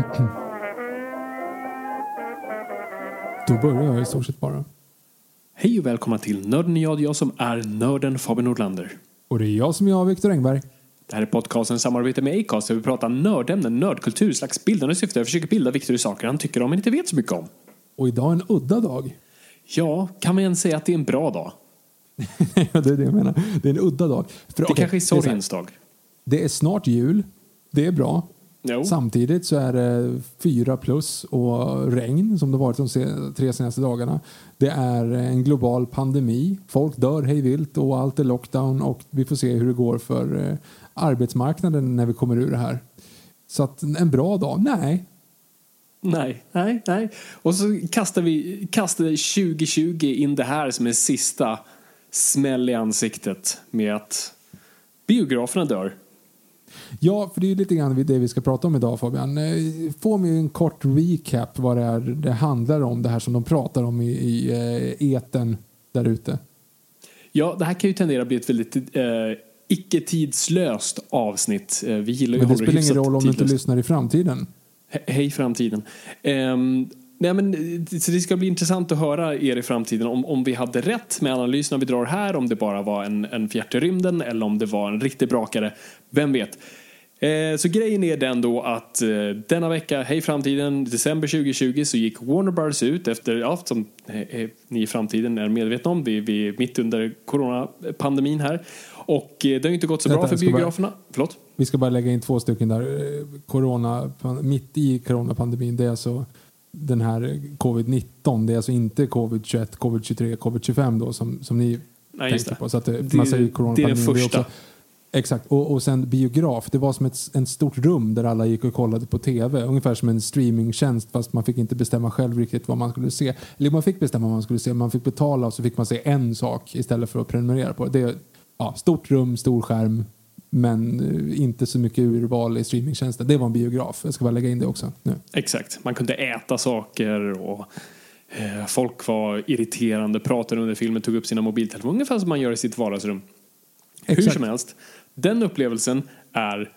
Då börjar jag i stort sett bara. Hej och välkomna till Nörden jag, jag som är nörden Fabian Nordlander. Och det är jag som är jag, Viktor Engberg. Det här är podcasten samarbete med Acast där vi pratar nördämnen, nördkultur, slags bildande syfte. Jag försöker bilda Viktor i saker han tycker om men inte vet så mycket om. Och idag är en udda dag. Ja, kan man ens säga att det är en bra dag? Det är det jag menar. Det är en udda dag. För, Det okej, kanske är sorgens dag. Det är snart jul. Det är bra. Jo. Samtidigt så är det fyra plus och regn som det varit de tre senaste dagarna. Det är en global pandemi. Folk dör hej vilt och allt är lockdown och vi får se hur det går för eh, arbetsmarknaden när vi kommer ur det här. Så att en bra dag? Nej. Nej, nej, nej. Och så kastar vi kastar 2020 in det här som en sista smäll i ansiktet med att biograferna dör. Ja, för det är ju lite grann det vi ska prata om idag Fabian. Eh, Få mig en kort recap vad det är det handlar om, det här som de pratar om i, i eh, eten där ute. Ja, det här kan ju tendera att bli ett väldigt eh, icke-tidslöst avsnitt. Eh, vi gillar ju Men det spelar ingen roll om du inte tidlöst. lyssnar i framtiden. He- Hej framtiden. Ehm, nej men, eh, så det ska bli intressant att höra er i framtiden om, om vi hade rätt med analyserna vi drar här, om det bara var en, en fjärt i rymden eller om det var en riktig brakare. Vem vet? Eh, så grejen är den då att eh, denna vecka, hej framtiden, december 2020 så gick Warner Bros ut efter, ja, som eh, eh, ni i framtiden är medvetna om, vi, vi är mitt under coronapandemin här. Och eh, det har inte gått så bra Vänta, för ska bara- biograferna. Förlåt? Vi ska bara lägga in två stycken där. Corona, mitt i coronapandemin, det är alltså den här covid-19. Det är alltså inte covid-21, covid-23, covid-25 då som, som ni Nej, tänker på. Så att det, Det- man säger det är coronapandemin. den första. Exakt, och, och sen biograf. Det var som ett en stort rum där alla gick och kollade på tv. Ungefär som en streamingtjänst fast man fick inte bestämma själv riktigt vad man skulle se. Eller man fick bestämma vad man skulle se, man fick betala och så fick man se en sak istället för att prenumerera på det. det ja, stort rum, stor skärm, men eh, inte så mycket urval i streamingtjänsten. Det var en biograf. Jag ska bara lägga in det också nu. Exakt. Man kunde äta saker och eh, folk var irriterande, pratade under filmen, tog upp sina mobiltelefoner, ungefär som man gör i sitt vardagsrum. Hur Exakt. som helst, den upplevelsen är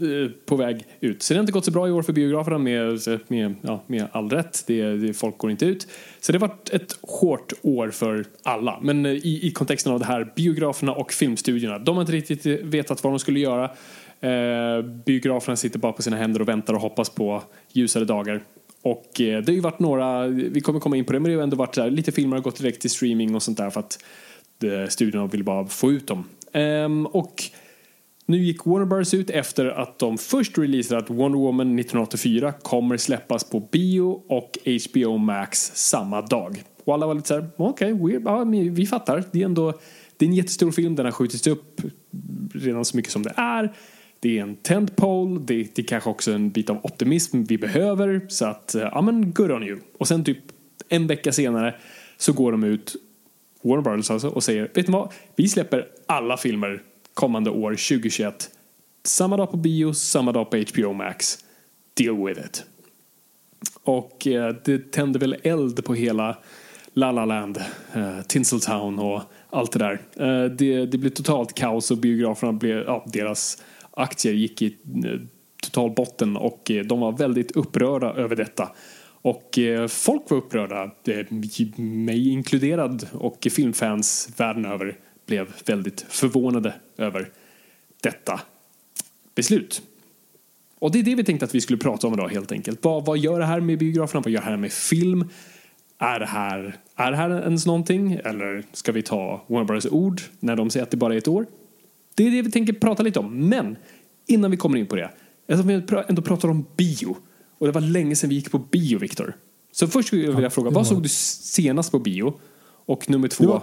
Eh, på väg ut. Så det har inte gått så bra i år för biograferna med, med, ja, med all rätt. Det, det, folk går inte ut. Så det har varit ett hårt år för alla. Men eh, i, i kontexten av det här, biograferna och filmstudierna, de har inte riktigt vetat vad de skulle göra. Eh, biograferna sitter bara på sina händer och väntar och hoppas på ljusare dagar. Och eh, det har ju varit några, vi kommer komma in på det, men det har ändå varit där, lite filmer har gått direkt till streaming och sånt där för att eh, studiorna vill bara få ut dem. Ehm, och nu gick Warner Bros ut efter att de först releasade att Wonder Woman 1984 kommer släppas på bio och HBO Max samma dag. Och alla var lite så här, okej, okay, ja, vi fattar. Det är ändå det är en jättestor film, den har skjutits upp redan så mycket som det är. Det är en tentpole, det, det är kanske också en bit av optimism vi behöver. Så att, ja men good on you. Och sen typ en vecka senare så går de ut, Warner Bros alltså, och säger, vet ni vad? Vi släpper alla filmer kommande år 2021. Samma dag på bio, samma dag på HBO Max. Deal with it. Och eh, det tände väl eld på hela La La Land, eh, Tinseltown och allt det där. Eh, det, det blev totalt kaos och biograferna blev, ja, deras aktier gick i eh, total botten och eh, de var väldigt upprörda över detta. Och eh, folk var upprörda, eh, mig inkluderad och filmfans världen över blev väldigt förvånade över detta beslut. Och det är det vi tänkte att vi skulle prata om idag helt enkelt. Vad, vad gör det här med biograferna? Vad gör det här med film? Är det här, är det här ens någonting? Eller ska vi ta Warner Brothers ord när de säger att det bara är ett år? Det är det vi tänker prata lite om. Men innan vi kommer in på det. Eftersom vi ändå pratar om bio. Och det var länge sedan vi gick på bio, Viktor. Så först skulle jag vilja fråga, vad såg du senast på bio? Och nummer två,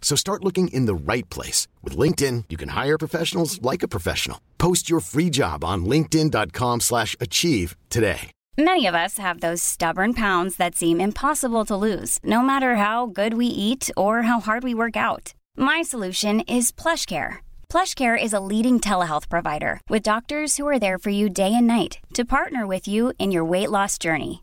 So start looking in the right place. With LinkedIn, you can hire professionals like a professional. Post your free job on linkedin.com slash achieve today. Many of us have those stubborn pounds that seem impossible to lose, no matter how good we eat or how hard we work out. My solution is PlushCare. PlushCare is a leading telehealth provider with doctors who are there for you day and night to partner with you in your weight loss journey.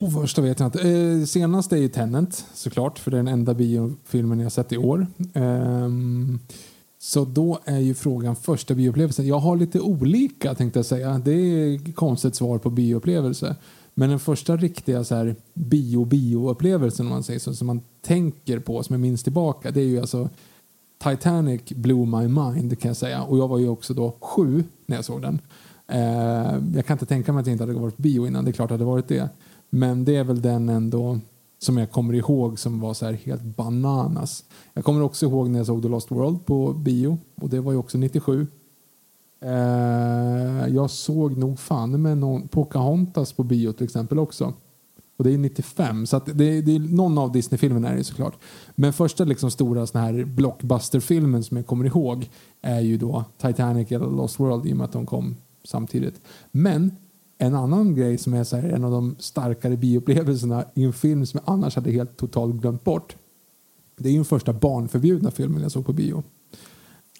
Och första vet jag inte. Eh, senast är ju Tenant såklart, för det är den enda biofilmen jag sett i år. Eh, så då är ju frågan första bioupplevelsen. Jag har lite olika tänkte jag säga. Det är konstigt svar på bioupplevelse. Men den första riktiga så här bio-bio-upplevelsen om man säger så, som man tänker på, som jag minns tillbaka, det är ju alltså Titanic blew my mind kan jag säga. Och jag var ju också då sju när jag såg den. Eh, jag kan inte tänka mig att jag inte hade varit på bio innan, det är klart att det hade varit det. Men det är väl den ändå som jag kommer ihåg som var så här helt bananas. Jag kommer också ihåg när jag såg The Lost World på bio och det var ju också 97. Eh, jag såg nog fan med någon Pocahontas på bio till exempel också. Och det är 95, så att det, det är någon av Disney-filmerna är det såklart. Men första liksom stora såna här blockbuster-filmen som jag kommer ihåg är ju då Titanic eller Lost World i och med att de kom samtidigt. Men en annan grej som är så här, en av de starkare bioupplevelserna i en film som jag annars hade helt totalt glömt bort. Det är ju den första barnförbjudna filmen jag såg på bio.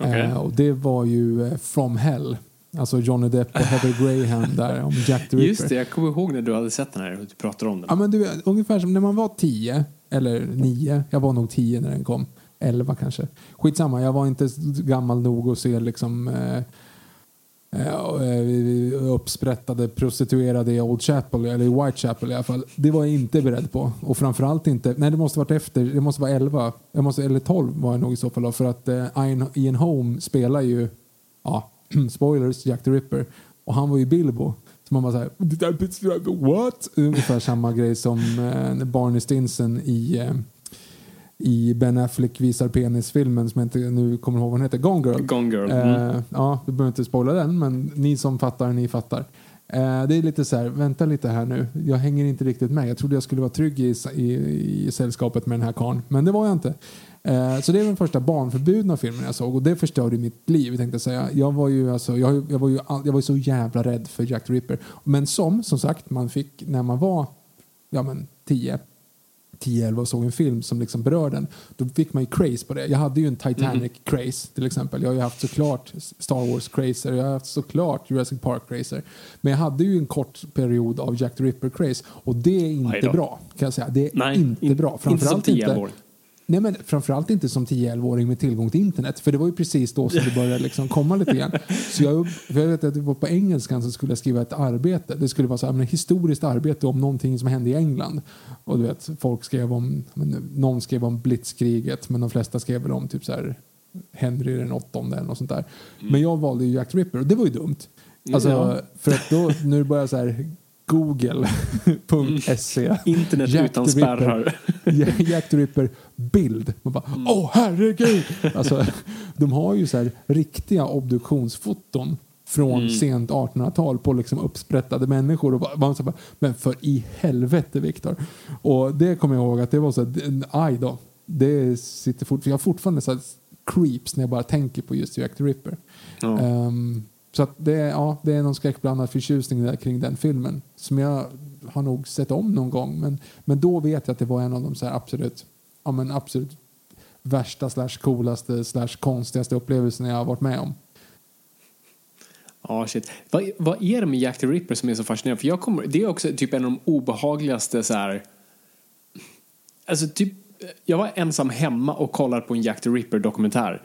Okej. Eh, och det var ju eh, From Hell. Alltså Johnny Depp och Heather Graham där om Jack the Ripper. Just det, jag kommer ihåg när du hade sett den här och du pratade om den. Ja, men du, ungefär som när man var tio eller nio. Jag var nog tio när den kom. Elva kanske. Skitsamma, jag var inte gammal nog att se liksom eh, Eh, eh, uppsprättade prostituerade i Old Chapel, eller i Whitechapel i alla fall. Det var jag inte beredd på. Och framförallt inte, nej det måste varit efter, det måste vara 11, jag måste, eller 12 var jag nog i så fall för att eh, Ian, Home Holm spelar ju, ja, spoilers, Jack the Ripper. Och han var ju Bilbo. Så man bara såhär, what? Ungefär samma grej som Barney Stinson i i Ben Affleck visar penis-filmen som jag inte nu kommer ihåg vad den heter, Gone Girl. Gone Girl. Mm. Eh, ja, vi behöver inte spoila den, men ni som fattar, ni fattar. Eh, det är lite så här, vänta lite här nu. Jag hänger inte riktigt med. Jag trodde jag skulle vara trygg i, i, i sällskapet med den här karln, men det var jag inte. Eh, så det är den första barnförbjudna filmen jag såg och det förstörde mitt liv tänkte jag säga. Jag var ju, alltså, jag, jag var ju all, jag var så jävla rädd för Jack the Ripper. Men som, som sagt, man fick när man var ja, men, 10 10-11 och såg en film som liksom berör den, då fick man ju craze på det. Jag hade ju en Titanic-craze till exempel. Jag har ju haft såklart Star Wars-crazer, jag har haft såklart Jurassic Park-crazer. Men jag hade ju en kort period av Jack the Ripper-craze och det är inte bra kan jag säga. Det är Nej, inte in- bra. inte Framförallt inte, 10-11-åring. Nej, men framförallt inte som 10-11-åring med tillgång till internet. För det var ju precis då som det började liksom komma lite grann. Så jag, jag vet att det var på engelskan så skulle jag skriva ett arbete. Det skulle vara så här, men, historiskt arbete om någonting som hände i England. Och du vet, folk skrev om, någon skrev om blitzkriget men de flesta skrev väl om typ så här Henry den åttonde eller något sånt där. Men jag valde ju Jack Ripper och det var ju dumt. Alltså, Ja. För att då, nu börjar så här google.se Internet Jack utan Ripper. spärrar. Ja, Jack the Ripper bild. Man bara, åh herregud! Alltså, de har ju så här riktiga obduktionsfoton från sent 1800-tal på liksom uppsprättade människor. Och man så bara, men för i helvete Viktor. Och det kommer jag ihåg att det var så här, aj då. Det sitter fort, jag har fortfarande så här creeps när jag bara tänker på just Jack the Ripper. Ja. Ehm, så det, är- ja, det är någon skräckblandad förtjusning där kring den filmen som jag har nog sett om någon gång. Men, men då vet jag att det var en av de så här absolut, ja, men absolut värsta slash coolaste slash konstigaste upplevelserna jag har varit med om. Ja, shit. Vad, vad är det med Jack the Ripper som är så fascinerande? För jag kommer, det är också typ en av de obehagligaste så här... Alltså typ, jag var ensam hemma och kollade på en Jack the Ripper-dokumentär.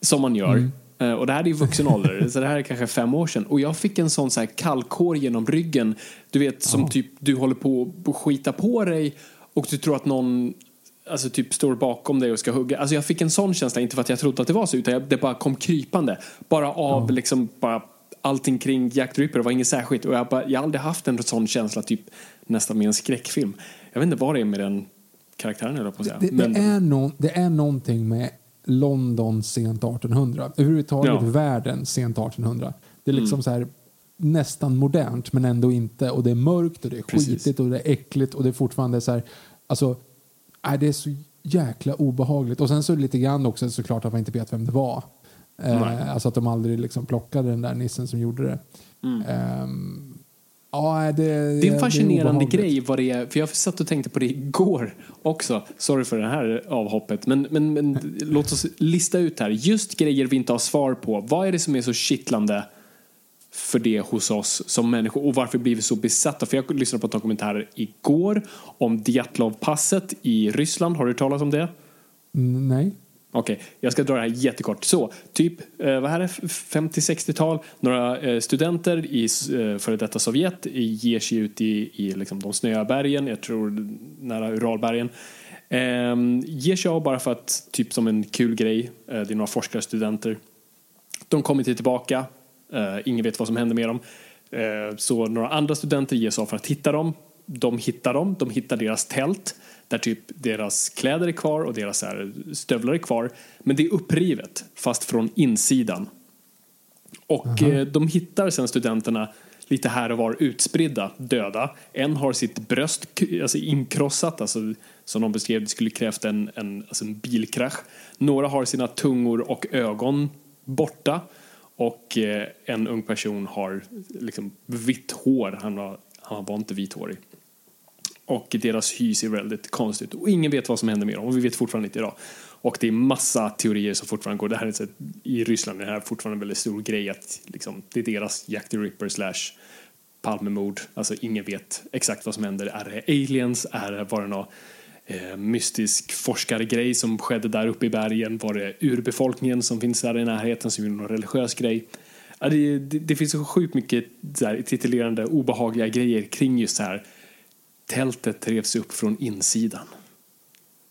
Som man gör. Eh, Och det här är i vuxen ålder, så det här är kanske fem år sedan. Och jag fick en sån så här kallkår genom ryggen. Du vet, som typ du håller på att skita på dig och du tror att någon alltså typ står bakom dig och ska hugga. Alltså jag fick en sån känsla, inte för att jag trodde att det var så, utan jag, det bara kom krypande. Bara av liksom, bara allting kring Jack the Ripper, det var inget särskilt. Och jag, bara, jag har aldrig haft en sån känsla, typ nästan med en skräckfilm. Jag vet inte vad det är med den karaktären, eller på att säga. Det, Men- det, är no, det är någonting med London sent 1800. Överhuvudtaget Ja. världen sent 1800. Det är liksom så här nästan modernt men ändå inte. Och det är mörkt och det är Precis. skitigt och det är äckligt och det är fortfarande så här. Alltså, nej, det är så jäkla obehagligt. Och sen så lite grann också såklart att man inte vet vem det var. Eh, alltså att de aldrig liksom plockade den där nissen som gjorde det. Ehm, ja, det. Det är en fascinerande obehagligt. grej vad det är, för jag satt och tänkte på det igår också. Sorry för det här avhoppet, men, men, men låt oss lista ut här. Just grejer vi inte har svar på. Vad är det som är så kittlande för det hos oss som människor och varför blir vi så besatta? För jag lyssnade på en dokumentär igår om Djatlov-passet i Ryssland. Har du talas om det? Nej. Okej, jag ska dra det här jättekort. Så, typ, eh, vad här är 50-60-tal, några eh, studenter i eh, före detta Sovjet ger sig ut i, i liksom, de snöiga bergen, jag tror nära Uralbergen. Eh, ger sig av bara för att, typ som en kul grej, eh, det är några forskarstudenter. De kommer inte tillbaka, eh, ingen vet vad som händer med dem. Eh, så några andra studenter ger sig av för att hitta dem. De hittar dem, de hittar deras tält där typ deras kläder är kvar och deras här, stövlar är kvar. Men det är upprivet, fast från insidan. Och eh, de hittar sen studenterna lite här och var utspridda, döda. En har sitt bröst alltså inkrossat, alltså, som de beskrev, det skulle krävt en, en, alltså en bilkrasch. Några har sina tungor och ögon borta. Och eh, en ung person har liksom vitt hår, han var, han var inte vithårig. Och deras hy ser väldigt konstigt ut. Och ingen vet vad som händer med dem. Och vi vet fortfarande inte idag. Och det är massa teorier som fortfarande går. Det här är så, I Ryssland är det här fortfarande en väldigt stor grej. Att liksom, det är deras Jack the Ripper slash Palmemord. Alltså ingen vet exakt vad som händer. Är det aliens? Är det, var det någon eh, mystisk forskargrej som skedde där uppe i bergen? Var det urbefolkningen som finns där i närheten som gjorde någon religiös grej? Ja, det, det, det finns så sjukt mycket så här, titulerande obehagliga grejer kring just det här tältet revs upp från insidan.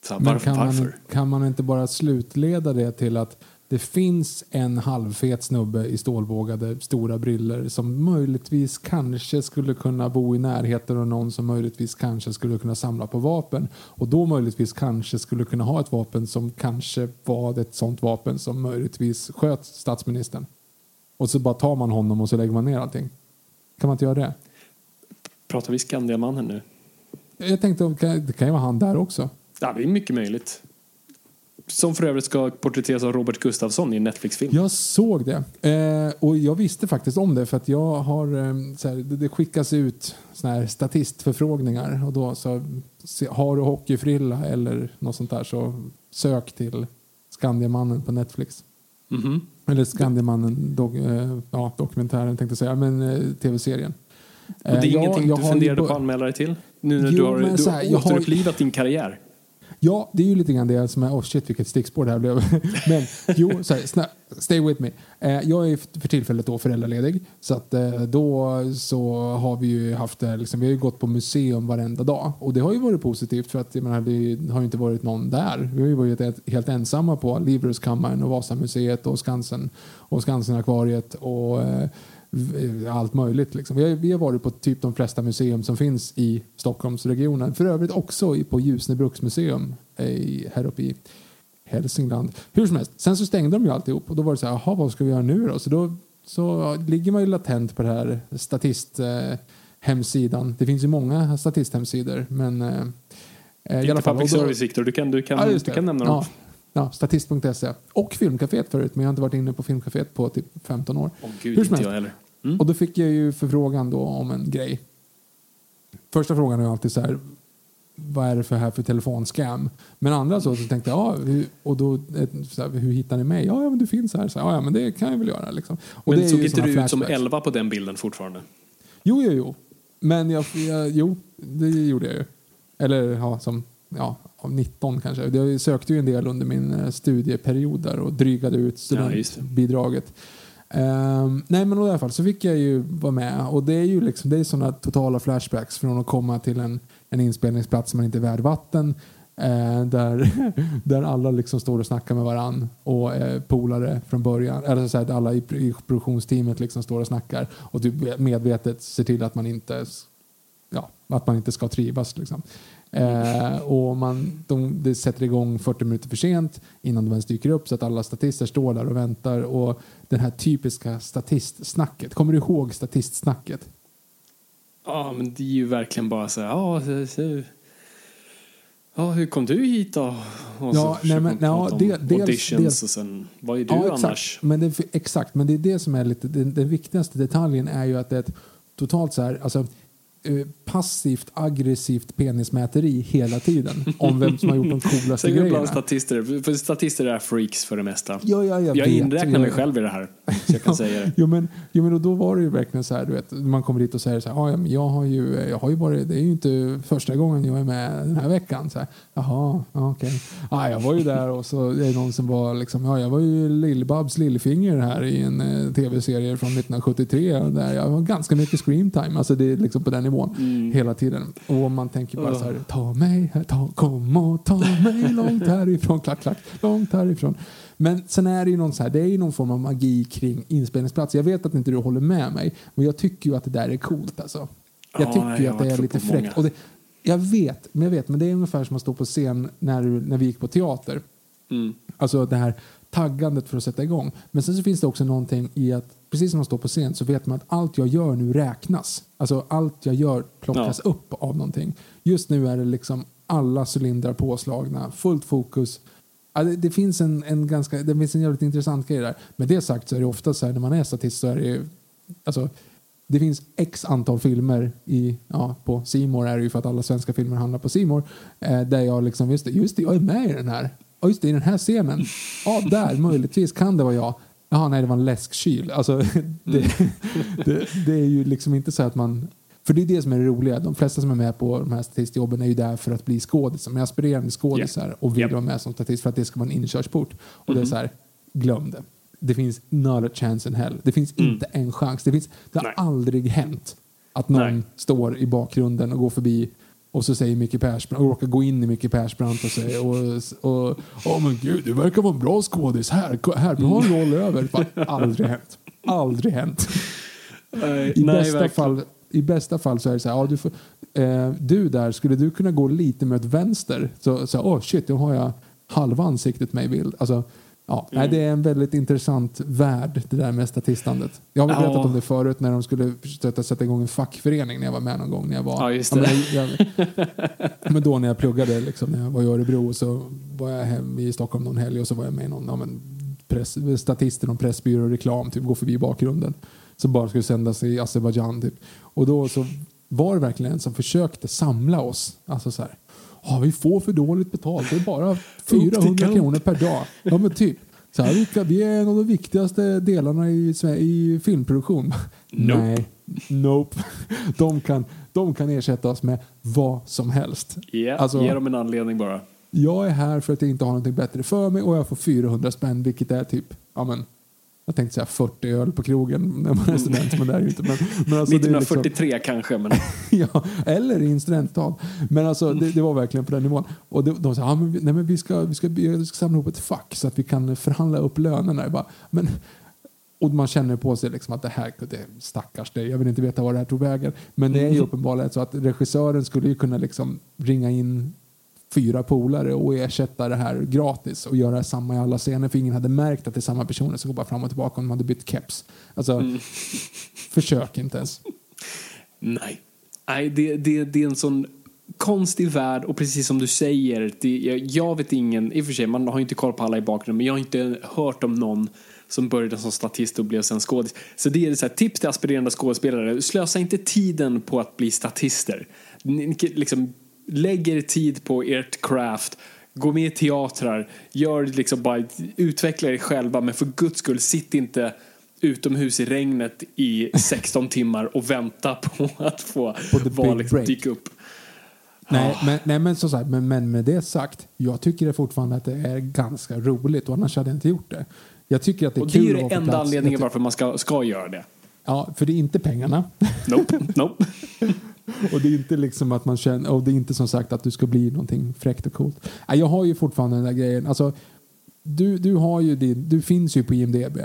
Så Men varför? kan man, kan man inte bara slutleda det till att det finns en halvfet snubbe i stålbågade stora briller som möjligtvis kanske skulle kunna bo i närheten av någon som möjligtvis kanske skulle kunna samla på vapen och då möjligtvis kanske skulle kunna ha ett vapen som kanske var ett sånt vapen som möjligtvis sköt statsministern. Och så bara tar man honom och så lägger man ner allting. Kan man inte göra det? Pratar vi Skandiamannen nu? Jag tänkte, det kan ju vara han där också. Ja, det är mycket möjligt. Som för övrigt ska porträtteras av Robert Gustafsson i en Netflix-film. Jag såg det. Eh, och jag visste faktiskt om det för att jag har, eh, så här, det, skickas ut såna här statistförfrågningar och då så har du hockeyfrilla eller något sånt där så sök till Skandiamannen på Netflix. Mhm. Eller Skandiamannen dok, eh, ja, dokumentären tänkte jag säga, men eh, tv-serien. Och det är Eh, jag- ingenting jag du har ju funderade på att anmäla dig till? Nu när Jo, du har, du så här, har- återupplivat din karriär. Ja, det är ju lite grann det som är, oh shit vilket stickspår det här blev. Men jo, så här, stay with me. Eh, jag är för tillfället då föräldraledig. Så att eh, då så har vi ju haft det, liksom, vi har ju gått på museum varenda dag. Och det har ju varit positivt för att jag menar, det har ju inte varit någon där. Vi har ju varit helt, ensamma på Livrustkammaren och Vasamuseet och Skansen och Skansenakvariet och eh, allt möjligt. Liksom. Vi, har, vi har varit på typ de flesta museum som finns i Stockholmsregionen. För övrigt också på Ljusne bruksmuseum i, här uppe i Hälsingland. Hur som helst, sen så stängde de ju alltihop och då var det så här, jaha vad ska vi göra nu då? Så då så ligger man ju latent på det här statist eh. Det finns ju många statisthemsidor men eh, eh i alla fall. Public service Victor, du kan, du kan, ja, du kan nämna dem. Ja. Ja, statist.se och Filmcaféet förut, men jag har inte varit inne på Filmcaféet på typ 15 år. Oh, Gud, Hur som helst. Mm. Och då fick jag ju förfrågan då om en grej. Första frågan är alltid så här, vad är det för här för telefonscam? Men andra så, så tänkte jag, ja, hur, och då, så här, hur hittar ni mig? Ja, ja, men du finns här. Så, ja, men det kan jag väl göra. Liksom. Och men det såg inte du ut som 11 på den bilden fortfarande? Jo, jo, jo. Men jag, jag, jo, det gjorde jag ju. Eller ja, som ja, 19 kanske. Jag sökte ju en del under min eh, studieperiod där och drygade ut studentbidraget. Um, nej men i alla fall så fick jag ju vara med och det är ju liksom, det är sådana totala flashbacks från att komma till en, en inspelningsplats som man inte är värd vatten uh, där, där alla liksom står och snackar med varann och är polare från början. Eller så att alla i, i produktionsteamet liksom står och snackar och typ medvetet ser till att man inte ja, att man inte ska trivas. Liksom. Eh, och man, de, det sätter igång 40 minuter för sent innan de ens dyker upp så att alla statister står där och väntar. Och den här typiska statistsnacket. Kommer du ihåg statistsnacket? Ja, men det är ju verkligen bara så här. Ja, ja hur kom du hit då? Och ja, nej, men, ja, det, dels, auditions dels, och sen, vad är du ja, annars? Men det, exakt, men det är det som är lite, den, den viktigaste detaljen är ju att det är ett totalt så här, alltså passivt aggressivt penismäteri hela tiden om vem som har gjort de coolaste grejerna. Bland statister, för statister är freaks för det mesta. Ja, ja, jag, jag inräknar mig själv i det här. Så jag kan säga det. jo, men, jo, men och då var det ju verkligen så här, du vet, man kommer dit och säger så här, ah, jag har ju, jag har ju varit, det är ju inte första gången jag är med den här veckan. Så här, Jaha, okej. Okay. Ah, jag var ju där och så är det någon som var liksom, ja, jag var ju Lill-Babs lillfinger här i en eh, tv-serie från 1973 där jag har ganska mycket screamtime, alltså det är liksom på den nivån nivån mm. hela tiden. Och man tänker bara uh. så här, ta mig, ta, kom och ta mig långt härifrån, klack, klack, långt härifrån. Men sen är det ju någon, så här, det är ju någon form av magi kring inspelningsplats. Jag vet att inte du håller med mig, men jag tycker ju att det där är coolt alltså. Jag tycker ju att det är lite fräckt. Och det, jag vet, men jag vet, men det är ungefär som att stå på scen när, när vi gick på teater. Mm. Alltså det här taggandet för att sätta igång. Men sen så finns det också någonting i att precis som man står på scen så vet man att allt jag gör nu räknas. Alltså allt jag gör plockas ja. upp av någonting. Just nu är det liksom alla cylindrar påslagna, fullt fokus. Ja, det, det, finns en, en ganska, det finns en jävligt intressant grej där. Med det sagt så är det ofta så här när man är statist så är det alltså, det finns x antal filmer i, ja, på Simor är det ju för att alla svenska filmer handlar på Simor eh, där jag liksom, just det, just det, jag är med i den här. Ja, just det, i den här scenen. Ja, där, möjligtvis kan det vara jag. Jaha, nej, det var en läskkyl. Alltså, det, det, det, är ju liksom inte så att man... För det är det som är det roliga. De flesta som är med på de här statistjobben är ju där för att bli skådisar. Är aspirerande skådisar yeah. och vill yep. vara med som statist för att det ska vara en inkörsport. Och mm det är mhm. så här, glöm det. Det finns not a chance in hell. Det finns mm. inte en chans. Det, finns, det har nej. aldrig hänt att någon nej. står i bakgrunden och går förbi och så säger Micke Persbrandt, och råkar gå in i Micke Persbrandt och säger och, och, oh, men gud, du verkar vara en bra skådis. Här, här, du har en roll över. Aldrig hänt. Aldrig hänt. Nej, I, nej, bästa fall, I bästa fall så är det så här, ja, du, får, eh, du där, skulle du kunna gå lite med ett vänster? Så, så oh shit, då har jag halva ansiktet med i bild. Alltså, Ja, mm. det är en väldigt intressant värld det där med statistandet. Jag har berättat ja. om det förut när de skulle stötta, sätta igång en fackförening när jag var med någon gång. När jag var, ja, just det. Ja, men, jag, men då när jag pluggade, liksom, när jag var i Örebro så var jag hem i Stockholm någon helg och så var jag med i någon ja, men, press, statister, någon pressbyrå och reklam, typ, gå förbi bakgrunden. Som bara skulle sändas i Azerbajdzjan. Typ. Och då så var det verkligen en som försökte samla oss. Alltså så här, ah, vi får för dåligt betalt. Det är bara 400 kronor per dag. Ja, men typ. Så här, vi är en av de viktigaste delarna i, i filmproduktion. Nope. Nej, nope. De kan, de kan ersätta oss med vad som helst. Yeah, alltså, ge dem en anledning bara. jag är här för att jag inte har någonting bättre för mig och jag får 400 spänn vilket är typ, ja men jag tänkte säga 40 öl på krogen när man är student, men det är ju inte. Men, men alltså det är liksom- 1943 kanske, men ja, eller i en studentstad. Men alltså, det, det var verkligen på den nivån. Och de, de sa ah, men, nej, men vi, ska, vi, ska, vi ska samla ihop ett fack så att vi kan förhandla upp lönerna. Jag bara, men, och man känner på sig liksom att det här, det, stackars dig, jag vill inte veta vad det här tog vägen. Men det är ju uppenbarligen så att regissören skulle ju kunna liksom ringa in fyra polare och ersätta det här gratis och göra samma i alla scener för ingen hade märkt att det är samma personer som går bara fram och tillbaka om de hade bytt keps. Alltså, försök inte ens. nej. Nej, det, det, det är en sån konstig värld och precis som du säger, det, jag, jag vet ingen, i och för sig man har ju inte koll på alla i bakgrunden, men jag har inte hört om någon som började som statist och blev sen skådis. Så det är så här, tips till aspirerande skådespelare, slösa inte tiden på att bli statister. Liksom, lägg er tid på ert craft, gå med i teatrar, gör liksom bara, utveckla er själva, men för guds skull, sitt inte utomhus i regnet i 16 timmar och vänta på att få vara liksom, dyka upp. Nej, men, nej men, som sagt, men, men med det sagt, jag tycker det fortfarande att det är ganska roligt och annars hade jag inte gjort det. Jag tycker att det är Och det är kul ju på enda plats. anledningen varför man ska, ska göra det. Ja, för det är inte pengarna. Nope, nope. och det är inte liksom att man känner, och det är inte som sagt att du ska bli någonting fräckt och coolt. Jag har ju fortfarande den där grejen. Alltså, du, du har ju din, du finns ju på IMDB.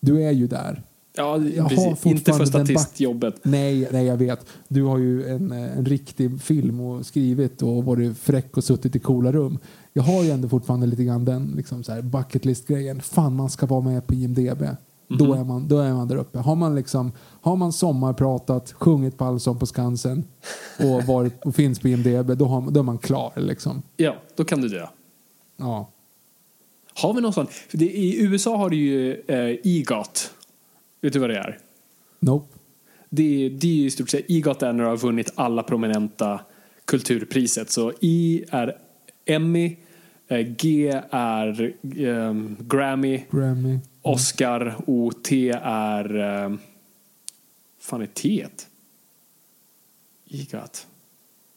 Du är ju där. Ja, Jag har precis. Inte för statistjobbet. Nej, nej, jag vet. Du har ju en, eh, en riktig film och skrivit och varit fräck och suttit i coola rum. Jag har ju ändå fortfarande lite grann den liksom så här bucket list-grejen. Fan, man ska vara med på IMDB. Då, är man, då är man där uppe. Har man, liksom, har man sommarpratat, sjungit på Allsång på Skansen och, varit, och finns på IMDB, då, har, då är man klar. Liksom. Ja, då kan du dö. Ja. Har vi någon sån? Det, I USA har du ju eh, EGOT. Vet du vad det är? Nope. Det, det är i stort sett, EGOT är när du har vunnit alla prominenta kulturpriset. Så E är Emmy, eh, G är ehm, Grammy, Grammy. Oscar och T är... Eh, fan är T? EGOT.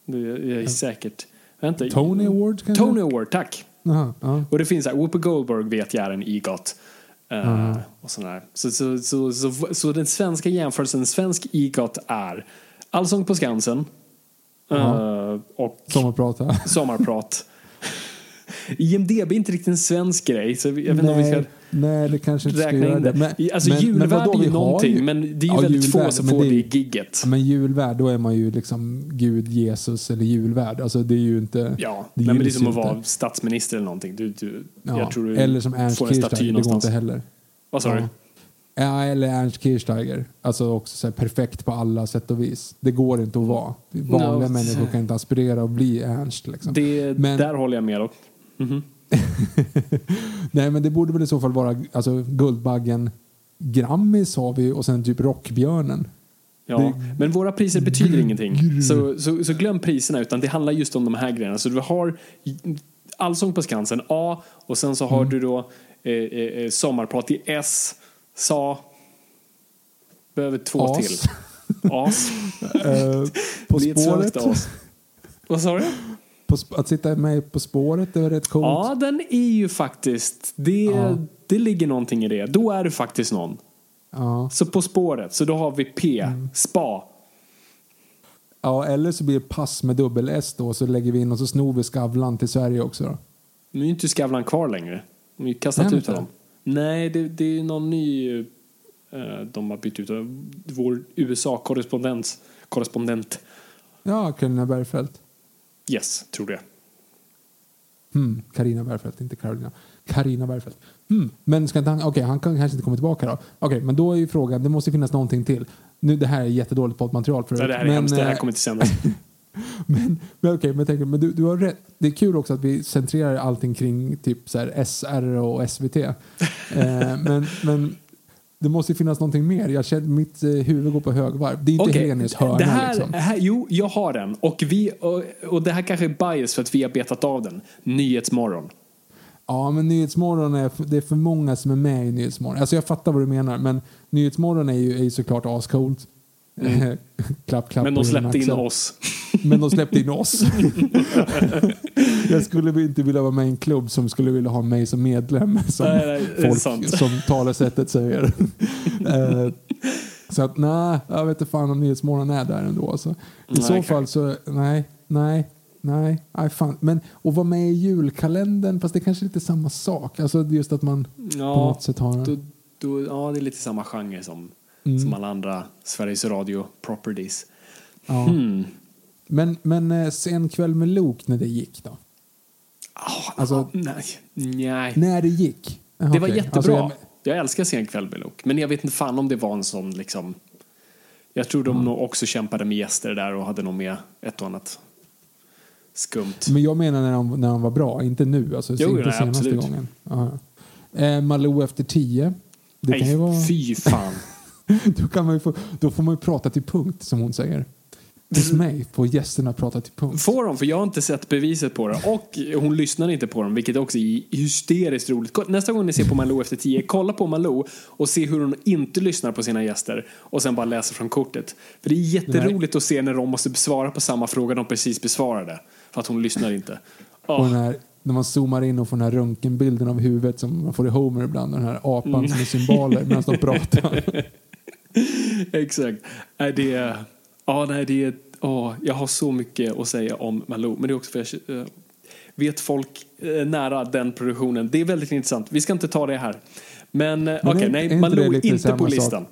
Det är, säkert... Vänta. Tony Awards kanske? Tony Award, tack. Aha, ja. Och det finns här, Whoopi Goldberg vet jag är en EGOT. Uh, och. Så, så, så, så, så, den svenska jämförelsen, svensk EGOT är Allsång på Skansen eh, och Sommarprata. Sommarprat. IMDB är inte riktigt en svensk grej, så jag vet inte om vi ska Nej, det kanske inte ska göra in det. Men, alltså men- men julvärd vadå, är ju någonting, ju- men det är ju Ja, väldigt få julvärd, som men får det det gigget. Men julvärd, då är man ju liksom Gud, Jesus eller julvärd. Alltså det är ju inte... Ja, det nej, men det är som att vara statsminister eller någonting. Du, du, Ja, du eller som Ernst Kirchsteiger, det går inte heller. Vad sa du? Ja. Eller Ernst Kirchsteiger. Alltså också perfekt på alla sätt och vis. Det går inte att vara. Vanliga No. människor kan inte aspirera och bli Ernst. Liksom. Det, Men- Där håller jag med dock. Nej, men det borde väl i så fall vara alltså, Guldbaggen, Grammis har vi och sen typ Rockbjörnen. Ja, Det- men våra priser betyder ingenting. Så, så, så glöm priserna, utan det handlar just om de här grejerna. Så du har Allsång på Skansen, A, och sen så har Mm. du då eh, eh, Sommarprat i S, SA, behöver två As. till. As. Eh, på spåret. as. Vad sa du? På, att sitta med På spåret det var rätt coolt. Ja, den är ju faktiskt, det, Ja. det ligger någonting i det. Då är du faktiskt någon. Ja. Så På spåret, så då har vi P, Mm. SPA. ja, eller så blir det pass med dubbel S då så lägger vi in och så snor vi Skavlan till Sverige också då. Nu är ju inte Skavlan kvar längre. De har ju kastat Nej, ut honom. Nej, det, det är någon ny... eh, de har bytt ut vår USA-korrespondent. Korrespondent. Ja, Carina Bergfeldt. Yes, tror det. Hmm, Carina Bergfeldt, inte Carolina. Carina Bergfeldt. Hmm. Men ska inte han, okej, han kan kanske inte komma tillbaka då. Okej, men då är ju frågan, det måste finnas någonting till. Nu, det här är jättedåligt poddmaterial förut. Nej, det här är men, hemskt. Det här eh, kommer inte sändas. Men, men okej, men, jag tänker, men du, du har rätt. Det är kul också att vi centrerar allting kring typ så SR och SVT. eh, men, men det måste ju finnas någonting mer. Jag känner, mitt eh, huvud går på högvarv. Det är inte Okej, Helenius hörna det här, liksom. här, jo, jag har den. Och, vi, och, och det här kanske är bias för att vi har betat av den. Nyhetsmorgon. Ja, men Nyhetsmorgon är, det är för många som är med i Nyhetsmorgon. Alltså jag fattar vad du menar, men Nyhetsmorgon är ju, är ju såklart ascoolt. Klapp, klapp Mm. Men de på släppte in oss. Men de släppte in oss. jag skulle inte vilja vara med i en klubb som skulle vilja ha mig som medlem. Som Nej, nej, folk som talesättet säger. Eh, så att nej, jag vet inte fan om Nyhetsmorgon är där ändå. Alltså. I Nej, så fall så, nej, nej. Nej, nej fan. Men att vara med i julkalendern, fast det är kanske är lite samma sak. Alltså just att man på Ja, något sätt har... då, då, ja, det är lite samma genre som, Mm. som alla andra Sveriges Radio properties. Ja. Hmm. Men, men eh, sen kväll med Lok när det gick då? Ah, Alltså- nej. nej. När det gick? Det var okej. jättebra. Alltså, jag- jag, älskar Sen kväll med Lok. Men jag vet inte fan om det var en sån liksom... Jag tror de nog också kämpade med gäster där och hade nog med ett och annat skumt. Men jag menar när han, när han var bra, inte nu. Alltså, Jo, inte nej, senaste absolut. gången. Ja. Eh, Malou efter tio. Det kan ju vara, Nej, fy fan. då, kan man få, då får man ju prata till punkt, som hon säger. Hos mig får gästerna prata till punkt. Får de? För jag har inte sett beviset på det. Och hon lyssnar inte på dem, vilket också är hysteriskt roligt. Nästa gång ni ser på Malou efter tio, kolla på Malou och se hur hon inte lyssnar på sina gäster och sen bara läser från kortet. För det är jätteroligt att se när de måste svara på samma fråga de precis besvarade. För att hon lyssnar inte. Och Åh, när, när man zoomar in och får den här röntgenbilden av huvudet som man får i Homer ibland. Den här apan Mm. som är symboler medan de pratar. Exakt. Nej, det är... Ja, nej, det är... Åh, jag har så mycket att säga om Malou. Men det är också för att jag eh, vet folk eh, nära den produktionen. Det är väldigt intressant. Vi ska inte ta det här. Men, eh, okej, är- är nej, inte Malou är inte på sak? listan.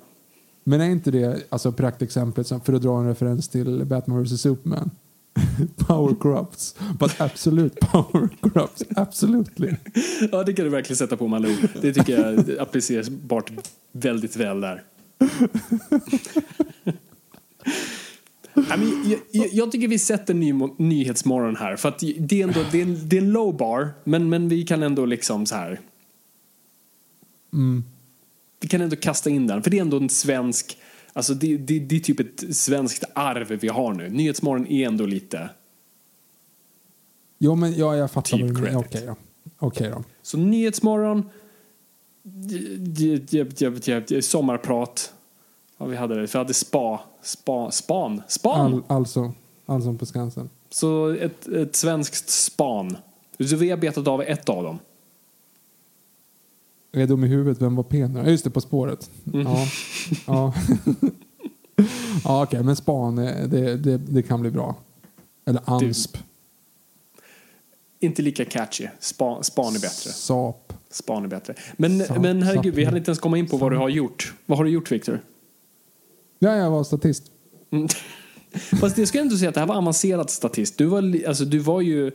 Men är inte det alltså praktexemplet för att dra en referens till Batman vs Superman? power corrupts, but absolute power corrupts, absolutely. Ja, det kan du verkligen sätta på Malou. Det tycker jag appliceras bart väldigt väl där. Men jag, jag, jag tycker vi sätter ny, Nyhetsmorgon här. För att det är, ändå, det, är en, det är en low bar, men, men vi kan ändå liksom så här... Vi kan ändå kasta in den, för det är ändå en svensk... Alltså det, det, det är typ ett svenskt arv vi har nu. Nyhetsmorgon är ändå lite... Jo, men ja, jag fattar Typ credit. Okej då. Okej då. Så Nyhetsmorgon, sommarprat. Ja, vi hade det. Vi hade spa, spa, span. Span! All, alltså, Allsång på Skansen. Så ett, ett svenskt span. Så vi har betat av ett av dem. Är jag dum i huvudet? Vem var pen? Ja, just det, På spåret. Mm. Ja, ja. ja okej, men span, eh, det, det, det kan bli bra. Eller ansp. Inte lika catchy. Span, span är bättre. Sap. Span är bättre. Men, Sa- men herregud, vi hade inte ens kommit in på vad du har gjort. Vad har du gjort, Victor? Ja, jag var statist. Mm. Fast det ska jag ändå säga att det här var avancerad statist. Du var, alltså, du var ju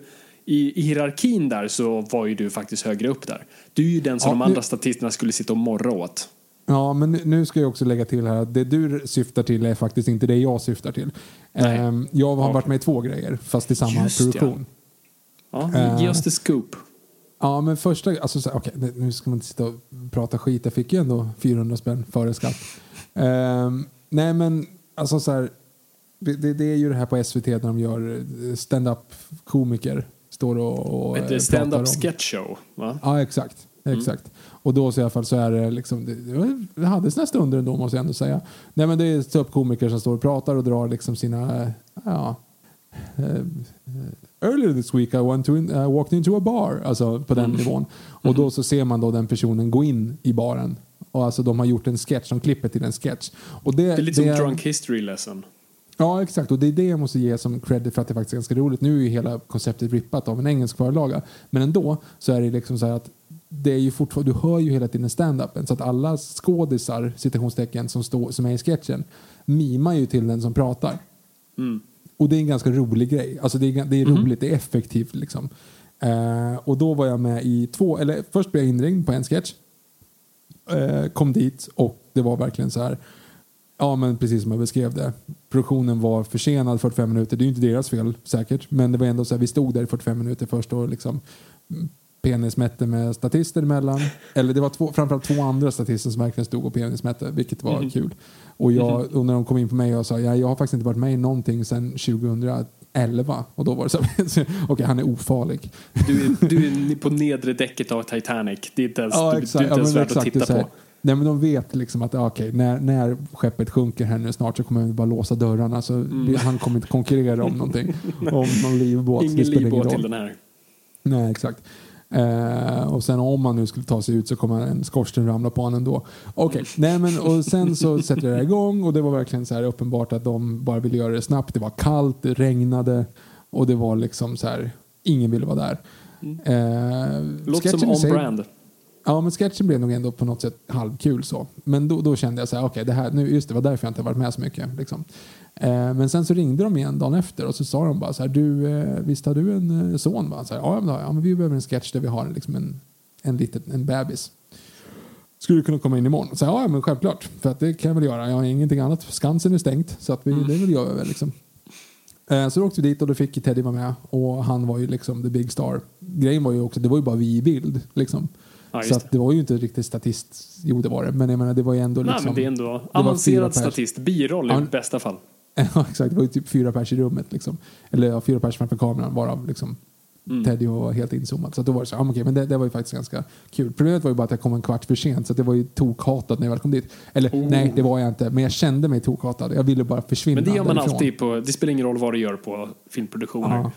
i, i hierarkin där så var ju du faktiskt högre upp där. Du är ju den som Ja, de nu- andra statisterna skulle sitta och morra åt. Ja, men nu- nu ska jag också lägga till här att det du syftar till är faktiskt inte det jag syftar till. Nej. Ehm, jag har varit med i två grejer, fast i samma Just produktion. Ja, Eh. Ge oss the scoop. Ja, men första... Alltså, så det- nu ska man inte sitta och prata skit. Jag fick ju ändå 400 spänn före skatt. Ehm, nej, men alltså så här... Det, det, är ju det här på SVT när de gör eh, stand-up komiker. Står och, och Ett eh, stand-up sketch show, va? Ja, exakt. exakt. Och då så i alla fall så är det liksom, det, hade sina stunder ändå måste jag ändå säga. Nej men det är ståuppkomiker som står och pratar och drar liksom sina, eh, ja. Earlier this week I went to in, uh, walked into a bar, alltså på den nivån. Och då så ser man då den personen gå in i baren. Och alltså de har gjort en sketch, de klipper till en sketch. Och det, Det är lite som drunk history lesson. Ja, exakt. Och det är det jag måste ge som credit för att det faktiskt är ganska roligt. Nu är ju hela konceptet rippat av en engelsk förlaga. Men ändå så är det liksom så här att det är ju fortfarande, du hör ju hela tiden stand-upen. Så att alla skådisar, citationstecken, som, står, som är i sketchen mimar ju till den som pratar. Och det är en ganska rolig grej. Alltså det är, det är roligt, det är effektivt liksom. Eh, och då var jag med i två, eller först blev jag inringd på en sketch. Eh, kom dit och det var verkligen så här. Ja, men precis som jag beskrev det. Produktionen var försenad 45 minuter. Det är ju inte deras fel säkert. Men det var ändå så här, vi stod där i 45 minuter först och liksom mm, penismätte med statister emellan. Eller det var två, framförallt två andra statister som verkligen stod och penismätte, vilket var kul. Och, jag, och när de kom in på mig och sa ja, jag har faktiskt inte varit med i någonting sedan 2011. Och då var det så här, okej han är ofarlig. Du är, du är på nedre däcket av Titanic. Det är inte ens, Ja, du, du exakt. är inte ens värd att exakt, är titta på. Nej, men de vet liksom att ja, okej, när, när skeppet sjunker här nu snart så kommer vi bara låsa dörrarna. Så Mm. han kommer inte konkurrera om någonting. om någon livbåt. Ingen livbåt till den här. Nej, exakt. Eh, och sen om man nu skulle ta sig ut så kommer en skorsten ramla på honom ändå. Okej, nej men och sen så sätter det igång och det var verkligen så här uppenbart att de bara ville göra det snabbt. Det var kallt, det regnade och det var liksom så här, ingen ville vara där. Eh, Låter som on-brand. Ja, men sketchen blev nog ändå på något sätt halvkul så. Men då, då kände jag så här, okej, det här, nu, just det var därför jag inte varit med så mycket. Liksom. Eh, men sen så ringde de igen dagen efter och så sa de bara så här, du, eh, visst har du en eh, son? Va? Så här, ja, men, det ja, men vi behöver en sketch där vi har liksom en, en liten en bebis. Skulle du kunna komma in imorgon? Så här, ja, men självklart. För att det kan jag väl göra. Jag har ingenting annat. Skansen är stängt. Så att vi, det vill jag väl liksom. Eh, Så då åkte vi dit och då fick Teddy vara med och han var ju liksom the big star. Grejen var ju också, det var ju bara vi i bild liksom. Ja, så det. det var ju inte riktigt statist, jo det var det, men jag menar det var ju ändå Nej, liksom. men det är ändå fyra avancerad statist. Biroll i Ja. bästa fall. Ja exakt, det var ju typ fyra pers i rummet liksom. Eller ja, fyra pers framför kameran varav liksom Mm. Teddy var helt inzoomad. Så då var det så, ja, okej, men det, det var ju faktiskt ganska kul. Problemet var ju bara att jag kom en kvart för sent så det var ju tokhatat när jag väl kom dit. Eller Oh. nej, det var jag inte, men jag kände mig tokhatad. Jag ville bara försvinna Men det gör man därifrån. alltid på, det spelar ingen roll vad du gör på filmproduktioner. Ja.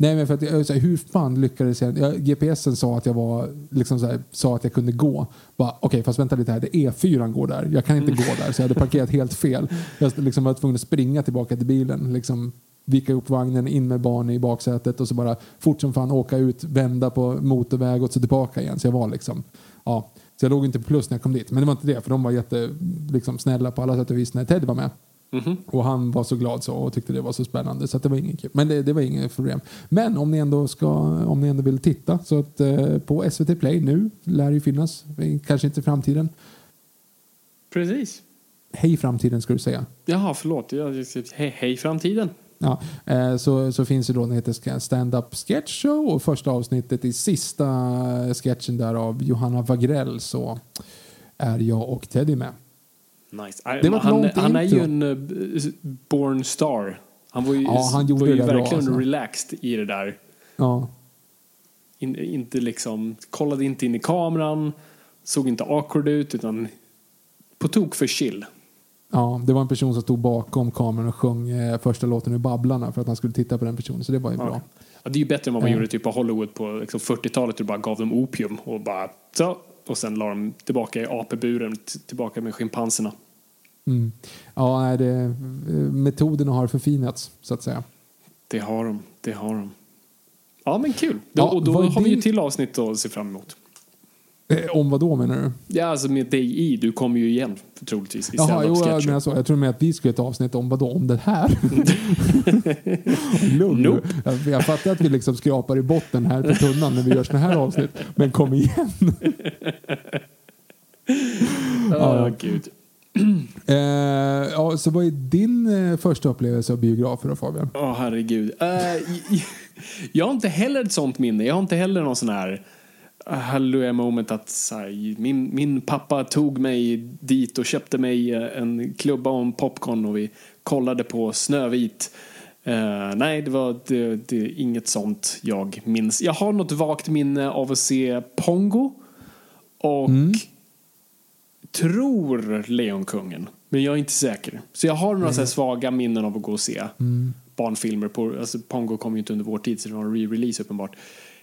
Nej men för att jag, så här, hur fan lyckades jag? jag GPSen sa att jag var liksom så här, sa att jag kunde gå. Okej fast vänta lite här, det E4 går där. Jag kan inte gå där så jag hade parkerat helt fel. Jag liksom var tvungen att springa tillbaka till bilen. Liksom, vika upp vagnen, in med barn i baksätet och så bara fort som fan åka ut, vända på motorväg och så tillbaka igen. Så jag var liksom, ja. Så jag låg inte på plus när jag kom dit. Men det var inte det, för de var jätte liksom, snälla på alla sätt och vis när Ted var med. Och han var så glad så och tyckte det var så spännande så det var ingen kul. Men det, det var inget problem. Men om ni ändå ska, om ni ändå vill titta så att eh, på SVT Play nu lär det ju finnas, kanske inte i framtiden. Precis. Hej framtiden ska du säga. Jaha, förlåt. Jag, hej, hej framtiden. Ja, eh, så, så finns det då den heter Stand-Up Sketch Show och första avsnittet i sista sketchen där av Johanna Wagrell så är jag och Teddy med. Nice. Det var han, långt han är ju en uh, born star. Han var ju, Ja, han var ju där bra, verkligen alltså. relaxed i det där. Ja, In, inte liksom, kollade inte in i kameran, såg inte awkward ut utan på tok för chill. ja, det var en person som stod bakom kameran och sjöng eh, första låten ur Babblarna för att han skulle titta på den personen så det var ju bra. Ja, det är ju bättre än vad man Ja. gjorde typ på Hollywood på liksom 40-talet. Du bara gav dem opium och bara så. Och sen la dem tillbaka i apeburen, tillbaka med schimpanserna. Mm. Ja, det, metoderna har förfinats så att säga. Det har de, det har de. Ja men kul. Ja, då, och då har vi ju din- till avsnitt att se fram emot. Eh, om vad då menar du? Ja, alltså med dig i. Du kommer ju igen troligtvis i Jaha, jo, jag menar så. Jag tror med att vi skulle ett avsnitt om vad då? Om det här? Lugn. Nope. jag, jag fattar att vi liksom skrapar i botten här på tunnan när vi gör såna här avsnitt. Men kom igen. Ja, gud. Eh, ja, så vad är din eh, första upplevelse av biografer då Fabian? Åh herregud. Eh, j- jag har inte heller ett sånt minne. Jag har inte heller någon sån här uh, halleluja moment att så här, min, min pappa tog mig dit och köpte mig eh, en klubba och en popcorn och vi kollade på Snövit. Eh, nej, det var det, det inget sånt jag minns. Jag har något vagt minne av att se Pongo och tror Lejonkungen. Men jag är inte säker. Så jag har några här svaga minnen av att gå och se barnfilmer. På, alltså Pongo kom ju inte under vår tid så det var en re-release uppenbart. Ehm,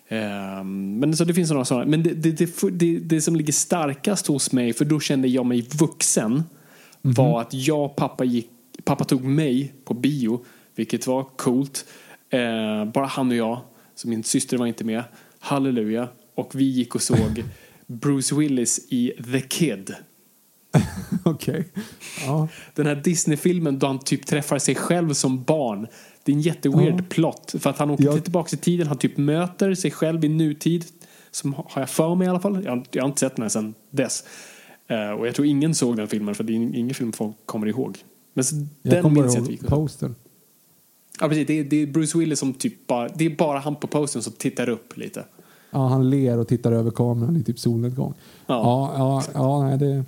men så det finns några sådana. Men det, det, det, det, som ligger starkast hos mig, för då kände jag mig vuxen, var att jag och pappa gick, pappa tog mig på bio, vilket var coolt. Eh, bara han och jag, så min syster var inte med. Halleluja. Och vi gick och såg Bruce Willis i The Kid. Okej. Ja. Den här Disney-filmen då han typ träffar sig själv som barn. Det är en jätteweird plott. För att han åker Ja. tillbaka i tiden. Han typ möter sig själv i nutid. Som har jag för mig i alla fall. Jag har, jag har inte sett den här sedan dess. Eh, och jag tror ingen såg den filmen för det är ingen film folk kommer ihåg. Men så, Jag den kommer minns jag såg. postern. Ja, precis. Det är, det är Bruce Willis som typ bara, det är bara han på posten som tittar upp lite. Ja, han ler och tittar över kameran i typ solnedgång. Ja. Ja, ja, ja nej, det är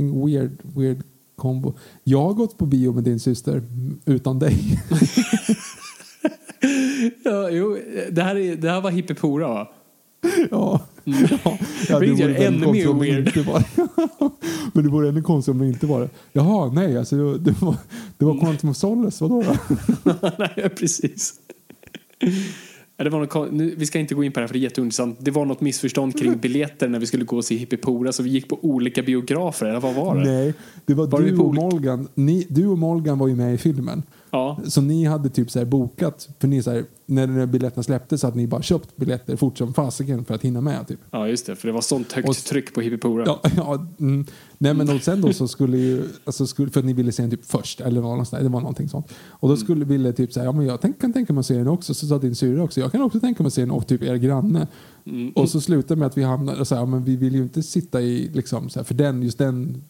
en weird, weird kombo. Jag har gått på bio med din syster utan dig. Ja, jo, det här, är, det här var Hippipora va? Ja. Mm. ja. ja gör vore det ännu mer det weird. inte var Men det vore ännu konstigt om det inte var det. Jaha, nej, alltså det var, det var, det var Quantum of Solace, vadå då? Nej, precis. Ja, Det var något, nu, vi ska inte gå in på det här för det är jätteintressant. Det var något missförstånd kring biljetter när vi skulle gå och se Hippipora så vi gick på olika biografer. Eller vad var det? Nej, det var, Var du och Molgan. Ni, du och Molgan var ju med i filmen. Ja. Så ni hade typ så här bokat, för ni så här, när den här biljetterna släpptes så hade ni bara köpt biljetter fort som fasiken för att hinna med typ. ja, just det. För det var sånt högt Och- tryck på Hippipora. Ja, ja, mm. Nej men och sen då så skulle ju, alltså skulle, för att ni ville se den typ först, eller något sånt där, det var någonting sånt. Och då skulle ville typ säga, ja men jag tänk, kan tänka mig att se den också, så sa din syrra också, jag kan också tänka mig att se den och typ er granne. Och så slutade med att vi hamnade så här, ja, men vi vill ju inte sitta i, liksom, så här, för den, just den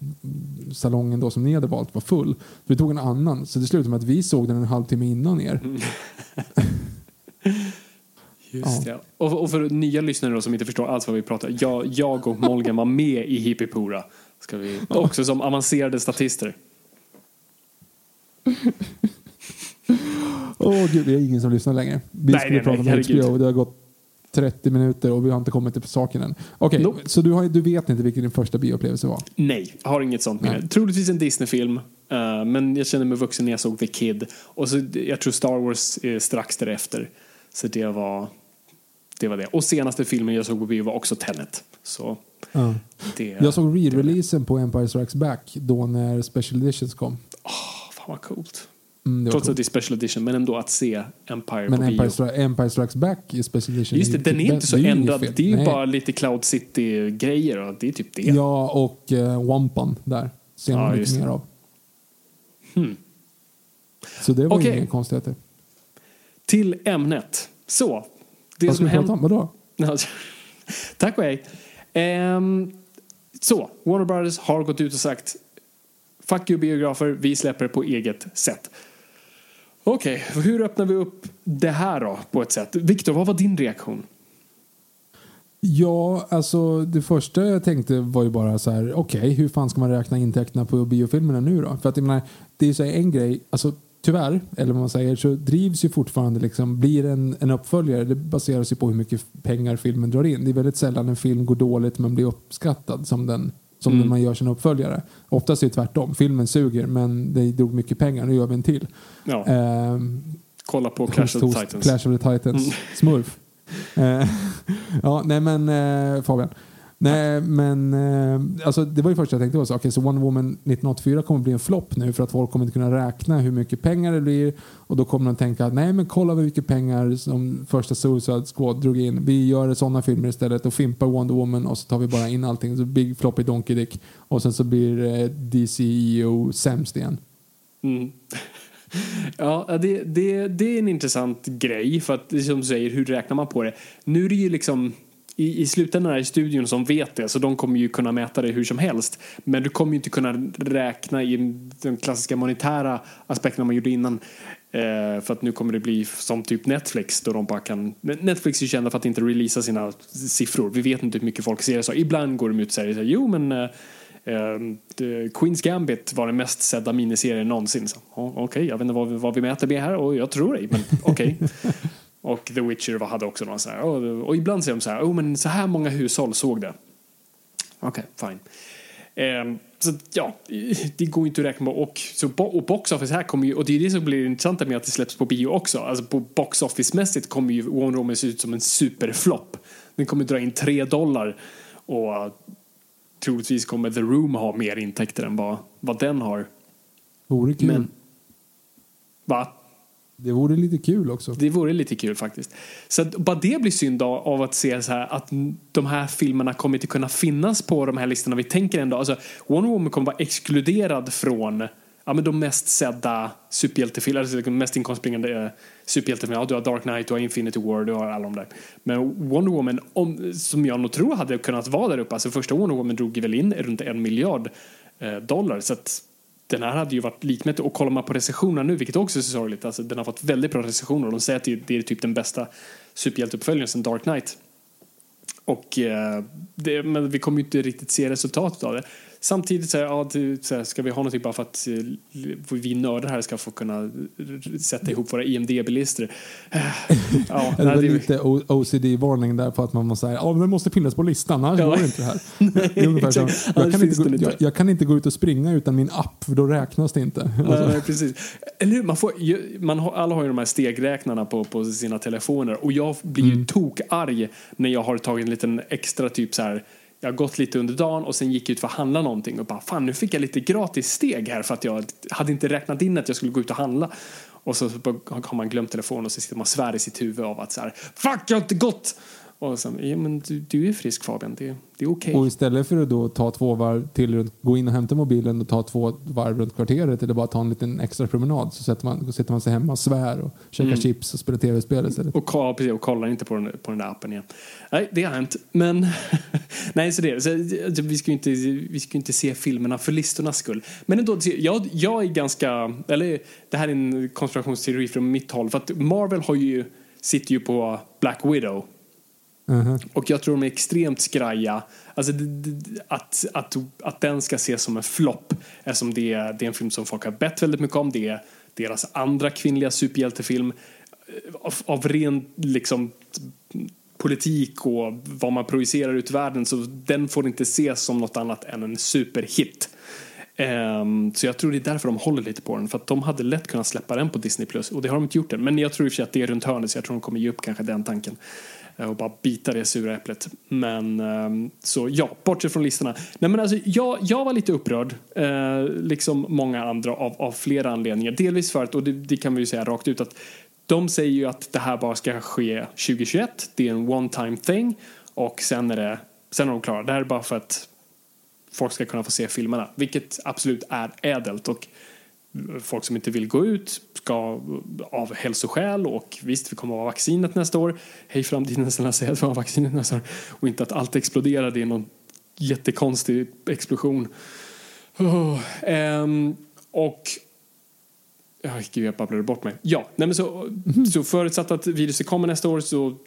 salongen då som ni hade valt var full. Så vi tog en annan, så det slutade med att vi såg den en halvtimme innan er. Just ja. Och, och för nya lyssnare då, som inte förstår alls vad vi pratar jag, jag och Molgan var med i Hippipora. Ska vi, också som avancerade statister. Åh gud, det är ingen som lyssnar längre. Vi Nej, skulle nej, prata nej, om herregud. HBO och det har gått 30 minuter och vi har inte kommit till saken än. Okej, Nope. så du, har, du vet inte vilken din första bioupplevelse var? Nej, har inget sånt. Nej. Troligtvis en Disney-film. eh, men jag kände mig vuxen när jag såg The Kid. Och så, jag tror Star Wars är strax därefter. Så det var, det var det. Och senaste filmen jag såg på bio var också Tenet. Så Ja. det... Jag såg re-releasen på Empire Strikes Back då när Special Editions kom. Fan vad coolt. Mm, det Trots att coolt. det är special edition, men ändå att se Empire Men på Empire, bio. Stri- Empire Strikes Back i Special Edition Just det, den typ- är inte så inget ändrad. fel. Det är ju bara lite Cloud City-grejer och det är typ det. Ja, och uh, Wampan där. Ser man Ja, lite mer det. av. Hmm. Så det var Okej. inga konstigheter. Till ämnet. Så. Det Vad ska vi prata om? Vadå? Tack och hej. Ehm, så, Warner Brothers har gått ut och sagt Fuck you biografer, vi släpper på eget sätt. Okej, hur öppnar vi upp det här då på ett sätt? Viktor, vad var din reaktion? Ja, alltså det första jag tänkte var ju bara så här, okej, hur fan ska man räkna intäkterna på biofilmerna nu då? För att jag menar, det är ju så här en grej, alltså tyvärr, eller vad man säger, så drivs ju fortfarande liksom, blir en, en uppföljare, det baseras ju på hur mycket pengar filmen drar in. Det är väldigt sällan en film går dåligt men blir uppskattad som den som Mm. när man gör sin uppföljare. Oftast är det tvärtom. Filmen suger men det drog mycket pengar, nu gör vi en till. Ja, Ehm, kolla på Clash of Host, the Titans. Mm. Clash of the Titans. Smurf. Eh, ja, nej men eh, Fabian. Nej, men eh, alltså, det var ju första jag tänkte. Också. Okej, så Wonder Woman 1984 kommer bli en flopp nu för att folk kommer inte kunna räkna hur mycket pengar det blir. Och då kommer de tänka att nej men kolla hur mycket pengar som första Suicide Squad drog in. Vi gör sådana filmer istället och fimpar Wonder Woman och så tar vi bara in allting. Så Big Floppy Donkey Dick. Och sen så blir eh, DCEO sämst igen. Mm. Ja, det, det, det är en intressant grej för att det som du säger, hur räknar man på det? Nu är det ju liksom i, i slutändan är det studion som vet det så de kommer ju kunna mäta det hur som helst. Men du kommer ju inte kunna räkna i den klassiska monetära aspekten man gjorde innan. Eh, för att nu kommer det bli som typ Netflix då de bara kan... Netflix är ju kända för att inte releasa sina siffror. Vi vet inte hur mycket folk ser det så. Ibland går de ut och säger så här, jo men eh, Eh, eh Queens Gambit var den mest sedda miniserien någonsin. Så, ja, Okej, jag vet inte vad, vi- vad vi mäter med här och jag tror dig, men okej. och The Witcher hade också någon så här. Och, och ibland säger de så här, oh, men så här många hushåll såg det. Okej, fine. Eh, så ja, det går inte att räkna på. Och, så, och box office här kommer ju, och det är det som blir intressant med att det släpps på bio också. Alltså på box office-mässigt kommer ju Wonder Woman se ut som en superflopp. Den kommer dra in tre dollar och troligtvis kommer The Room ha mer intäkter än vad, vad den har. Vore kul. Men, va? Det vore lite kul också. Det vore lite kul faktiskt. Så att bara det blir synd av, av att se så här att de här filmerna kommer inte kunna finnas på de här listorna. Vi tänker ändå, alltså Wonder Woman kommer vara exkluderad från ja, men de mest sedda superhjältefilmerna. alltså de mest inkomstbringande eh, superhjältefilmerna. Ja, du har Dark Knight, du har Infinity War, du har alla de där. Men Wonder Woman, om, som jag nog tror hade kunnat vara där uppe, alltså första Wonder Woman drog väl in runt en miljard eh, dollar. Så att den här hade ju varit likmätig. Och kollar man på recensionerna nu, vilket också är så sorgligt, alltså den har fått väldigt bra recensioner. De säger att det, det är typ den bästa superhjälteuppföljaren sedan Dark Knight. Och, eh, det, men vi kommer ju inte riktigt se resultatet av det samtidigt så här, ja, det, så här, ska vi ha någonting bara för att eh, vi nördar här ska få kunna sätta ihop våra IMDB-listor. ja, det var nej, det- lite OCD-varning där på att man måste säga ja, det måste finnas på listan, annars Ja. går det inte det här. Är ungefär som, jag, kan inte jag, jag kan inte gå ut och springa utan min app, för då räknas det inte. Alltså, Nej, precis. Eller? Man får, man har, alla har ju de här stegräknarna på, på sina telefoner och jag blir Mm. tokarg när jag har tagit en liten extra typ så här jag har gått lite under dagen och sen gick ut för att handla någonting och bara fan nu fick jag lite gratis steg här för att jag hade inte räknat in att jag skulle gå ut och handla. Och så har man glömt telefonen och så sitter man och svär i sitt huvud av att så här fuck jag har inte gått! Och sen, ja men du, du är frisk Fabian, det, det är okej. Och istället för att då ta två varv till runt, gå in och hämta mobilen och ta två varv runt kvarteret eller bara ta en liten extra promenad så sätter man, sätter man sig hemma och svär och käkar Mm. chips och spelar tv-spel istället. Och, precis, och kollar inte på den, på den där appen igen. Nej, det har hänt. Men nej, så det så, vi ska ju inte, vi ska inte se filmerna för listornas skull. Men ändå, jag, jag är ganska, eller det här är en konspirationsteori från mitt håll. För att Marvel har ju, sitter ju på Black Widow. Mhm. Och jag tror de är extremt skraja. Alltså, att, att, att den ska ses som en flopp eftersom det, är- det är en film som folk har bett väldigt mycket om. Det är deras andra kvinnliga superhjältefilm. Av, av ren liksom, politik och vad man projicerar ut i världen så den får inte ses som något annat än en superhit. Um, så jag tror det är därför de håller lite på den. För att de hade lätt kunnat släppa den på Disney+. Plus Och det har de inte gjort än. Men jag tror i och för sig att det är runt hörnet så jag tror de kommer ge upp kanske den tanken. Eh, och bara bita det sura äpplet. Men ehm, så ja, bortsett från listorna. Nej men alltså jag, jag var lite upprörd. Eh, liksom många andra av, av flera anledningar. Delvis för att, och det, det kan vi ju säga rakt ut att de säger ju att det här bara ska ske 2021. Det är en one time thing. Och sen är det, sen är de klara. Det här är bara för att folk ska kunna få se filmerna. Vilket absolut är ädelt. Och folk som inte vill gå ut ska av hälsoskäl och visst, vi kommer att ha vaccinet nästa år. Hej framtiden, snälla säg att vi har vaccinet nästa år. Och inte att allt exploderar i någon jättekonstig explosion. Oh, ehm, och gud, jag babblade bort mig. Ja, nej men så, så förutsatt att viruset kommer nästa år så...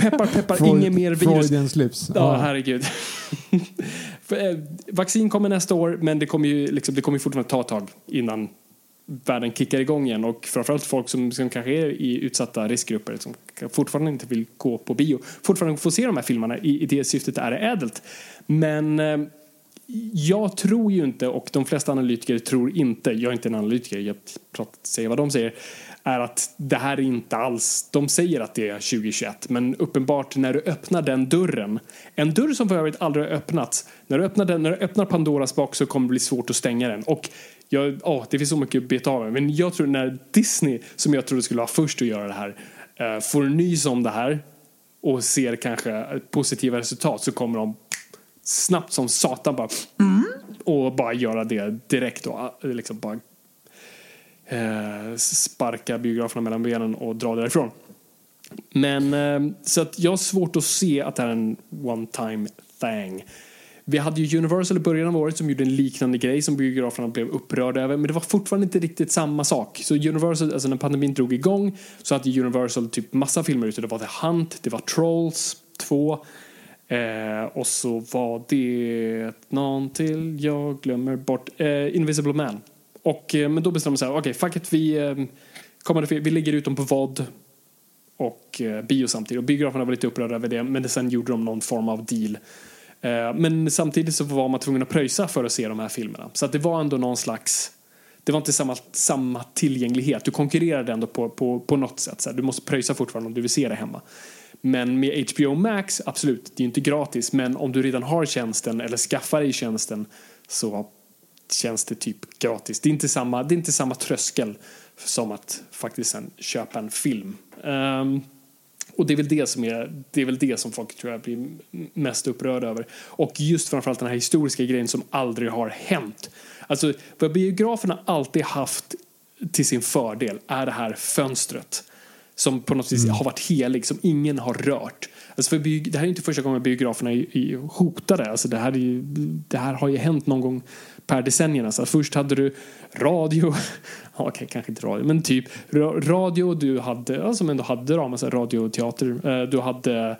peppar, peppar, Freud- inget mer virus. Freudian slips. Ja, herregud. För, eh, Vaccin kommer nästa år, men det kommer ju liksom, det kommer fortfarande ta ett tag innan världen kickar igång igen. Och framförallt folk som, som kanske är i utsatta riskgrupper som fortfarande inte vill gå på bio, fortfarande få se de här filmerna. I, i det syftet är det ädelt. Men eh, jag tror ju inte, och de flesta analytiker tror inte, jag är inte en analytiker, jag pratar, säger vad de säger, är att det här är inte alls, de säger att det är 2021, men uppenbart när du öppnar den dörren, en dörr som för övrigt aldrig har öppnats, när du öppnar, den, när du öppnar Pandoras box så kommer det bli svårt att stänga den. Och jag, åh, det finns så mycket att beta av med, men jag tror när Disney, som jag trodde skulle vara först att göra det här, eh, får nys om det här och ser kanske positiva resultat så kommer de snabbt som satan bara och bara göra det direkt och liksom bara eh, sparka biograferna mellan benen och dra därifrån. Men eh, så att jag har svårt att se att det här är en one time thing. Vi hade ju Universal i början av året som gjorde en liknande grej som biograferna blev upprörda över men det var fortfarande inte riktigt samma sak. Så Universal, alltså när pandemin drog igång så hade Universal typ massa filmer ute. Det var The Hunt, det var Trolls 2 eh, och så var det någon till, jag glömmer bort, eh, Invisible Man. Och, eh, men då bestämde man sig, okej okay, fuck it, vi, eh, kommande, vi lägger ut dem på VOD och eh, bio samtidigt. Och biograferna var lite upprörda över det, men sen gjorde de någon form av deal. Men samtidigt så var man tvungen att pröjsa för att se de här filmerna. Så att det var ändå någon slags det var inte samma, samma tillgänglighet. Du konkurrerade ändå på, på, på något sätt. Så här, du måste pröjsa fortfarande om du vill se det hemma. Men med HBO Max, absolut, det är ju inte gratis. Men om du redan har tjänsten eller skaffar dig tjänsten så känns det typ gratis. Det är inte samma, det är inte samma tröskel som att faktiskt sen köpa en film. Ehm, och det är väl det som är, det är väl det som folk tror jag blir mest upprörda över. Och just framförallt den här historiska grejen som aldrig har hänt. Alltså vad biograferna alltid haft till sin fördel är det här fönstret. Som på något vis har varit helig, som ingen har rört. Alltså för det här är inte första gången biograferna är, är hotade. Alltså det, här är ju, det här har ju hänt någon gång per decennierna. Alltså först hade du radio, ja, okej, kanske inte radio, men typ radio, du hade, ja, som ändå hade då massa radioteater, radio och teater. Du hade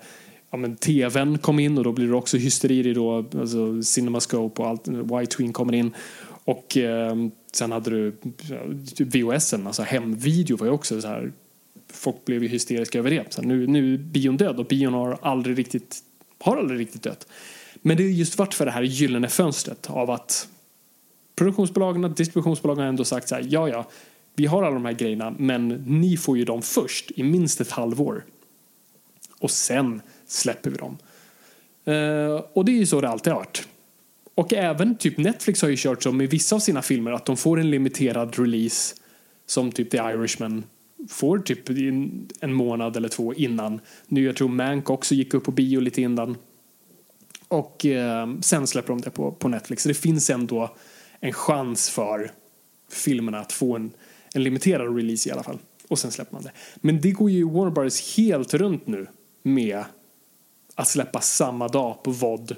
ja, men tvn kom in och då blir det också hysteri då, alltså Cinemascope och allt, White kommer in. Och eh, sen hade du typ VHSen, alltså hemvideo var ju också så här, folk blev ju hysteriska över det. Så här, nu, nu är bion död och bion har aldrig riktigt, har aldrig riktigt dött. Men det har just varit för det här gyllene fönstret av att produktionsbolagen, distributionsbolagen har ändå sagt så här, ja ja, vi har alla de här grejerna, men ni får ju dem först i minst ett halvår. Och sen släpper vi dem. Uh, och det är ju så det alltid har varit. Och även typ Netflix har ju kört så med vissa av sina filmer att de får en limiterad release som typ The Irishman får typ en månad eller två innan. Nu jag tror Mank också gick upp på bio lite innan. Och eh, sen släpper de det på, på Netflix. Så det finns ändå en chans för filmerna att få en, en limiterad release i alla fall. Och sen släpper man det. Men det går ju Warner Brothers helt runt nu med att släppa samma dag på VOD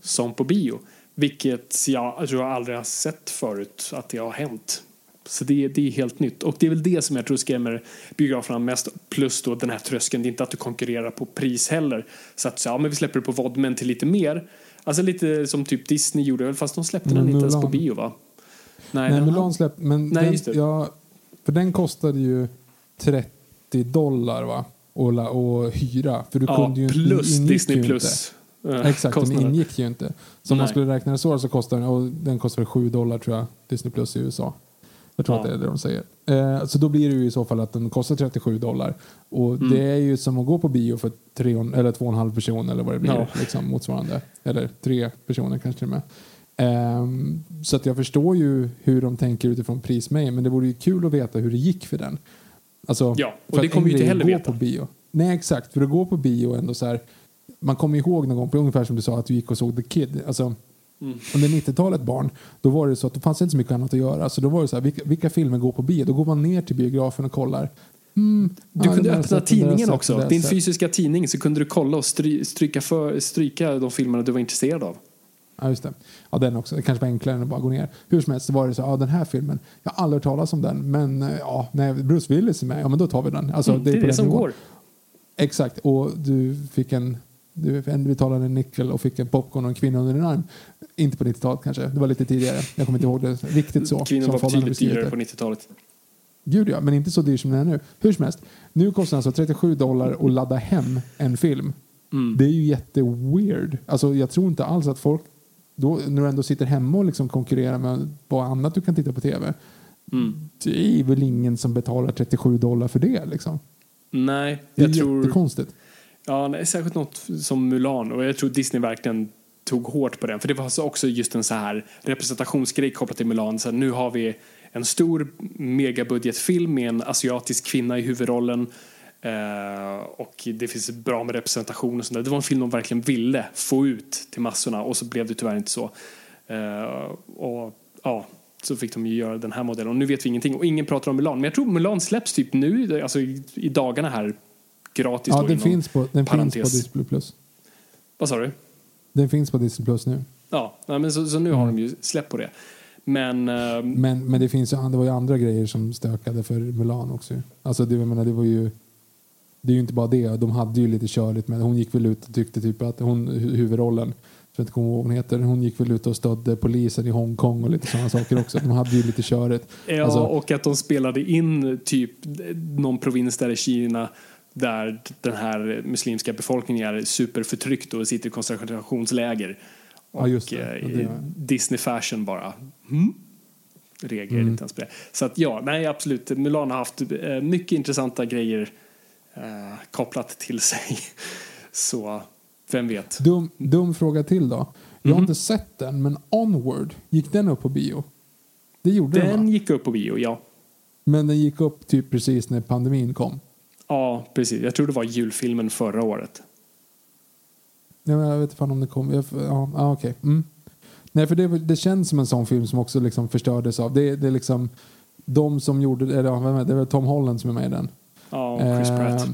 som på bio. Vilket jag, tror jag aldrig har sett förut att det har hänt. Så det, det är helt nytt. Och det är väl det som jag tror skrämmer biograferna mest. Plus då den här tröskeln. Det är inte att du konkurrerar på pris heller. Så att ja, men vi släpper det på VOD men till lite mer. Alltså lite som typ Disney gjorde. Fast de släppte men den inte ens på bio va? Nej, Nej Mulan släppte. Men Nej, den, just det. Ja, för den kostade ju 30 dollar va? Och, och hyra. För du ja, kunde ju plus Disney plus. Inte. Exakt, den ingick ju inte. Så om man skulle räkna det så så kostar den, och den kostar 7 dollar tror jag, Disney plus i USA. Jag tror ja. att det är det de säger. Eh, så då blir det ju i så fall att den kostar 37 dollar. Och mm. det är ju som att gå på bio för tre, eller två och en halv person eller vad det blir. Ja. Liksom, motsvarande. Eller tre personer kanske till och med. Eh, så att jag förstår ju hur de tänker utifrån prismängden. Men det vore ju kul att veta hur det gick för den. Alltså, ja, och det kommer vi inte heller veta. På bio. Nej, exakt. För att gå på bio ändå så här. Man kommer ihåg någon gång, ungefär som du sa, att du gick och såg The Kid. Alltså, Mm. Under 90-talet barn, då var det så att det fanns inte så mycket annat att göra. Så då var det så här, vilka, vilka filmer går på bio? Då går man ner till biografen och kollar. Mm, du ja, kunde öppna tidningen också. Din fysiska tidning så kunde du kolla och stry, stryka, för, stryka de filmerna du var intresserad av. Ja, just det. Ja, den också. Det kanske var enklare än att bara gå ner. Hur som helst så var det så, ja den här filmen, jag har aldrig hört talas om den, men eh, ja, när Bruce Willis är med, ja men då tar vi den. Alltså, mm, det är det, det som nivån. går. Exakt, och du fick en du betalade en nickel och fick en popcorn och en kvinna under din arm. Inte på 90-talet kanske, det var lite tidigare. Jag kommer inte ihåg det riktigt så. Kvinnan var betydligt dyrare på 90-talet. Gud ja, men inte så dyr som den är nu. Hur som helst, nu kostar det alltså 37 dollar att ladda hem en film. Mm. Det är ju jätteweird. Alltså jag tror inte alls att folk, då, när du ändå sitter hemma och liksom konkurrerar med vad annat du kan titta på tv. Mm. Det är väl ingen som betalar 37 dollar för det liksom. Nej, jag det är tror... jättekonstigt. Ja, nej, särskilt något som Mulan och jag tror Disney verkligen tog hårt på den. För det var också just en så här representationsgrej kopplat till Mulan. Så nu har vi en stor megabudgetfilm med en asiatisk kvinna i huvudrollen. Uh, och det finns bra med representation och sånt där. Det var en film de verkligen ville få ut till massorna och så blev det tyvärr inte så. Uh, och ja, så fick de ju göra den här modellen. Och nu vet vi ingenting och ingen pratar om Mulan. Men jag tror Mulan släpps typ nu, alltså i, i dagarna här gratis. Ja, den, finns på, den finns på Disney Plus. Vad sa du? Den finns på Disney Plus nu. Ja, men så, så nu har de ju släppt på det. Men, uh, men, men det, finns ju, det var ju andra grejer som stökade för Mulan också. Alltså det, jag menar, det var ju det är ju inte bara det. De hade ju lite körligt med Hon gick väl ut och tyckte typ att hon, huvudrollen, att komma ihåg hon heter, hon gick väl ut och stödde polisen i Hongkong och lite sådana saker också. De hade ju lite körigt. Ja, alltså, och att de spelade in typ någon provins där i Kina där den här muslimska befolkningen är superförtryckt och sitter i koncentrationsläger. Och ja, eh, Disney fashion bara. Hmm? Reagerar mm. inte ens på det. Så att ja, nej absolut. Mulan har haft eh, mycket intressanta grejer eh, kopplat till sig. Så vem vet. Dum, dum fråga till då. Jag har mm. inte sett den, men Onward, gick den upp på bio? Det gjorde den, den gick upp på bio, ja. Men den gick upp typ precis när pandemin kom? Ja, precis. Jag tror det var julfilmen förra året. Ja, jag vet inte om det kom. Ja, ja okej. Okay. Mm. Nej, för det, det känns som en sån film som också liksom förstördes av. Det, det är liksom de som gjorde, eller det är väl Tom Holland som är med i den. Ja, och Chris Pratt. Eh,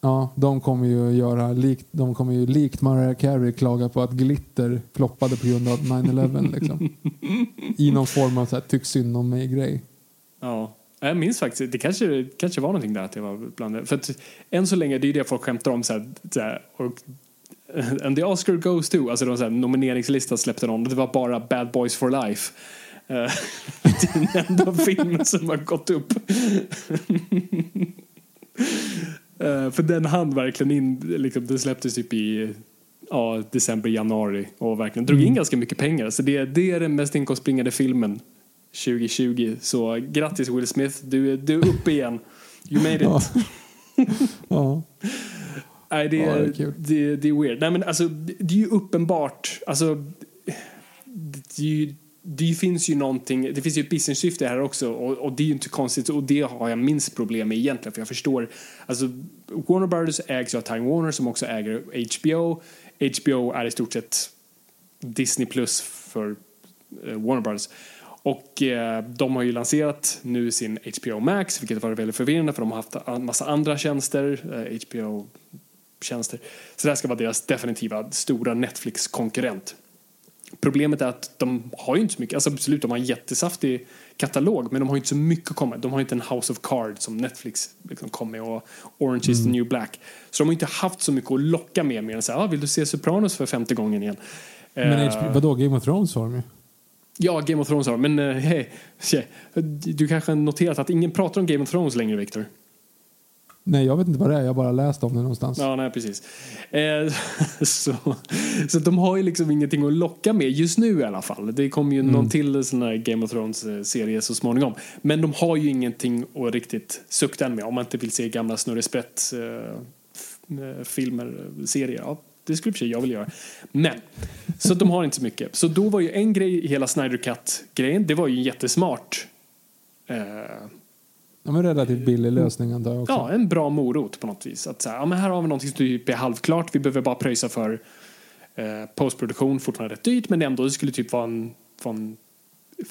ja, de kommer ju göra likt, de kommer ju likt Mariah Carey klaga på att glitter floppade på grund av 9-11 liksom. I någon form av så här, tyck synd om mig-grej. Ja. Jag minns faktiskt, det kanske, kanske var någonting där att jag var bland För att än så länge, det är det folk skämtar om så här, så här, och And the Oscar goes to, alltså de så här, nomineringslistan släppte de, det var bara Bad Boys for Life. Eh, det den enda filmen som har gått upp. Eh, för den hann verkligen in, liksom, den släpptes typ i ja, december, januari och verkligen drog in ganska mycket pengar. Så det, det är den mest inkomstbringande filmen 2020. Så grattis Will Smith, du, är- du är uppe igen. You made it. Ja. Nej, det, Ja, det är, är kul. det, det är weird. Nej, men alltså, det är ju uppenbart. Alltså, det, är ju, det finns ju någonting, det finns ju ett business-syfte här också och, och det är ju inte konstigt och det har jag minst problem med egentligen för jag förstår, alltså Warner Brothers ägs ju av Time Warner som också äger HBO. HBO är i stort sett Disney plus för eh, Warner Brothers. Och eh, de har ju lanserat nu sin HBO Max, vilket varit väldigt förvirrande för de har haft en massa andra tjänster, eh, HBO-tjänster. Så det här ska vara deras definitiva stora Netflix-konkurrent. Problemet är att de har ju inte så mycket, alltså absolut de har en jättesaftig katalog men de har ju inte så mycket att komma. De har inte en House of Cards som Netflix liksom kom med och Orange is the new black. Så de har inte haft så mycket att locka med mer än så här, ah, vill du se Sopranos för femte gången igen? Men Eh, HBO, vadå, Game of Thrones har de ju. Ja, Game of Thrones har men uh, hej, tje, du kanske har noterat att ingen pratar om Game of Thrones längre, Victor? Nej, jag vet inte vad det är. Jag har bara läst om det någonstans. Ja, nej, precis. Eh, så, så de har ju liksom ingenting att locka med just nu i alla fall. Det kommer ju någon till sån här Game of Thrones-serie så småningom. Men de har ju ingenting att riktigt sukta med om man inte vill se gamla snurresprätt eh, eh, filmer, eh, serier. Ja, det skulle i jag vilja göra. Men, så de har inte så mycket. Så då var ju en grej i hela Snyder Cut-grejen, det var ju jättesmart. Eh, Ja, men relativt billig lösning antar jag också. Ja, en bra morot på något vis. Att så här, ja, men här har vi någonting som typ är halvklart. Vi behöver bara pröjsa för eh, postproduktion. Fortfarande rätt dyrt, men ändå det skulle typ vara en, vad en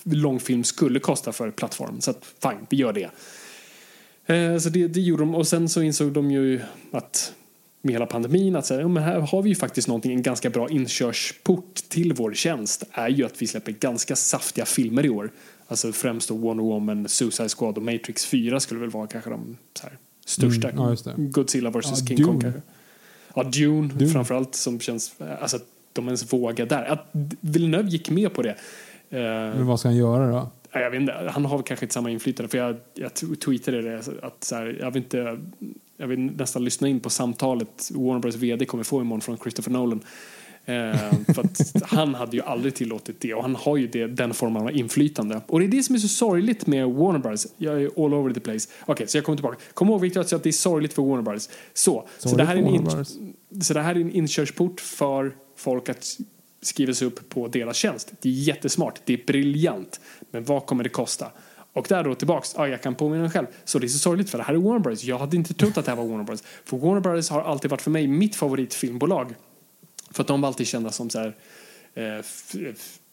långfilm skulle kosta för plattform. Så att fine, vi gör det. Eh, så det, det gjorde de. Och sen så insåg de ju att med hela pandemin att här, ja, men här har vi ju faktiskt någonting, en ganska bra inkörsport till vår tjänst är ju att vi släpper ganska saftiga filmer i år. Alltså främst då Wonder Woman, Suicide Squad och Matrix 4 skulle väl vara kanske de här, största. Mm, ja. Godzilla vs Ja, King Kong Dune. kanske. Ja, Dune, Dune. framförallt som känns, alltså att de ens vågar där. Att Villeneuve gick med på det. Eh, Men vad ska han göra då? Ja, jag vet inte, han har kanske inte samma inflytande för jag, jag tweetade det att så här, jag vill inte jag vill nästan lyssna in på samtalet Warner Bros VD kommer få imorgon från Christopher Nolan. Eh, för att han hade ju aldrig tillåtit det och han har ju det, den formen av inflytande. Och det är det som är så sorgligt med Warner Bros. Jag är all over the place. Okej, så jag kommer tillbaka. Kom ihåg Victor att det är sorgligt för Warner Bros. Så, så, det här är en så det här är en inkörsport för folk att skriva sig upp på deras tjänst. Det är jättesmart, det är briljant. Men vad kommer det kosta? Och där då tillbaks, ja, jag kan påminna mig själv. Så det är så sorgligt för det här är Warner Brothers. Jag hade inte trott att det här var Warner Brothers För Warner Brothers har alltid varit för mig mitt favoritfilmbolag. För att de var alltid kända som så här, eh,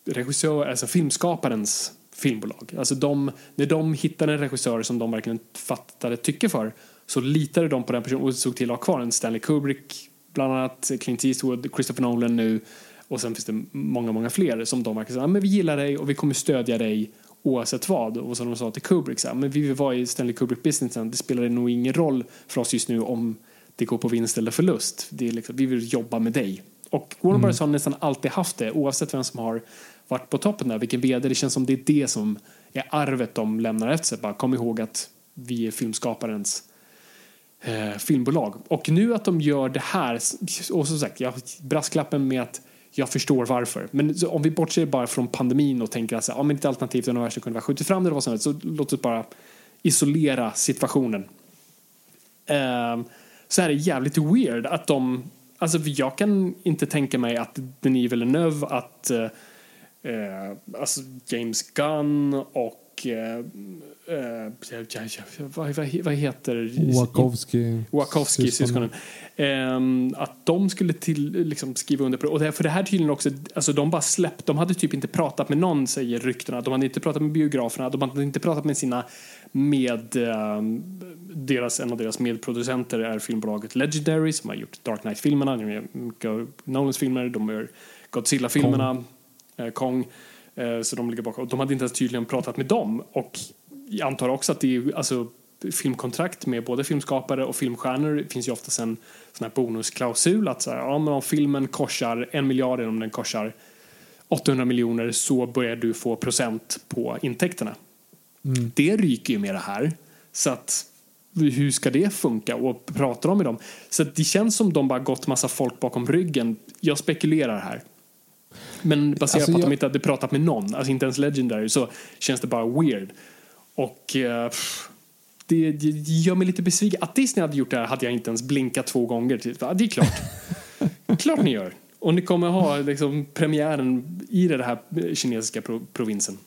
regissör, alltså filmskaparens filmbolag. Alltså de, när de hittade en regissör som de verkligen fattade tycke för så litade de på den personen och såg till att ha kvar en Stanley Kubrick, bland annat Clint Eastwood, Christopher Nolan nu och sen finns det många, många fler som de verkligen sa, men vi gillar dig och vi kommer stödja dig oavsett vad. Och som de sa till Kubrick, så här, men vi vill vara i Stanley Kubrick-businessen, det spelar nog ingen roll för oss just nu om det går på vinst eller förlust. Det är liksom, vi vill jobba med dig. Och Warner Bros har nästan alltid haft det, oavsett vem som har varit på toppen där, vilken vd. Det känns som det är det som är arvet de lämnar efter sig. Bara kom ihåg att vi är filmskaparens eh, filmbolag. Och nu att de gör det här, och som sagt, jag brasklappen med att jag förstår varför. Men så om vi bortser bara från pandemin och tänker att om inte ett alternativt universum kunde vara skjutit fram det eller vad som helst, så låt oss bara isolera situationen. Ehm, så är det jävligt weird att de, alltså jag kan inte tänka mig att Denis Villeneuve, att eh, eh, alltså James Gunn och eh, eh, ja, vad, vad, heter. Wachowski syskonen. Ehm, att de skulle till, liksom, skriva under på det. Och det, för det här tydligen också, alltså de bara släppt, de hade typ inte pratat med någon säger ryktena. De hade inte pratat med biograferna, de hade inte pratat med sina med ehm, deras, en av deras medproducenter är filmbolaget Legendary som har gjort Dark Knight-filmerna, Nolans filmer, de gör Godzilla-filmerna, Kong. Eh, Kong eh, så de ligger bakom. Och de hade inte ens tydligen pratat med dem. Och jag antar också att det är, alltså, filmkontrakt med både filmskapare och filmstjärnor. Det finns ju oftast en sån här bonusklausul att så här, ja, men om filmen korsar en miljard eller om den korsar 800 miljoner så börjar du få procent på intäkterna. Mm. Det ryker ju med det här. Så att hur ska det funka och pratar de med dem? Så det känns som de bara gått massa folk bakom ryggen. Jag spekulerar här. Men baserat Alltså, på att jag- de inte hade pratat med någon, alltså inte ens Legendary, så känns det bara weird. Och eh, pff, det, det gör mig lite besviken. Att Disney hade gjort det här hade jag inte ens blinkat två gånger. Ja, det är klart. klart ni gör. Och ni kommer ha liksom, premiären i den här kinesiska pro provinsen.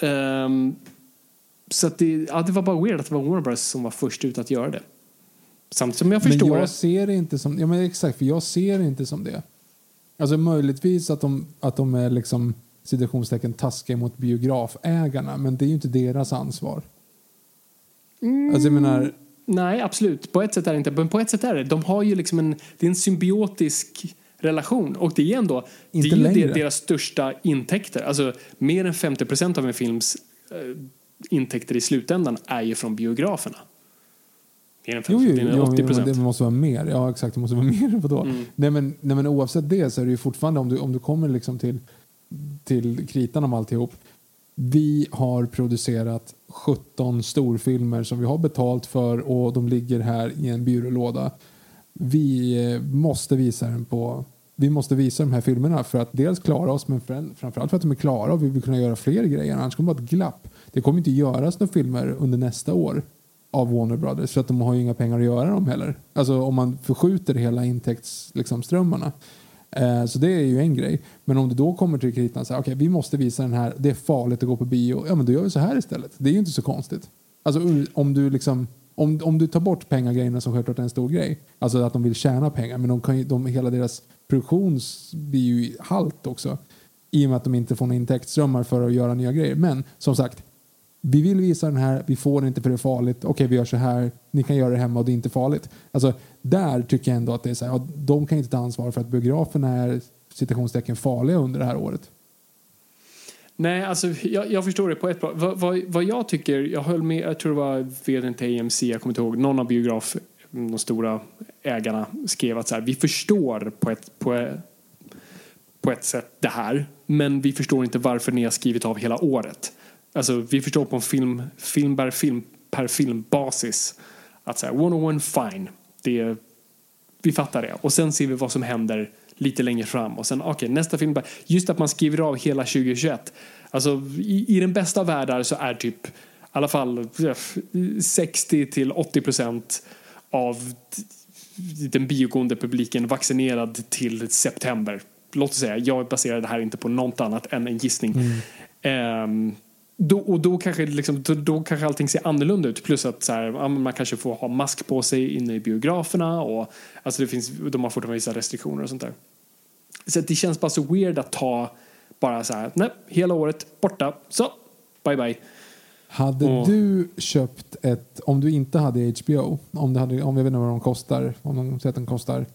Ehm, så att det, ja, det var bara weird att det var Warner Bros som var först ut att göra det. Samtidigt som jag förstår Men jag det. ser det inte som, ja men exakt, för jag ser det inte som det. Alltså möjligtvis att de, att de är liksom citationstecken taskiga mot biografägarna, men det är ju inte deras ansvar. Alltså jag menar, Nej, absolut. På ett sätt är det inte. Men på ett sätt är det. De har ju liksom en, det är en symbiotisk relation. Och det är ändå Inte det är längre. deras största intäkter. Alltså mer än 50 procent av en films eh, intäkter i slutändan är ju från biograferna. Mer än 50, jo, jo, jo, 80 jo, procent. det måste vara mer. Ja, exakt, det måste vara mer. Vadå? Mm. Nej, men, nej, men oavsett det så är det ju fortfarande, om du, om du kommer liksom till, till kritan om alltihop. Vi har producerat 17 storfilmer som vi har betalt för och de ligger här i en byrålåda. Vi eh, måste visa den på vi måste visa de här filmerna för att dels klara oss men för, framförallt för att de är klara och vi vill kunna göra fler grejer. Annars kommer det vara ett glapp. Det kommer inte göras några filmer under nästa år av Warner Brothers för att de har ju inga pengar att göra dem heller. Alltså om man förskjuter hela intäktsströmmarna. Liksom, så det är ju en grej. Men om det då kommer till kritan så här, okej okay, vi måste visa den här, det är farligt att gå på bio. Ja men då gör vi så här istället. Det är ju inte så konstigt. Alltså om du liksom om, om du tar bort pengagrejerna som självklart är en stor grej, alltså att de vill tjäna pengar, men de kan ju, de, hela deras produktion blir ju halt också i och med att de inte får några intäktsströmmar för att göra nya grejer. Men som sagt, vi vill visa den här, vi får den inte för det är farligt. Okej, okay, vi gör så här, ni kan göra det hemma och det är inte farligt. Alltså, där tycker jag ändå att det är så här, ja, de kan inte ta ansvar för att biograferna är citationstecken farliga under det här året. Nej, alltså jag, jag förstår det på ett plan. Vad, vad, vad jag tycker, jag höll med, jag tror det var vdn till AMC, jag kommer inte ihåg, någon av biograf, de stora ägarna skrev att så här, vi förstår på ett, på, på ett sätt det här, men vi förstår inte varför ni har skrivit av hela året. Alltså vi förstår på en film, film per film, per filmbasis att så här, one on one, fine. Det, vi fattar det. Och sen ser vi vad som händer lite längre fram. Och sen, okej, nästa film. Just att man skriver av hela 2021. Alltså, i, i den bästa av världar så är typ i alla fall eh, 60 till 80 procent av den biogående publiken vaccinerad till september. Låt oss säga, jag baserar det här inte på något annat än en gissning. Ehm, då, och då kanske, liksom, då, då kanske allting ser annorlunda ut. Plus att så här, man kanske får ha mask på sig inne i biograferna. Och, alltså det finns, de har fortfarande vissa restriktioner och sånt där. Så det känns bara så weird att ta bara så här, nej, hela året borta, så, bye bye. Hade Och- du köpt ett, om du inte hade HBO, om, det hade, om jag vet inte vad de kostar, om de säger att den kostar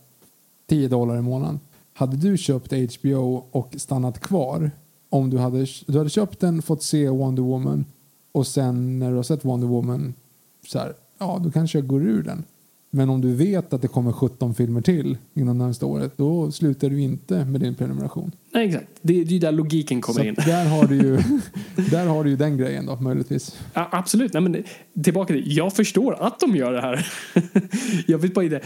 10 dollar i månaden. Hade du köpt HBO och stannat kvar, om du hade, du hade köpt den, fått se Wonder Woman och sen när du har sett Wonder Woman, så här, ja då kanske jag går ur den. Men om du vet att det kommer 17 filmer till inom närmaste året, då slutar du inte med din prenumeration. Nej, exakt. Det, är ju där logiken kommer Så in. där har du ju där har du ju den grejen då, möjligtvis. Ja, absolut. Nej, men, tillbaka till, jag förstår att de gör det här. jag vet bara inte.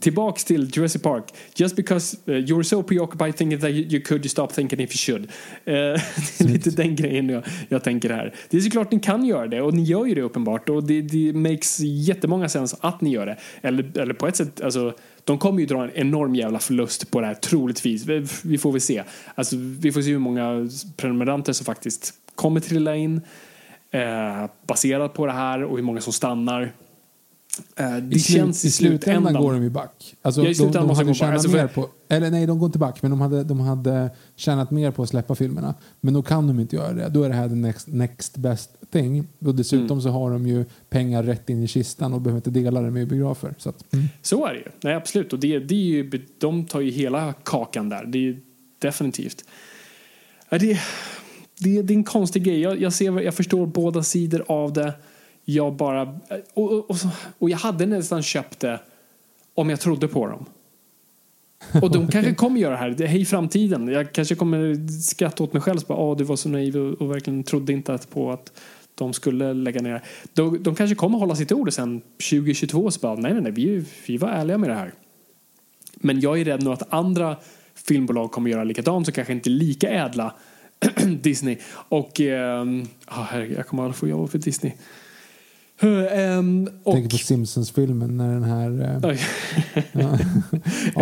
Tillbaks till Jurassic Park. Just because uh, you're so preoccupied thinking that you, you could, you stop thinking if you should. Eh, det är lite den grejen jag, jag tänker här. Det är såklart ni kan göra det och ni gör ju det uppenbart och det, det makes jättemånga sens att ni gör det. Eller, eller på ett sätt, alltså de kommer ju dra en enorm jävla förlust på det här troligtvis. Vi, vi får väl se. Alltså, vi får se hur många prenumeranter som faktiskt kommer trilla in eh, baserat på det här och hur många som stannar. Eh, det I, slut, känns I slutändan går de ju back. Alltså, Ja, i slutändan de, de måste hade tjänat Alltså, mer på, eller nej, de går inte back, men de hade, de hade tjänat mer på att släppa filmerna. Men då kan de inte göra det. Då är det här the next, next best thing. Och dessutom Mm. så har de ju pengar rätt in i kistan och behöver inte dela det med biografer. Så att, mm. Så är det ju. Nej, absolut. Och det, det är ju, de tar ju hela kakan där. Det är ju definitivt. Det, det, det är en konstig grej. Jag, jag, ser, jag förstår båda sidor av det. Jag bara... Och, och, och, så- och jag hade nästan köpt det om jag trodde på dem. Och de kanske kommer göra det här. Det i framtiden. Jag kanske kommer skratta åt mig själv. Så bara, Åh, du var så naiv och, och verkligen trodde inte att på att de skulle lägga ner. De, de kanske kommer hålla sitt ord sen 2022 så bara, nej, nej, nej, vi, vi var ärliga med det här. Men jag är rädd nu att andra filmbolag kommer göra likadant som kanske inte lika ädla Disney. Och, herregud, jag kommer aldrig få jobba för Disney. Ehm, och, Tänk på Simpsons-filmen när den här... Eh, Oj. ja.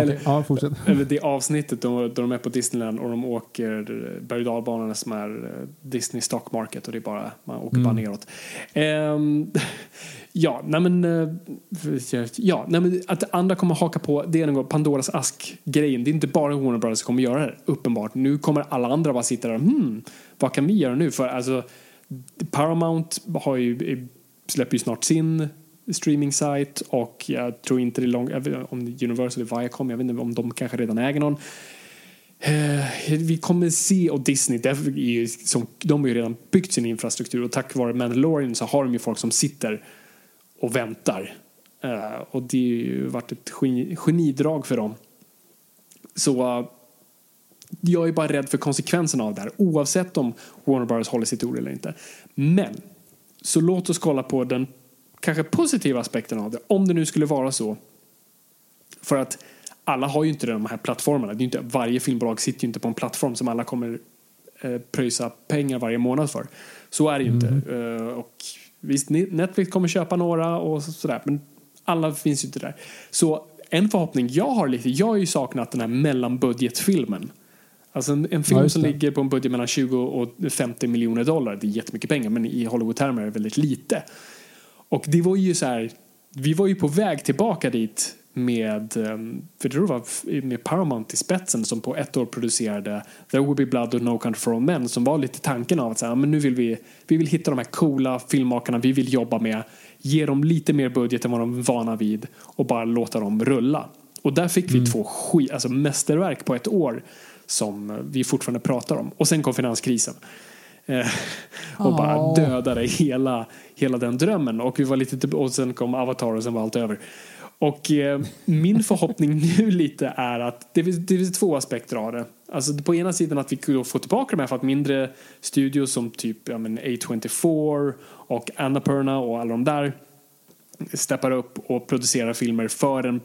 Eller- ja, fortsätt. Eller det avsnittet då, då de är på Disneyland och de åker berg och som är eh, Disney Stock Market och det är bara, man åker bara neråt. Ehm, ja, nej men, eh, ja, nej men att andra kommer haka på, det är någon Pandoras ask-grejen. Det är inte bara Warner Brothers som kommer göra det, uppenbart. Nu kommer alla andra bara sitta där, hmm, vad kan vi göra nu? För alltså, Paramount har ju, släpper ju snart sin streaming site och jag tror inte det är långt, om Universal eller Viacom, jag vet inte om de kanske redan äger någon. Eh, Vi kommer se, och Disney, därför är ju som, de har ju redan byggt sin infrastruktur och tack vare Mandalorian så har de ju folk som sitter och väntar. Eh, Och det har ju varit ett genidrag för dem. Så eh, jag är bara rädd för konsekvenserna av det här oavsett om Warner Bros håller sitt ord eller inte. Men så låt oss kolla på den kanske positiva aspekten av det om det nu skulle vara så. För att alla har ju inte de här plattformarna. Det är inte, varje filmbolag sitter ju inte på en plattform som alla kommer eh, pröjsa pengar varje månad för. Så är det ju inte. Eh, och visst, Netflix kommer köpa några och så- sådär. Men alla finns ju inte där. Så en förhoppning jag har lite, jag har ju saknat den här mellanbudgetfilmen. Alltså en, en film Ja, som ligger på en budget mellan 20 och 50 miljoner dollar. Det är jättemycket pengar men i Hollywood-termer är det väldigt lite. Och det var ju så här, vi var ju på väg tillbaka dit med, ehm, för det var med Paramount i spetsen som på ett år producerade There Will Be Blood och No Country for Old Men som var lite tanken av att så här, men nu vill vi, vi vill hitta de här coola filmmakarna vi vill jobba med, ge dem lite mer budget än vad de är vana vid och bara låta dem rulla. Och där fick vi två skit, alltså mästerverk på ett år som vi fortfarande pratar om. Och sen kom finanskrisen. Eh, och bara Ja. dödade hela, hela den drömmen. Och, vi var lite, typ- och sen kom Avatar och sen var allt över. Och eh, min förhoppning nu lite är att det finns, det finns två aspekter av det. Alltså på ena sidan att vi då får tillbaka de här för att mindre studios som typ ja, men A24 och Annapurna och alla de där steppar upp och producerar filmer för en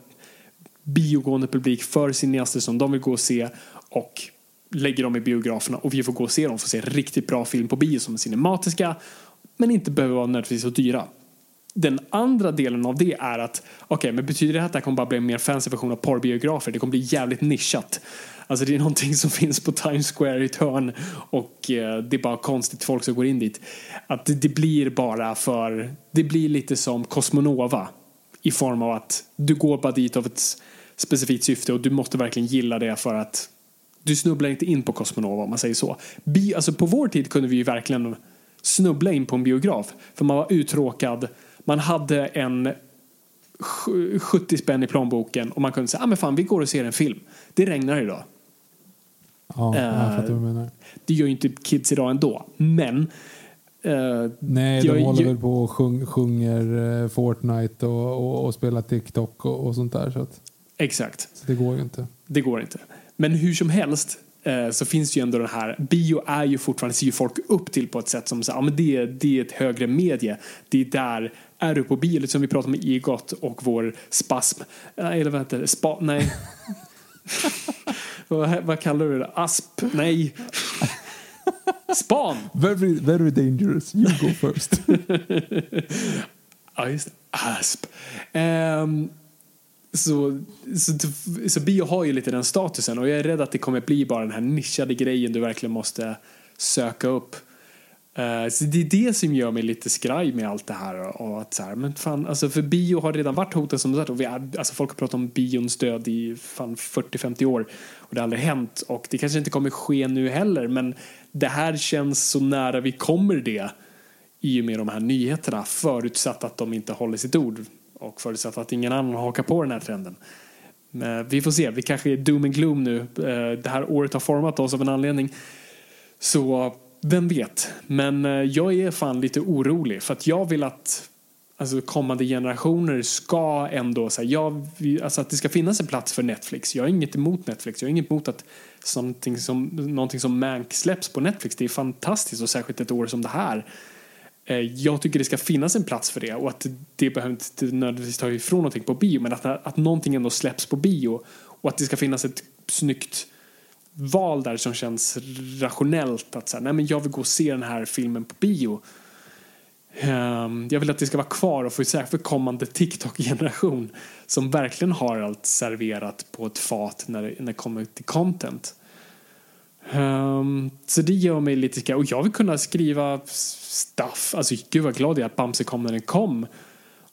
biogående publik, för cineaster som de vill gå och se och lägger dem i biograferna och vi får gå och se dem får se riktigt bra film på bio som är cinematiska men inte behöver vara nödvändigtvis så dyra. Den andra delen av det är att okej, men betyder det här att det här kommer bara bli en mer fancy version av porrbiografer? Det kommer bli jävligt nischat. Alltså det är någonting som finns på Times Square i ett hörn och eh, det är bara konstigt folk som går in dit. Att det, det blir bara för, det blir lite som Cosmonova i form av att du går bara dit av ett specifikt syfte och du måste verkligen gilla det för att du snubblar inte in på Cosmonova om man säger så. Bi, alltså på vår tid kunde vi ju verkligen snubbla in på en biograf för man var uttråkad, man hade en sj- 70 spänn i plånboken och man kunde säga ah, men fan vi går och ser en film. Det regnar idag. Ja, Eh, jag fattar vad du menar. Det gör ju inte kids idag ändå. Men eh, Nej, de jag- håller jag- väl på och sjung, sjunger eh, Fortnite och, och, och spelar TikTok och, och sånt där. Så, att, exakt. så det går ju inte. Det går inte. Men hur som helst eh, så finns ju ändå den här, bio är ju fortfarande, ser ju folk upp till på ett sätt som så, ja, men det, det är ett högre medie. Det är där, är du på bio, som vi pratade om i EGOT och vår spasm, eh, eller vad heter det, spa, nej. vad, vad kallar du det? Asp? Nej. Span! Very, very dangerous. You go first. Ja, just det. Asp. Ehm, så, så, så bio har ju lite den statusen och jag är rädd att det kommer bli bara den här nischade grejen du verkligen måste söka upp. Uh, så det är det som gör mig lite skraj med allt det här. Och att så här men fan, alltså för bio har redan varit hotat som sagt. Och vi är, alltså folk har pratat om bions död i fan 40-50 år. Och det har aldrig hänt. Och det kanske inte kommer ske nu heller. Men det här känns så nära vi kommer det i och med de här nyheterna förutsatt att de inte håller sitt ord och förutsatt att ingen annan hakar på den här trenden. Men vi får se, vi kanske är doom and gloom nu. Eh, det här året har format oss av en anledning. Så vem vet. Men eh, jag är fan lite orolig för att jag vill att alltså, kommande generationer ska ändå så här, jag, alltså att det ska finnas en plats för Netflix. Jag har inget emot Netflix. Jag har inget emot att någonting som, någonting som Mank släpps på Netflix. Det är fantastiskt och särskilt ett år som det här. Eh, jag tycker det ska finnas en plats för det och att det behöver inte nödvändigtvis ta ifrån någonting på bio men att, att någonting ändå släpps på bio och att det ska finnas ett snyggt val där som känns rationellt att säga, nej men jag vill gå och se den här filmen på bio. Um, jag vill att det ska vara kvar och för, för kommande TikTok-generation som verkligen har allt serverat på ett fat när det, när det kommer till content. Um, så det gör mig lite. Och jag vill kunna skriva stuff. Alltså gud vad glad jag är att Bamse kom när den kom.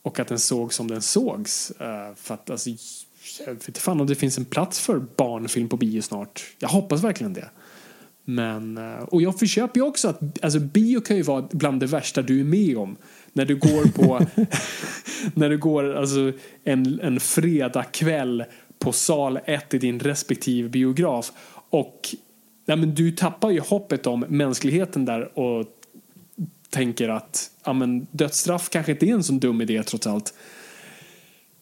Och att den såg som den sågs. Uh, för att alltså, jag vet inte fan om det finns en plats för barnfilm på bio snart. Jag hoppas verkligen det. Men, uh, och jag förköper ju också att alltså, bio kan ju vara bland det värsta du är med om. När du går på när du går alltså, en, en fredagkväll på sal 1 i din respektive biograf och nej, men du tappar ju hoppet om mänskligheten där och tänker att ja, men dödsstraff kanske inte är en så dum idé trots allt.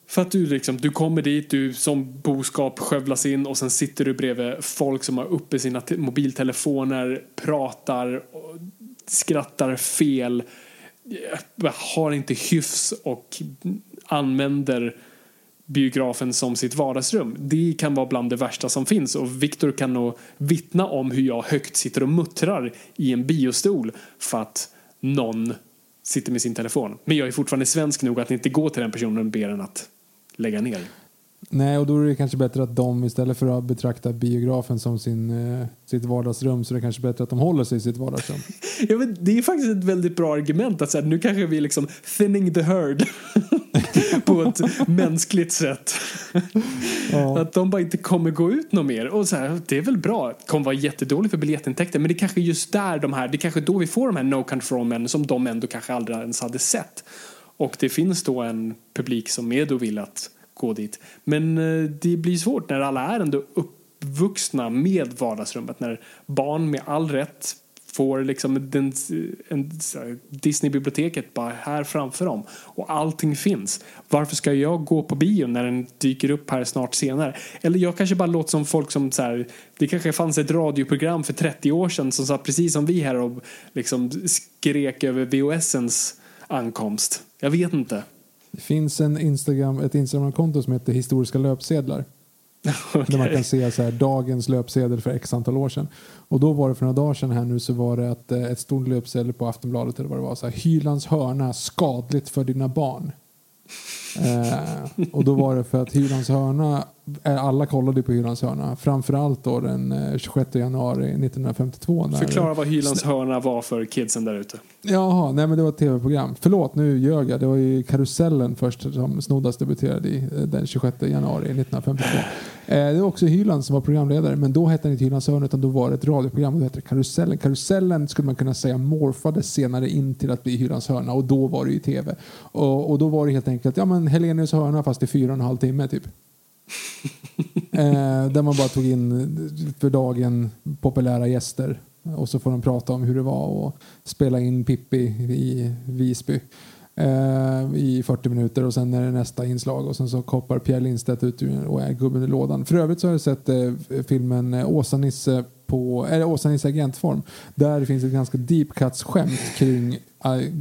För att du liksom, du kommer dit, du som boskap skövlas in och sen sitter du bredvid folk som har uppe sina mobiltelefoner, pratar, skrattar fel, eh, har inte hyfs och använder biografen som sitt vardagsrum. Det kan vara bland det värsta som finns och Viktor kan nog vittna om hur jag högt sitter och muttrar i en biostol för att någon sitter med sin telefon. Men jag är fortfarande svensk nog att inte gå till den personen och be den att lägga ner. Nej, och då är det kanske bättre att de istället för att betrakta biografen som sin, eh, sitt vardagsrum så är det kanske bättre att de håller sig i sitt vardagsrum. ja, men det är faktiskt ett väldigt bra argument att säga, nu kanske vi är liksom thinning the herd på ett mänskligt sätt. Ja. Att de bara inte kommer gå ut något mer. Och så här, det är väl bra. Det kommer vara jättedåligt för biljettintäkter men det är kanske just där de här, det är kanske då vi får de här no control men som de ändå kanske aldrig ens hade sett. Och det finns då en publik som är då vill att gå dit. Men eh, det blir svårt när alla är ändå uppvuxna med vardagsrummet. När barn med all rätt får liksom den, en, eh, Disney-biblioteket bara här framför dem och allting finns. Varför ska jag gå på bio när den dyker upp här snart senare? Eller jag kanske bara låter som folk som så här, det kanske fanns ett radioprogram för 30 år sedan som satt precis som vi här och liksom skrek över VHSens ankomst. Jag vet inte. Det finns en Instagram, ett Instagram-konto som heter Historiska löpsedlar. okay. Där man kan se så här, dagens löpsedel för x antal år sedan. Och då var det för några dagar sedan här nu så var det att, eh, ett stort löpsedel på Aftonbladet eller vad det var. Så här, Hylands hörna skadligt för dina barn. Eh, och då var det för att Hylands hörna, eh, alla kollade på Hylands hörna. Framförallt då den 26 eh, januari 1952. Förklara vad Hylands hörna var för kidsen där ute. Jaha, nej men det var ett tv-program. Förlåt, nu ljög jag. Det var ju Karusellen först som Snoddas debuterade i den 26 januari 1952. det var också Hyland som var programledare, men då hette den inte Hylands hörna utan då var det ett radioprogram och det hette Karusellen. Karusellen skulle man kunna säga morfades senare in till att bli Hylands hörna och då var det ju tv. Och, och då var det helt enkelt, ja men Helenius hörna fast i fyra och en halv timme typ. eh, där man bara tog in för dagen populära gäster och så får de prata om hur det var att spela in Pippi i Visby eh, i 40 minuter och sen är det nästa inslag och sen så koppar Pierre Lindstedt ut och är gubben i lådan. För övrigt så har jag sett eh, filmen Åsa-Nisse på, eller Åsa-Nisse agentform där det finns ett ganska deep cuts skämt kring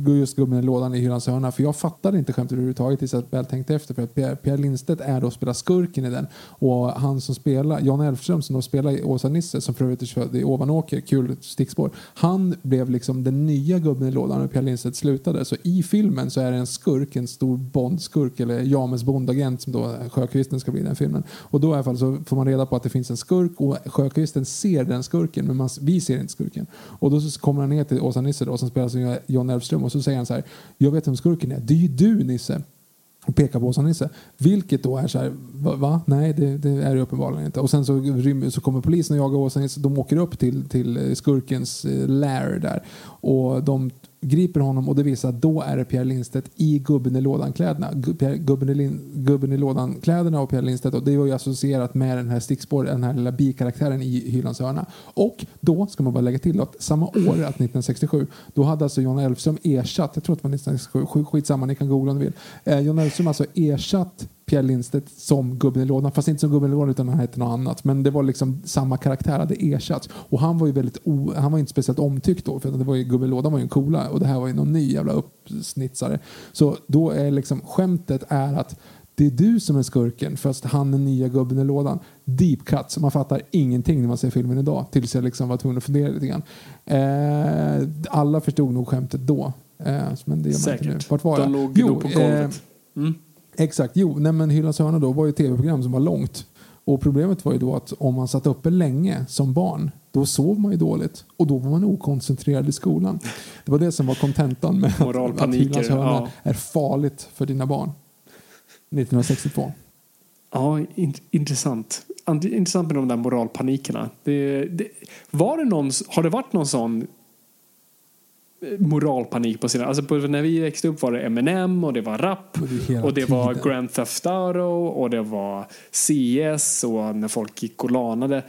just gubben i lådan i hyllans hörna. För jag fattade inte skämtet överhuvudtaget tills jag väl tänkte efter. För att Pierre Lindstedt är då och spelar skurken i den. Och han som spelar, Jan Elfström som då spelar Åsa-Nisse, som för övrigt är född i Ovanåker, kul stickspår. Han blev liksom den nya gubben i lådan när Pierre Lindstedt slutade. Så i filmen så är det en skurk, en stor Bondskurk eller James Bondagent som då Sjökvisten ska bli i den filmen. Och då i alla fall så får man reda på att det finns en skurk och Sjökvisten ser den skurken men man, vi ser inte skurken. Och då så kommer han ner till Åsa-Nisse då som spelas av Jan Elfström och så säger han så här. Jag vet vem skurken är. Det är ju du Nisse. Och pekar på Åsa-Nisse. Vilket då är så här. Va? va? Nej det, det, är det uppenbarligen inte. Och sen så, så kommer polisen och jagar Åsa-Nisse. De åker upp till, till skurkens eh, lair där. Och de griper honom och det visar att då är det Pierre Lindstedt i gubben i lådan-kläderna. Gubben i, lin, gubben i lådan-kläderna och Pierre Lindstedt och det var ju associerat med den här stickspår, den här lilla bikaraktären i Hylands hörna. Och då ska man bara lägga till att samma år, att 1967, då hade alltså John Elfström ersatt, jag tror att det var 1967, skit- skitsamma, ni kan googla om ni vill. Eh, John Elfström alltså ersatt Pierre Lindstedt som gubben i lådan, fast inte som gubben i lådan utan han hette något annat. Men det var liksom samma karaktär hade ersatts. Och han var ju väldigt o, han var inte speciellt omtyckt då, för det var ju, gubben i lådan var ju en coola och det här var ju någon ny jävla uppsnitsare. Så då är liksom skämtet är att det är du som är skurken fast han är nya gubben i lådan. Deep cut, så man fattar ingenting när man ser filmen idag. Tills jag liksom var tvungen att fundera lite grann. Eh, alla förstod nog skämtet då. Eh, men det gör man inte nu. Säkert. Vart var jag? De låg Jo, på eh, golvet. Mm. Exakt, jo, nej men Hylands hörna då var ju tv-program som var långt. Och problemet var ju då att om man satt uppe länge som barn, då sov man ju dåligt. Och då var man okoncentrerad i skolan. Det var det som var kontentan med att, att Hylands hörna ja. är farligt för dina barn. 1962. Ja, in, intressant. Intressant med de där moralpanikerna. Det, det, var det någon, har det varit någon sån moralpanik på sina... Alltså på, när vi växte upp var det Eminem och det var rap Och det är hela och det var tiden. Grand Theft Auto och det var CS och när folk gick och lanade.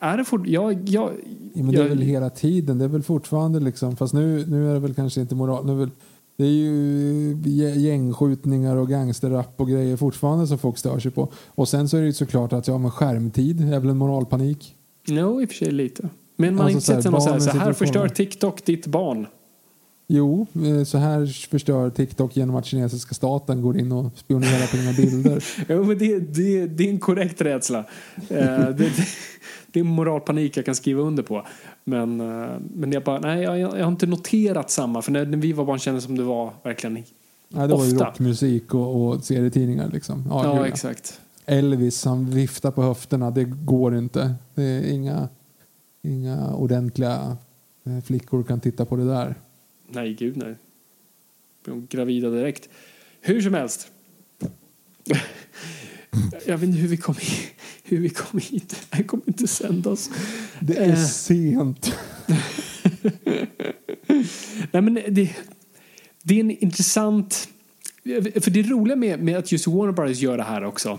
Är det fort, jag, jag, Ja, men det är väl hela tiden. Det är väl fortfarande liksom, fast nu, nu är det väl kanske inte moral. Nu är väl, det är ju gä- gängskjutningar och gangsterrap och grejer fortfarande som folk stör sig på. Och sen så är det ju såklart att ja, men skärmtid är väl en moralpanik. No, i och för sig lite. Men man har Alltså inte så här, sett någon så här, så här förstör. TikTok ditt barn. Jo, eh, så här förstör TikTok genom att kinesiska staten går in och spionerar på dina bilder. Jo, men det, det, det är en korrekt rädsla. Eh, det, det, är moralpanik jag kan skriva under på. Men, eh, men jag, bara, nej, jag, jag har inte noterat samma. För när, när vi var barn kändes det som det var verkligen... Nej, det var ju Ofta. rockmusik och, och serietidningar liksom. Ja, Ja, ja. exakt. Elvis, han viftar på höfterna. Det går inte. Det är inga, inga ordentliga flickor kan titta på det där. Nej, gud nej. Blir hon gravida direkt. Hur som helst. Jag vet inte hur vi kom, hit. hur vi kom hit. Det här kommer inte sändas. Det är Eh. sent. Nej, men det, det är en intressant... För det roliga med, med att just Warner Brothers gör det här också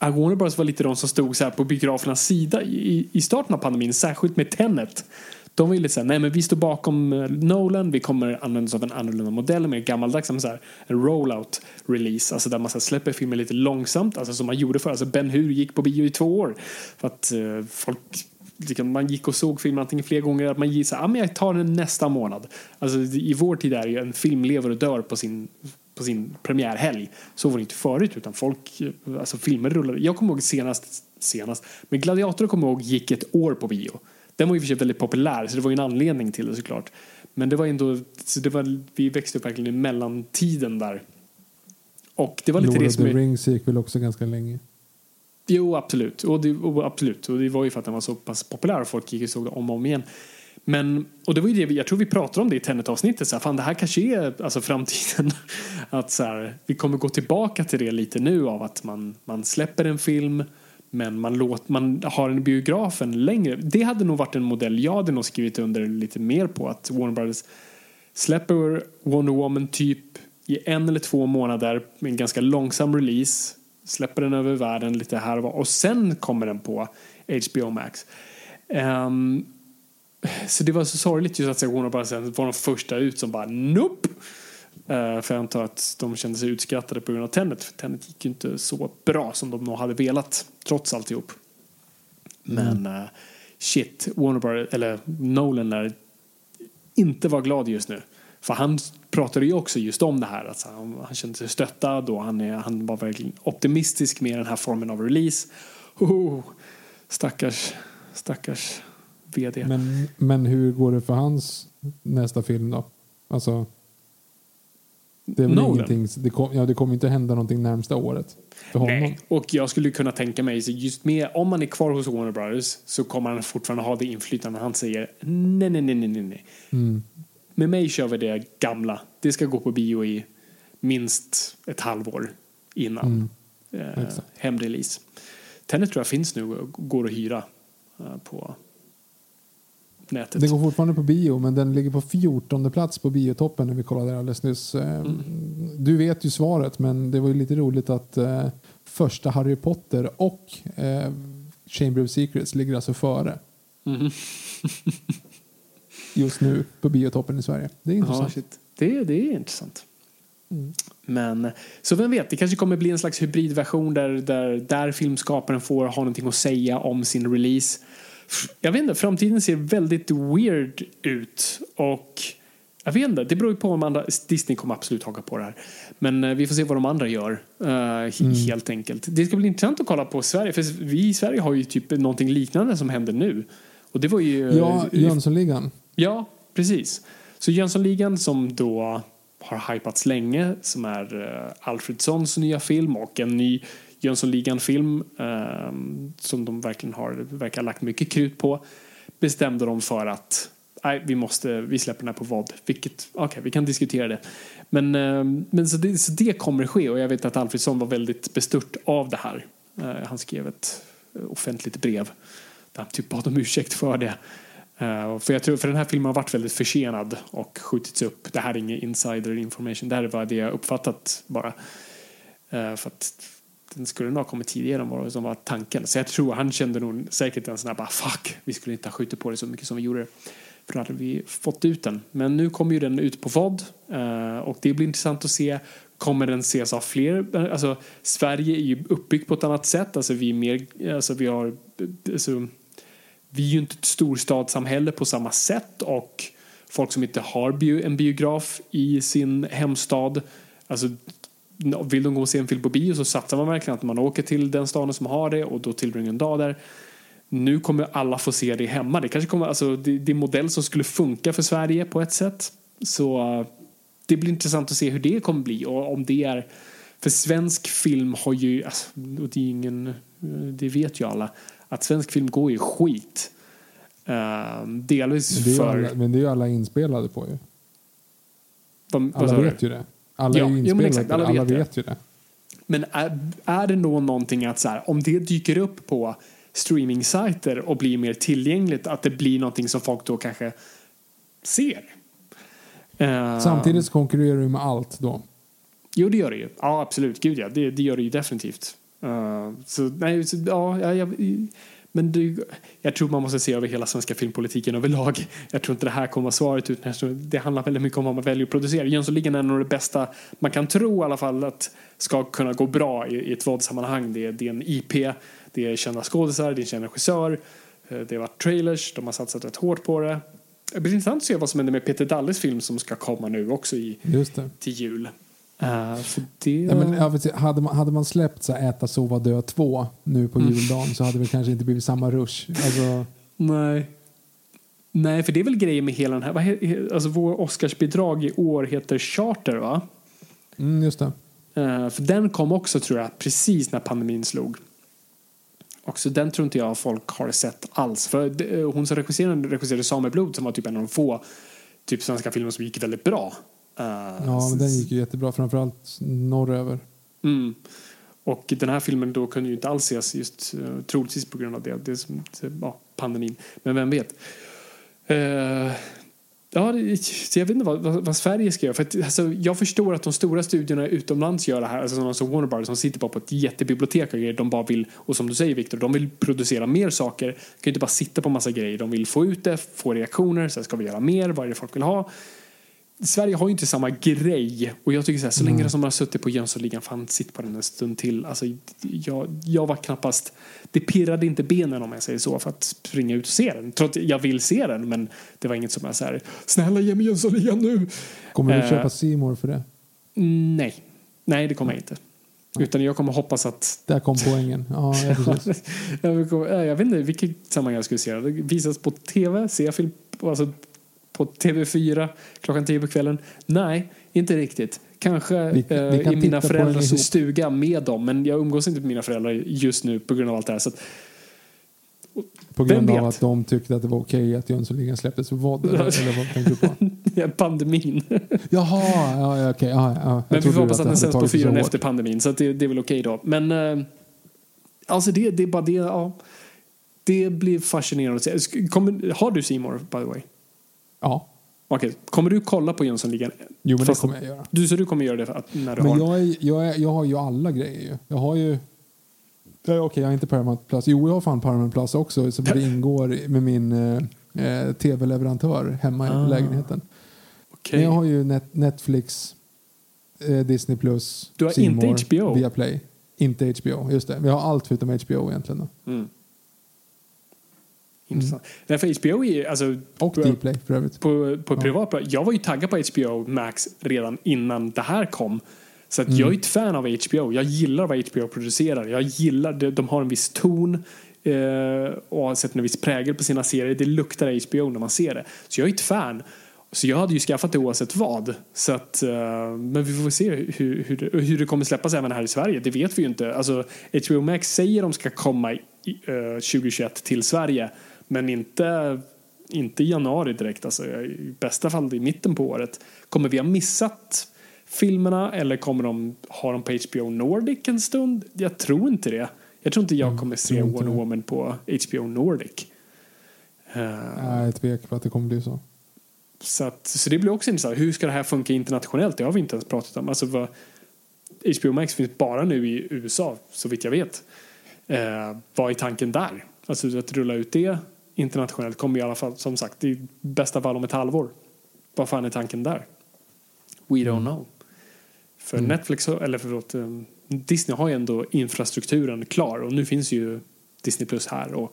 Warner Brothers var lite de som stod så på biografernas sida i, i starten av pandemin, särskilt med Tenet. De ville säga, nej men vi står bakom eh, Nolan, vi kommer använda oss av en annorlunda modell, mer gammaldags, som så här, en rollout release, alltså där man så här, släpper filmer lite långsamt, alltså som man gjorde förr. Alltså Ben Hur gick på bio i två år för att eh, folk liksom, man gick och såg filmen antingen flera gånger att man gissar så ah, men jag tar den nästa månad. Alltså i vår tid är ju en film lever och dör på sin på sin premiärhelg. Så var det inte förut utan folk, eh, alltså filmer rullade. Jag kommer ihåg senast, senast, men Gladiator kommer ihåg gick ett år på bio. Den var ju för sig väldigt populär så det var ju en anledning till det såklart. Men det var ändå, så det var, vi växte upp verkligen i mellantiden där. Och det var lite Lord det of som the är, Rings gick väl också ganska länge. Jo, absolut. Och det, och absolut. Och det var ju för att den var så pass populär och folk gick och såg det om och om igen. Men, och det var ju det, jag tror vi pratade om det i Tenet-avsnittet, så här, fan det här kanske är alltså, framtiden. Att så här, vi kommer gå tillbaka till det lite nu av att man, man släpper en film men man, låt, man har en biografen längre. Det hade nog varit en modell jag hade nog skrivit under lite mer på att Warner Brothers släpper Wonder Woman typ i en eller två månader med en ganska långsam release. Släpper den över världen lite här och var och sen kommer den på HBO Max. Um, så det var så sorgligt just att se Warner Brothers var de första ut som bara nope. Eh, för jag antar att de kände sig utskrattade på grund av Tenet. För Tenet gick ju inte så bra som de nog hade velat trots alltihop. Men eh, shit, Warner Brothers, eller Nolan lär inte vara glad just nu. För han pratade ju också just om det här. Att så han, han kände sig stöttad och han, är, han var verkligen optimistisk med den här formen av release. Oh, stackars, stackars vd. Men, men hur går det för hans nästa film då? Alltså, det är Nolan? det, kom, ja, det kommer inte hända någonting närmsta året för honom. Nej, och jag skulle kunna tänka mig, just med, om man är kvar hos Warner Brothers så kommer han fortfarande ha det inflytande han säger nej, nej, nej, nej, nej. Mm. Med mig kör vi det gamla. Det ska gå på bio i minst ett halvår innan eh, exakt. hemrelease. Tenet tror jag finns nu och går att hyra eh, på nätet. Den går fortfarande på bio, men den ligger på 14 plats på biotoppen när vi kollade alldeles nyss. Eh, Mm. Du vet ju svaret, men det var ju lite roligt att eh, första Harry Potter och eh, Chamber of Secrets ligger alltså före. Mhm. Just nu på biotoppen i Sverige. Det är Ja, intressant. shit. Det, det är intressant. Men, så vem vet, det kanske kommer bli en slags hybridversion där, där, där filmskaparen får ha någonting att säga om sin release. Jag vet inte, framtiden ser väldigt weird ut och jag vet inte, det beror ju på om andra, Disney kommer absolut haka på det här. Men eh, vi får se vad de andra gör, eh, he- helt enkelt. Det ska bli intressant att kolla på Sverige, för vi i Sverige har ju typ någonting liknande som händer nu. Och det var ju... Ja, Jönssonligan. Ja, precis. Så Jönssonligan som då har hypats länge, som är uh, Alfredsons nya film och en ny Jönssonligan-film eh, som de verkligen har, verkar ha lagt mycket krut på, bestämde de för att nej, vi måste, vi släpper den här på vad. Vilket, okej, okay, vi kan diskutera det. Men, eh, men så, det, så det kommer ske och jag vet att Alfredsson var väldigt bestört av det här. Eh, han skrev ett offentligt brev där han typ bad om ursäkt för det. Eh, för jag tror, för den här filmen har varit väldigt försenad och skjutits upp. Det här är ingen insider information. Det här är bara det jag uppfattat bara. Eh, för att den skulle nog ha kommit tidigare än vad som var tanken. Så jag tror han kände nog säkert en sån här bara fuck, vi skulle inte ha skjutit på det så mycket som vi gjorde. För då hade vi fått ut den. Men nu kommer ju den ut på VOD eh, och det blir intressant att se Kommer den ses av fler? Eh, alltså, Sverige är ju uppbyggt på ett annat sätt. Alltså, vi, är mer, alltså, vi har alltså, vi är ju inte ett storstadssamhälle på samma sätt och folk som inte har en biograf i sin hemstad, alltså vill de gå och se en film på bio så satsar man verkligen att man åker till den staden som har det och då tillbringar en dag där. Nu kommer alla få se det hemma. Det kanske kommer, alltså det, det är en modell som skulle funka för Sverige på ett sätt. Så uh, det blir intressant att se hur det kommer bli och om det är för svensk film har ju, alltså, och det ingen, det vet ju alla, att svensk film går ju skit. Uh, delvis för... alla, men det är ju alla inspelade på ju. Vad Alla sa du? vet ju det. Alla Ja, är ju jo, inspelade exakt, alla Alla vet ju det. Men är, är det nog någonting att så här, om det dyker upp på streamingsajter och blir mer tillgängligt att det blir någonting som folk då kanske ser? Eh, Samtidigt så konkurrerar du med allt då. Jo, det gör det ju. Ja, absolut. Gud, ja. Det, det gör det ju definitivt. Eh, så, nej, så, ja, ja, ja, men det, jag tror man måste se över hela svenska filmpolitiken överlag. Jag tror inte det här kommer vara svaret utan det handlar väldigt mycket om vad man väljer att producera. Jönssonligan är nog det bästa man kan tro i alla fall att ska kunna gå bra i, i ett våldsammanhang. Det, det är en IP, det är kända skådisar, det är en känd regissör, eh, det har varit trailers, de har satsat rätt hårt på det. Det blir intressant att se vad som händer med Peter Dalles film som ska komma nu också i, till jul. För det... Ja, men, hade, man, hade man släppt så Äta, sova, dö 2 nu på Mm. juldagen så hade det kanske inte blivit samma rush. Alltså, Nej. Nej, för det är väl grejen med hela den här. Alltså vår Oscarsbidrag i år heter Charter, va? mm, just det. Eh, för den kom också, tror jag, precis när pandemin slog. Och så den tror inte jag folk har sett alls. För det, eh, hon som regisserade, regisserade Sameblod som var typ en av de få typ svenska filmer som gick väldigt bra. Eh, Ja, men den gick ju jättebra. Framförallt norröver. Mm. Och den här filmen då kunde ju inte alls ses just uh, troligtvis på grund av det, det som, ja, pandemin. Men vem vet. Eh, ja, det, jag vet inte vad, vad, vad Sverige ska göra. För att, alltså, jag förstår att de stora studierna utomlands gör det här. Alltså som Warner Brothers som sitter bara på ett jättebibliotek och grejer. De bara vill, och som du säger Victor, de vill producera mer saker. De kan ju inte bara sitta på massa grejer. De vill få ut det, få reaktioner, sen ska vi göra mer, vad är det folk vill ha. Sverige har ju inte samma grej. Och jag tycker så här, så länge de som har suttit på Jönssonligan, fan sitt på den en stund till. Alltså, jag, jag var knappast, det pirrade inte benen om jag säger så för att springa ut och se den. Trots att jag vill se den, men det var inget som jag så här, snälla ge mig Jönssonligan nu. Kommer du Eh. köpa Seymour för det? Nej, nej det kommer jag inte. Utan jag kommer hoppas att Där kom poängen. Ja, jag, jag vet inte vilket sammanhang jag skulle se det. Visas på tv, jag film alltså på TV4 klockan 10 på kvällen? Nej, inte riktigt. Kanske Vi- vi eh, kan i mina föräldrars stuga med dem. Men jag umgås inte med mina föräldrar just nu på grund av allt det här. Så att, På grund av att de tyckte att det var okej att Jönssonligan släpptes vad? Eller, vad tänkte du på? ja, pandemin. Jaha, ja, ja, okej. Ja, ja. Jag Men vi får hoppas att den sänds på fyran efter pandemin. Så det, det är väl okej då. Men eh, alltså det, det är bara det. Ja. det blir fascinerande att se. Kommer, har du Seymour by the way? Ja. Okej, kommer du kolla på Jönssonligan? Jo, men det kommer jag göra. Du, så du kommer göra det för att, när du Men har... jag, är, jag, är, jag har ju alla grejer ju. Jag har ju... Okej, jag har inte Paramount Plus. Jo, jag har fan Paramount Plus också. Så det ingår med min eh, eh, tv-leverantör hemma Ah. i lägenheten. Okej. Men jag har ju net, Netflix, eh, Disney Plus, Du har C inte HBO? Viaplay. Inte HBO, just det. Jag har allt förutom HBO egentligen. Då. Mm. Intressant. Nej, för HBO är alltså... Och på, Dplay för övrigt. på, på privat plan. Jag var ju taggad på HBO Max redan innan det här kom. Så att Mm. jag är ett fan av HBO. Jag gillar vad HBO producerar. Jag gillar det. De har en viss ton eh, och sett en viss prägel på sina serier. Det luktar HBO när man ser det. Så jag är ett fan. Så jag hade ju skaffat det oavsett vad. Så att, eh, men vi får se hur, hur, det, hur det kommer släppas även här i Sverige. Det vet vi ju inte. Alltså, HBO Max säger de ska komma i, eh, 2021 till Sverige. Men inte, inte i januari direkt. Alltså, I bästa fall i mitten på året. Kommer vi ha missat filmerna eller kommer de ha dem på HBO Nordic en stund? Jag tror inte det. Jag tror inte jag kommer se Wonder. Woman på HBO Nordic. Eh, Jag är tvek på att det kommer bli så. så, att, så det blir också intressant. Hur ska det här funka internationellt? Det har vi inte ens pratat om. Alltså, vad, HBO Max finns bara nu i USA, så vitt jag vet. Eh, vad är tanken där? Alltså att rulla ut det internationellt kommer i alla fall, som sagt, i bästa fall om ett halvår. Vad fan är tanken där? We don't know. För Netflix, har- eller förlåt, eh, Disney har ju ändå infrastrukturen klar och nu finns ju Disney Plus här. Och,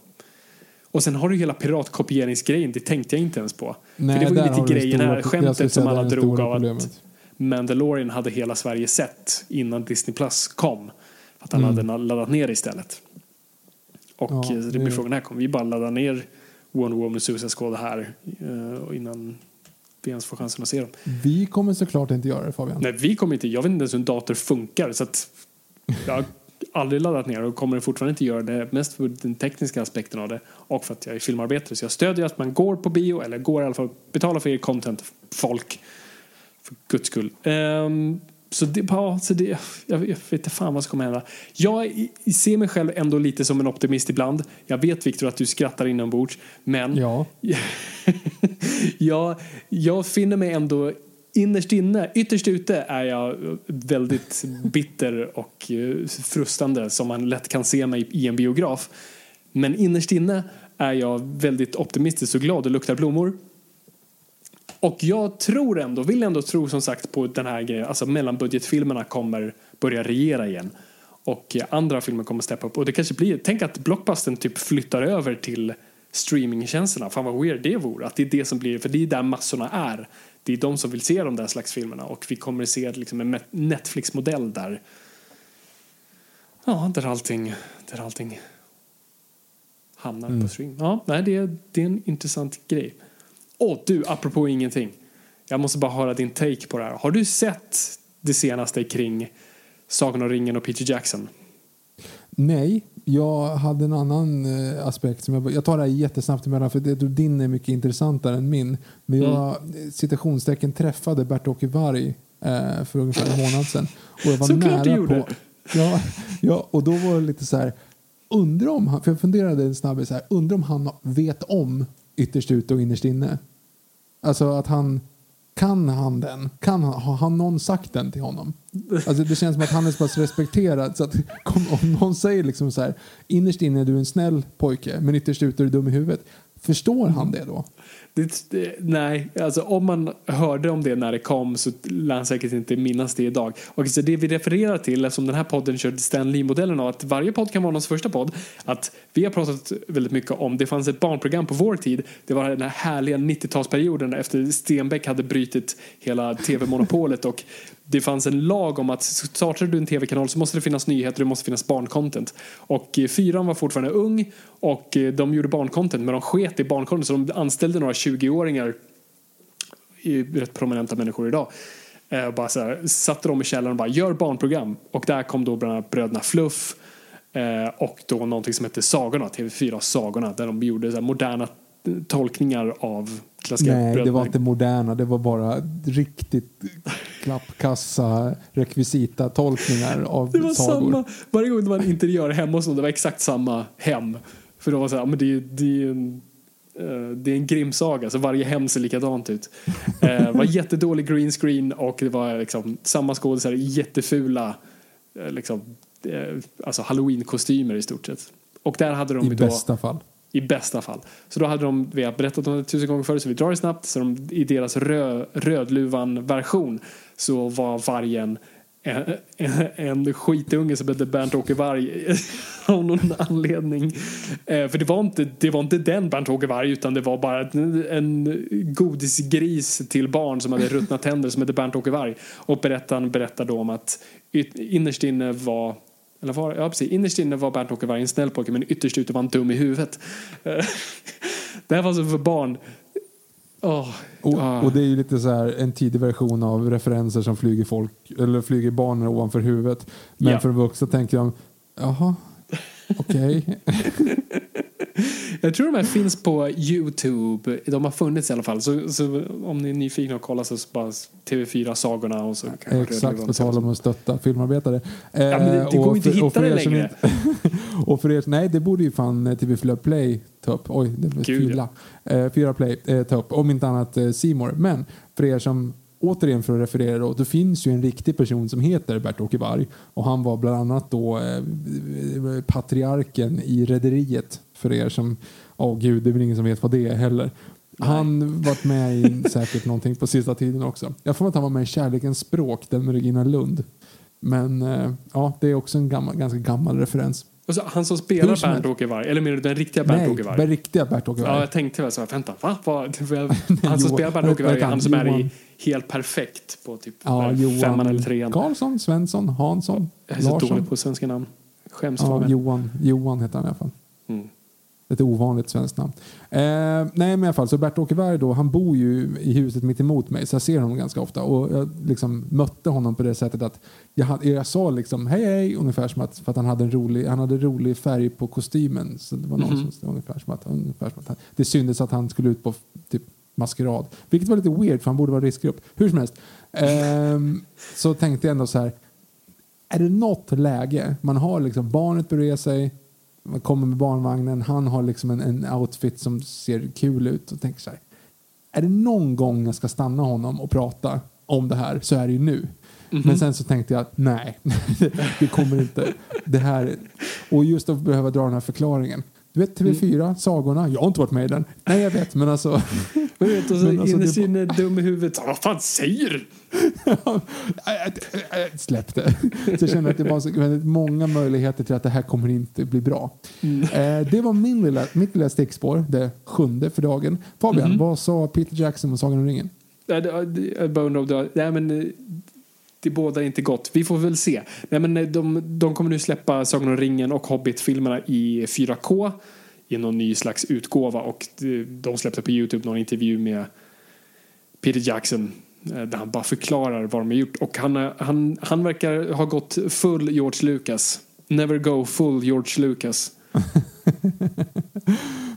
och sen har du hela piratkopieringsgrejen, det tänkte jag inte ens på. Nej, För det var ju lite det grejen stora- här, skämtet som det alla det drog av att problemet. Mandalorian hade hela Sverige sett innan Disney Plus kom. Att han hade laddat ner laddat Och. Ja, eh, det det- blir frågan, när kommer vi bara ladda ner Wonder Woman och Suicide Squad här eh, innan vi ens får chansen att se dem. Vi kommer såklart inte göra det Fabian. Nej, vi kommer inte, jag vet inte ens hur en dator funkar så att jag har aldrig laddat ner och kommer fortfarande inte göra det mest för den tekniska aspekten av det och för att jag är filmarbetare så jag stödjer att man går på bio eller går i alla fall betalar för er content folk för guds skull. Ehm, så det, ja, så det, jag vet inte fan vad som kommer hända. Jag ser mig själv ändå lite som en optimist ibland. Jag vet Viktor att du skrattar inombords men Ja. jag, jag finner mig ändå innerst inne, ytterst ute är jag väldigt bitter och eh, frustande som man lätt kan se mig i en biograf. Men innerst inne är jag väldigt optimistisk och glad och luktar blommor. Och jag tror ändå, vill ändå tro som sagt på den här grejen, alltså mellanbudgetfilmerna kommer börja regera igen. Och eh, andra filmer kommer steppa upp. Och det kanske blir, tänk att blockbustern typ flyttar över till streamingtjänsterna. Fan vad weird det vore. Att det är det som blir, för det är där massorna är. Det är de som vill se de där slags filmerna. Och vi kommer se liksom en Netflix-modell där. Ja, där allting, där allting hamnar på stream. Ja, nej, det, är, det är en intressant grej. Åh, du, apropå ingenting. Jag måste bara höra din take på det här. Har du sett det senaste kring Sagan om ringen och Peter Jackson? Nej, jag hade en annan eh, aspekt. Som jag, jag tar det här jättesnabbt emellan för det, din är mycket intressantare än min. Men jag Mm. citationstecken träffade Bert-Åke Varg eh, för ungefär en månad sedan. Och jag var Såklart du nära på... Ja, ja, och då var det lite så här... Undrar om han, för jag funderade en snabbis här, undrar om han vet om ytterst ute och innerst inne. Alltså att han, kan han den? Kan han, har han någon sagt den till honom? Alltså det känns som att han är så pass respekterad så att om någon säger liksom så här, innerst inne är du en snäll pojke men ytterst ute är du dum i huvudet. Förstår han det då? Det, det, nej, alltså om man hörde om det när det kom så lär han säkert inte minnas det idag. Och så det vi refererar till, eftersom den här podden körde Stan Lee-modellen av att varje podd kan vara någons första podd, att vi har pratat väldigt mycket om, det fanns ett barnprogram på vår tid, det var den här härliga 90-talsperioden efter Stenbeck hade brutit hela tv-monopolet och det fanns en lag om att startar du en tv-kanal så måste det finnas nyheter, det måste finnas barncontent. Och eh, fyran var fortfarande ung och eh, de gjorde barncontent men de sket i barncontent så de anställde några 20-åringar i rätt prominenta människor idag. Eh, och bara så här, satte dem i källaren och bara gör barnprogram. Och där kom då bland annat Bröderna Fluff eh, och då någonting som hette Sagorna, TV4 Sagorna, där de gjorde så moderna tolkningar av klassiska Nej, det bröderna. var inte moderna. Det var bara riktigt klappkassa rekvisita tolkningar av Det var sagor. samma, varje gång det var en interiör hemma hos någon, det var exakt samma hem. För då var det så här, men det, är- det är en det är en grimsaga, så varje hem ser likadant ut. Eh, Det var jättedålig green screen och det var liksom samma skådisar i jättefula eh, liksom, eh, alltså halloween-kostymer i stort sett. Och där hade de I då, bästa fall. i bästa fall. Så då hade de, vi har berättat om det tusen gånger förut så vi drar det snabbt. Så de, i deras rö, Rödluvan-version så var vargen en, en, en skitunge som hette Bernt-Åke Varg av någon anledning. Eh, för det var, inte, det var inte den Bernt-Åke Varg utan det var bara en, en godisgris till barn som hade ruttna tänder som hette Bernt-Åke Varg. Och berättaren berättar då om att yt, innerst inne var eller var, ja, precis. Innerst inne var Bernt-Åke Varg en snäll pojke men ytterst ute var han dum i huvudet. Eh, det här var så för barn. Oh, och, och det är ju lite så här en tidig version av referenser som flyger folk eller flyger barnen ovanför huvudet. Men Ja. för vuxna tänker de, jaha, okej. Jag tror de här finns på Youtube. De har funnits i alla fall. Så, så om ni är nyfikna och kollar så bara TV4-sagorna och så kanske Exakt, på tal om att stötta filmarbetare. Eh, Ja, men det- det går inte att för- och hitta det längre. inte- och för er, nej, det borde ju fan eh, TV4 Play ta upp. Oj, det blev fylla. Eh, 4 Play eh, ta upp, om inte annat eh, More. Men för er som Återigen för att referera då, det finns ju en riktig person som heter Bert-Åke Varg och han var bland annat då eh, patriarken i Rederiet för er som, åh gud, det är väl ingen som vet vad det är heller. Han varit med i säkert någonting på sista tiden också. Jag får att han var med i Kärlekens språk, den med Regina Lund. Men eh, ja, det är också en gammal, ganska gammal referens. Och så, han som spelar. Bernt-Åke Varg, eller menar du den riktiga Nej, Bernt-Åke den Varg? riktiga Bert-Åke Varg. Ja, jag tänkte väl så här, vänta, va? Vad- Han som spelar Bernt-Åke Varg, han? som är i Helt Perfekt på typ ja, femman eller trean. Karlsson, Svensson, Hansson, Jag är så Larsson. dålig på svenska namn. Skäms Ja. Johan, Johan heter han i alla fall. Mm. Ett ovanligt svenskt namn. Eh, nej men i alla fall, så Bert-Åke då, han bor ju i huset mitt emot mig så jag ser honom ganska ofta och jag liksom mötte honom på det sättet att jag, hade, jag sa liksom hej hej ungefär som att, för att han hade en rolig, han hade rolig färg på kostymen så det var någon Mhm. som ungefär som att, ungefär som att han, det syntes att han skulle ut på typ maskerad. Vilket var lite weird för han borde vara riskgrupp. Hur som helst. Ehm, så tänkte jag ändå så här är det något läge, man har liksom barnet bredvid sig, kommer med barnvagnen, han har liksom en, en outfit som ser kul ut och tänker så här. Är det någon gång jag ska stanna honom och prata om det här så är det ju nu. Men sen så tänkte jag, nej, det kommer inte. Det här, och just att behöva dra den här förklaringen. Du vet TV4, sagorna, jag har inte varit med i den. Nej jag vet, men alltså. Jag vet, och så alltså, innerst det- inne dum i huvudet. Vad fan säger du? Släpp det. Så jag känner att det var så väldigt många möjligheter till att det här kommer inte bli bra. Eh, det var min lilla, mitt lilla stickspår, det sjunde för dagen. Fabian, vad sa Peter Jackson om Sagan om ringen? Jag bara undrar om Nej, men eh, det bådar inte gott. Vi får väl se. Nej, men eh, de, de kommer nu släppa Sagan om ringen och Hobbit-filmerna i 4K i någon ny slags utgåva och eh, de- släppte på Youtube någon intervju med Peter Jackson eh, där han bara förklarar vad de har gjort och han, han, han verkar ha gått full George Lucas. Never go full George Lucas.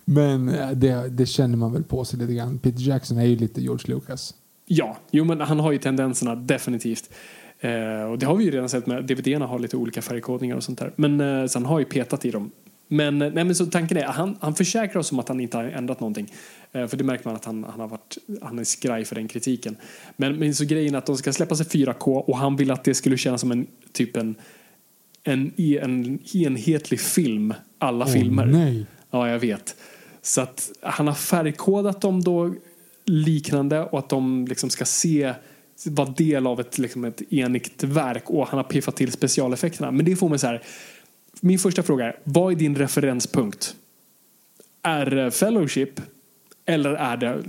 Men det, det känner man väl på sig lite grann. Peter Jackson är ju lite George Lucas. Ja, jo men han har ju tendenserna definitivt. Eh, och det har vi ju redan sett med DVD-erna har lite olika färgkodningar och sånt där. Men eh, så han har ju petat i dem. Men, eh, nej, men så tanken är, han, han försäkrar oss om att han inte har ändrat någonting. Eh, för det märker man att han, han har varit, han är skraj för den kritiken. Men, men så grejen är att de ska släppas i 4K och han vill att det skulle kännas som en typ en, en, en enhetlig film, alla filmer. Nej. Ja, jag vet. Så att han har färgkodat dem då liknande och att de liksom ska se vara del av ett, liksom ett enigt verk och han har piffat till specialeffekterna. Men det får mig så här. Min första fråga är, vad är din referenspunkt? Är det Fellowship eller är det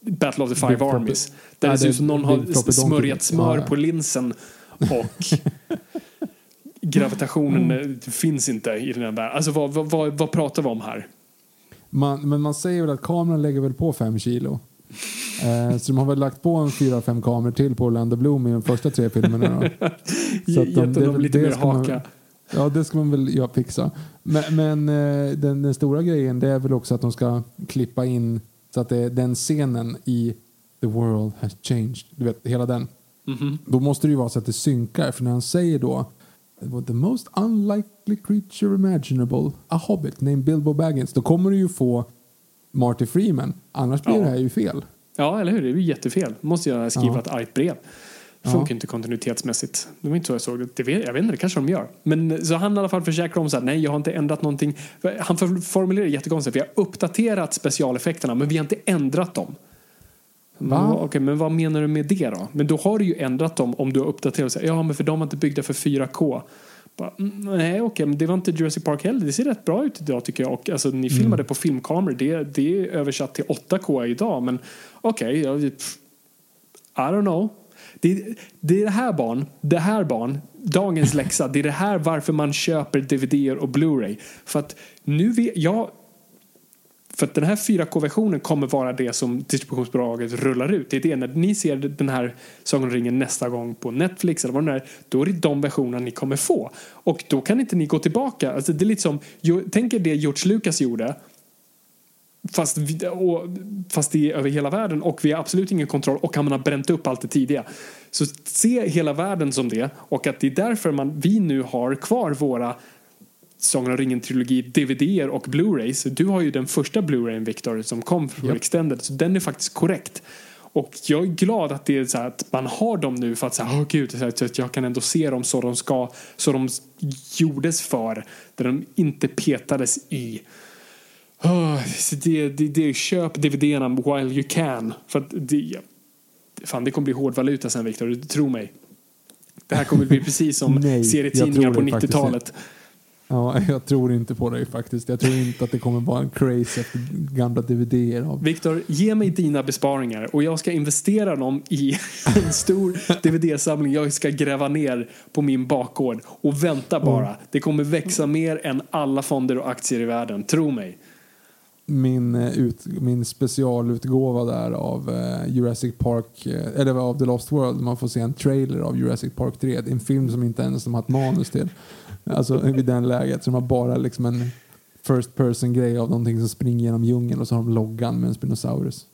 Battle of the Five Big. Armies? Där Ja, det ser ut som någon har smörjat smör Ja, på linsen och gravitationen eh, finns inte i den här världen. Alltså vad, vad, vad, vad pratar vi om här? Man, men man säger väl att kameran lägger väl på fem kilo. Eh, så de har väl lagt på en fyra, fem kameror till på Orlando Bloom i de första tre filmerna. Då. Så att Gett det är honom lite mer ska man- haka. Ja, det ska man väl ja, fixa. Men, men eh, den, den stora grejen det är väl också att de ska klippa in så att det är den scenen i The world has changed. Du vet, hela den. Mhm. Då måste det ju vara så att det synkar. För när han säger då The most unlikely creature imaginable. A hobbit named Bilbo Baggins. Då kommer du ju få Marty Freeman. Annars blir Ja. det här ju fel. Ja, eller hur? Det är ju jättefel. Måste jag skriva Ja. ett argt brev. Det funkar inte kontinuitetsmässigt. Det var inte så jag såg det. det. vet- Jag vet inte, det kanske de gör. Men så han i alla fall försäkrar om så här, nej jag har inte ändrat någonting. Han formulerar det jättekonstigt. Vi har uppdaterat specialeffekterna men vi har inte ändrat dem. Va? Okej, men vad menar du med det då? Men då har du ju ändrat dem om du har uppdaterat och säger, ja men för de var inte byggda för 4K. Bara, mm, nej okej, men det var inte Jurassic Park heller. Det ser rätt bra ut idag tycker jag. Och, alltså, ni filmade på filmkameror. Det, det är översatt till 8K idag. Men okej, pff, I don't know. Det, det är det här barn, det här barn, dagens läxa, det är det här varför man köper DVD och Blu-ray. För att nu vet jag, för att den här 4K-versionen kommer vara det som distributionsbolaget rullar ut. Det är det, när ni ser den här Sagan om ringen nästa gång på Netflix eller vad det är, då är det de versionerna ni kommer få. Och då kan inte ni gå tillbaka. Alltså det är lite som, tänk er det George Lucas gjorde Fast, vi, och, fast det är över hela världen och vi har absolut ingen kontroll och han har bränt upp allt det tidiga. Så se hela världen som det och att det är därför man, vi nu har kvar våra Sagan om ringen-trilogi DVD och Blu-rays. Du har ju den första Blu-rayen Victor som kom från Japp. Extended så den är faktiskt korrekt. Och jag är glad att det är så att man har dem nu för att säga, åh gud, så här, så att jag kan ändå se dem så de ska, så de gjordes för, där de inte petades i. Oh, så det, det, det, köp DVD-erna while you can. För att det, fan, det kommer bli hårdvaluta sen Victor, tro mig. Det här kommer bli precis som Nej, serietidningar på det faktiskt 90-talet. Ja, jag tror inte på dig faktiskt. Jag tror inte att det kommer vara en craze efter gamla DVD-er av Victor, ge mig dina besparingar och jag ska investera dem i en stor DVD-samling jag ska gräva ner på min bakgård. Och vänta bara, det kommer växa mer än alla fonder och aktier i världen, tro mig. min, eh, ut, min specialutgåva där av eh, Jurassic Park, eh, eller av The Lost World. Man får se en trailer av Jurassic Park 3. Det är en film som inte ens de har ett manus till. Alltså vid den läget. Så de har bara liksom en first person grej av någonting som springer genom djungeln och så har de loggan med en Spinosaurus.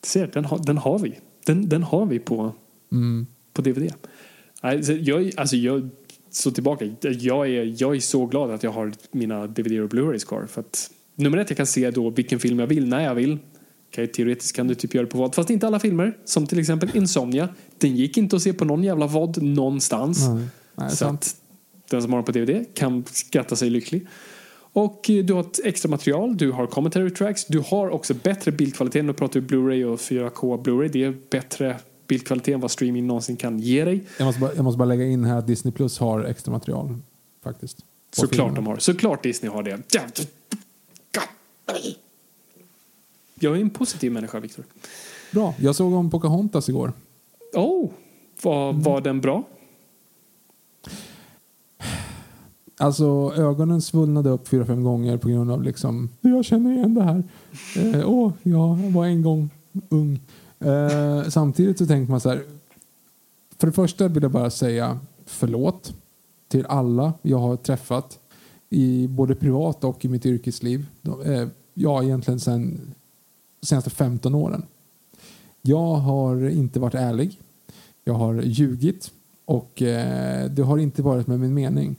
Du ser, den, har- den har vi. Den, den har vi på, Mm. på DVD. Nej, så Jag, alltså jag, så tillbaka, jag är, jag är så glad att jag har mina DVD och Blu-rays kvar. För att, nummer ett, jag kan se då vilken film jag vill när jag vill. Okej, teoretiskt kan du typ göra det på vad, fast inte alla filmer. Som till exempel Insomnia. Den gick inte att se på någon jävla vad någonstans. Nej, Nej, så att den som har den på DVD kan skratta sig lycklig. Och eh, du har ett extra material, du har commentary tracks, du har också bättre bildkvalitet. Nu pratar vi Blu-ray och 4K Blu-ray. Det är bättre bildkvalitet än vad streaming någonsin kan ge dig. Jag måste, bara, jag måste bara lägga in här att Disney Plus har extra material faktiskt. Såklart filmen. de har. Såklart Disney har det. Jag är en positiv människa, Victor. Bra. Jag såg om Pocahontas igår. Oh, var, var den bra? Alltså ögonen svullnade upp fyra, fem gånger på grund av liksom, jag känner igen det här. Eh, Åh, jag var en gång ung. Eh, samtidigt så tänker man så här, för det första vill jag bara säga förlåt till alla jag har träffat i både privat och i mitt yrkesliv. De, eh, ja, egentligen sen senaste 15 åren. Jag har inte varit ärlig. Jag har ljugit och eh, det har inte varit med min mening.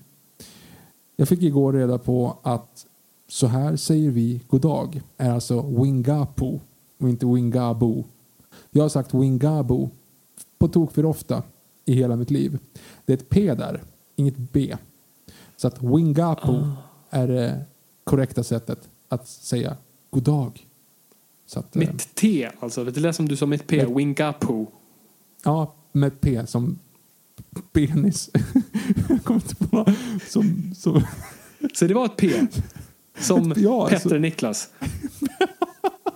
Jag fick igår reda på att så här säger vi god dag är alltså wingapo och inte wingabo. Jag har sagt wingabo på tok för ofta i hela mitt liv. Det är ett P där, inget B. Så att wingapo är det korrekta sättet att säga god dag. Så att, eh, Mitt T, alltså. Det lät som du sa mitt P. Men- Wingapo. Ja, med P som penis. Jag kommer inte på som, som Så det var ett P. Som Ja, Petter alltså- Niklas.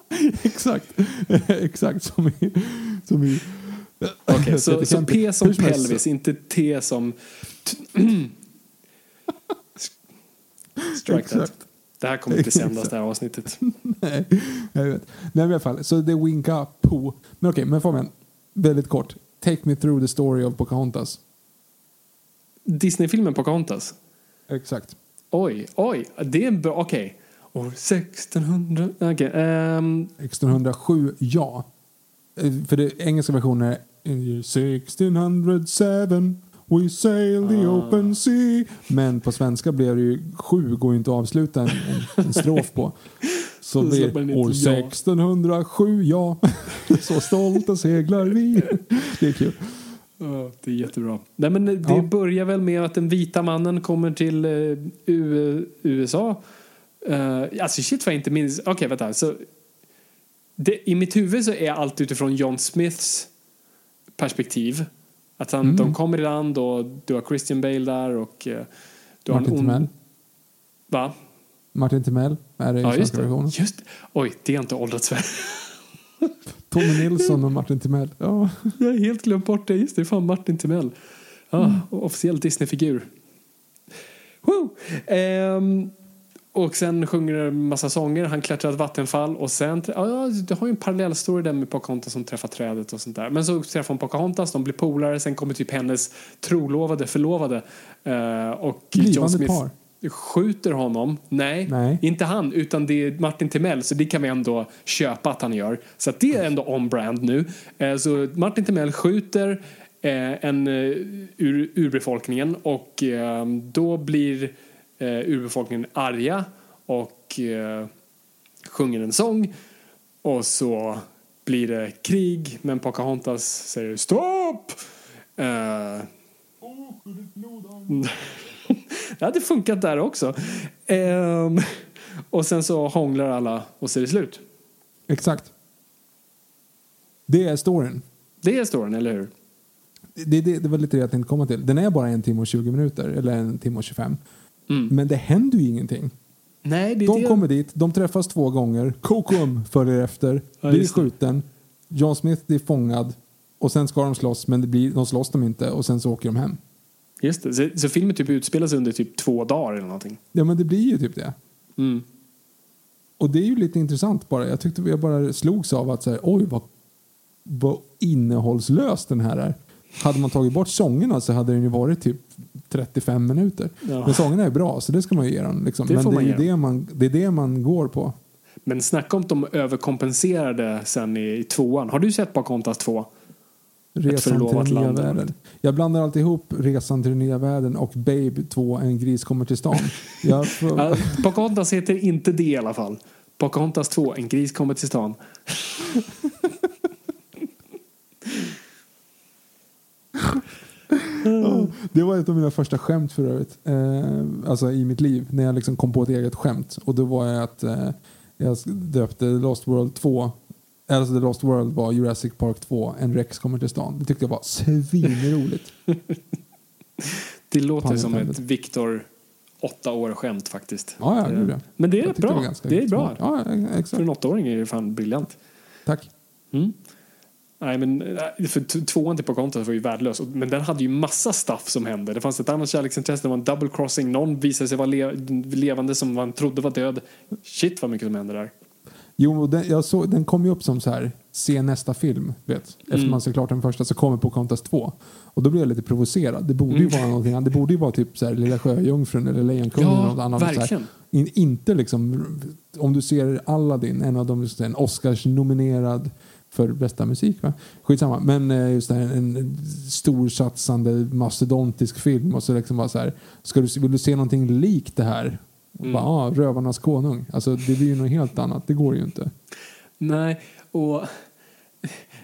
Exakt. Exakt som i... Som i Okej, så, så P som pelvis, inte T som... Strike that. Det här kommer inte sändas det här avsnittet. Nej, jag vet. Nej, i alla fall. Så det är winka på. Men okej, men Fabian. Väldigt kort. Take me through the story of Pocahontas. Disney-filmen Pocahontas. Exakt. Oj, oj. Det är en bra... Okej. År 1600... Okej. ehm, 1607, ja. Eh, För det engelska versionen är In year 1607 we sail the Ah. open sea. Men på svenska blev det ju sju, går ju inte att avsluta en, en, strof på. Så det inte år ja. 1607, ja. Så stolta seglar vi. Det är kul. Ja, det är jättebra. Nej, men det Ja. börjar väl med att den vita mannen kommer till eh, U- USA. Uh, alltså shit vad jag inte minns. Okej, vänta. Så, det, I mitt huvud så är allt utifrån John Smiths perspektiv. Att han, Mm. de kommer i land och du har Christian Bale där och eh, du har Martin en ond... Timell. Va? Martin Timell är det i Ja, just det. Just, oj, det har inte åldrats väl. Tommy Nilsson och Martin Timell. Ja. Jag har helt glömt bort det. Just det, fan Martin Timell. Ja, Officiell Disney-figur. Woo! Ehm, och sen sjunger det en massa sånger. Han klättrar ett vattenfall och sen... Ja, du har ju en parallellstory där med Pocahontas som träffar trädet och sånt där. Men så träffar hon Pocahontas, de blir polare. Sen kommer typ hennes trolovade, förlovade. Eh, och John Blivande Smith par. skjuter honom. Nej, Nej. inte han, utan det är Martin Timell. Så det kan vi ändå köpa att han gör. Så det är ändå on-brand nu. Eh, så Martin Timell skjuter eh, en eh, ur, urbefolkningen och eh, då blir eh, urbefolkningen arga och eh, sjunger en sång. Och så blir det krig, men Pocahontas säger stopp! Eh, det hade funkat där också. Ehm, och sen så hånglar alla och så är det slut. Exakt. Det är storyn. Det är storyn, eller hur? Det, det, det var lite det jag tänkte komma till. Den är bara en timme och 20 minuter, eller en timme och 25. Mm. Men det händer ju ingenting. Nej, det De det. kommer dit, de träffas två gånger, Kokum följer efter, Ja, blir skjuten, John Smith blir fångad och sen ska de slåss men det blir, de slåss de inte och sen så åker de hem. Just det. Så, så filmen typ sig under typ två dagar eller någonting. Ja men det blir ju typ det. Mm. Och det är ju lite intressant bara. Jag tyckte jag bara slogs av att så här, oj vad, vad innehållslös den här är. Hade man tagit bort sångerna så hade den ju varit typ 35 minuter. Ja. Men sångerna är bra så det ska man ju ge dem. Liksom. Det Men det man är, ju det, man, det är det man går på. Men snacka om att de överkompenserade sen i, i tvåan. Har du sett Pocahontas 2? Resan till den nya världen. Jag blandar alltid ihop Resan till den nya världen och Babe 2, En gris kommer till stan. Jag Pocahontas heter inte det i alla fall. Pocahontas 2, En gris kommer till stan. Det var ett av mina första skämt för övrigt. Eh, alltså i mitt liv. När jag liksom kom på ett eget skämt. Och då var jag att eh, jag döpte Lost World 2. Alltså The Lost World var Jurassic Park 2. En Rex kommer till stan. Det tyckte jag var svinroligt. Det låter som ett. Victor åtta år skämt faktiskt. Ja, ja, Eh, gud, ja. Men det är bra. ganska Det är bra. Ja, ja, För exakt. en åttaåring är det fan briljant. Tack. Mm. Nej, men eh, för tvåan till Pocahontas var ju värdelös. Men den hade ju massa stuff som hände. Det fanns ett annat kärleksintresse, det var en double crossing. Någon visade sig vara le levande som man trodde var död. Shit vad mycket som hände där. Jo, den, jag såg, den kom ju upp som så här, se nästa film. Vet. Efter Mm. man ser klart den första så kommer Pocahontas 2. Och då blev jag lite provocerad. Det borde ju Mm. vara någonting annat. Det borde ju vara typ så här, Lilla Sjöjungfrun eller Lejonkungen Ja, eller något annat. Så här. verkligen. In, inte liksom, om du ser Aladdin, en av just en Oscars-nominerad för bästa musik. Va? Skitsamma. Men eh, just det här, en, en storsatsande mastodontisk film och så liksom bara så här, ska du, vill du se någonting likt det här? Mm. Bara, ah, Rövarnas konung. Alltså det blir ju något helt annat. Det går ju inte. Nej, och...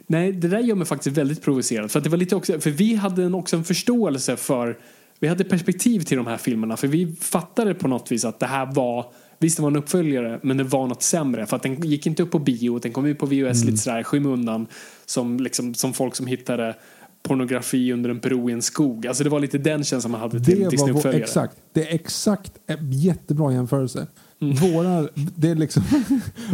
Nej, det där gör mig faktiskt väldigt provocerad. För, att det var lite också, för vi hade en, också en förståelse för... Vi hade perspektiv till de här filmerna. För vi fattade på något vis att det här var... Visst, det var en uppföljare, men det var något sämre. För att den gick inte upp på bio, den kom ut på VHS lite sådär skymundan. Som, liksom, som folk som hittade pornografi under en bro i en skog. Alltså det var lite den känslan man hade till Det var vår, Disney-uppföljare. exakt. Det är exakt en jättebra jämförelse. Mm. Våra, det är liksom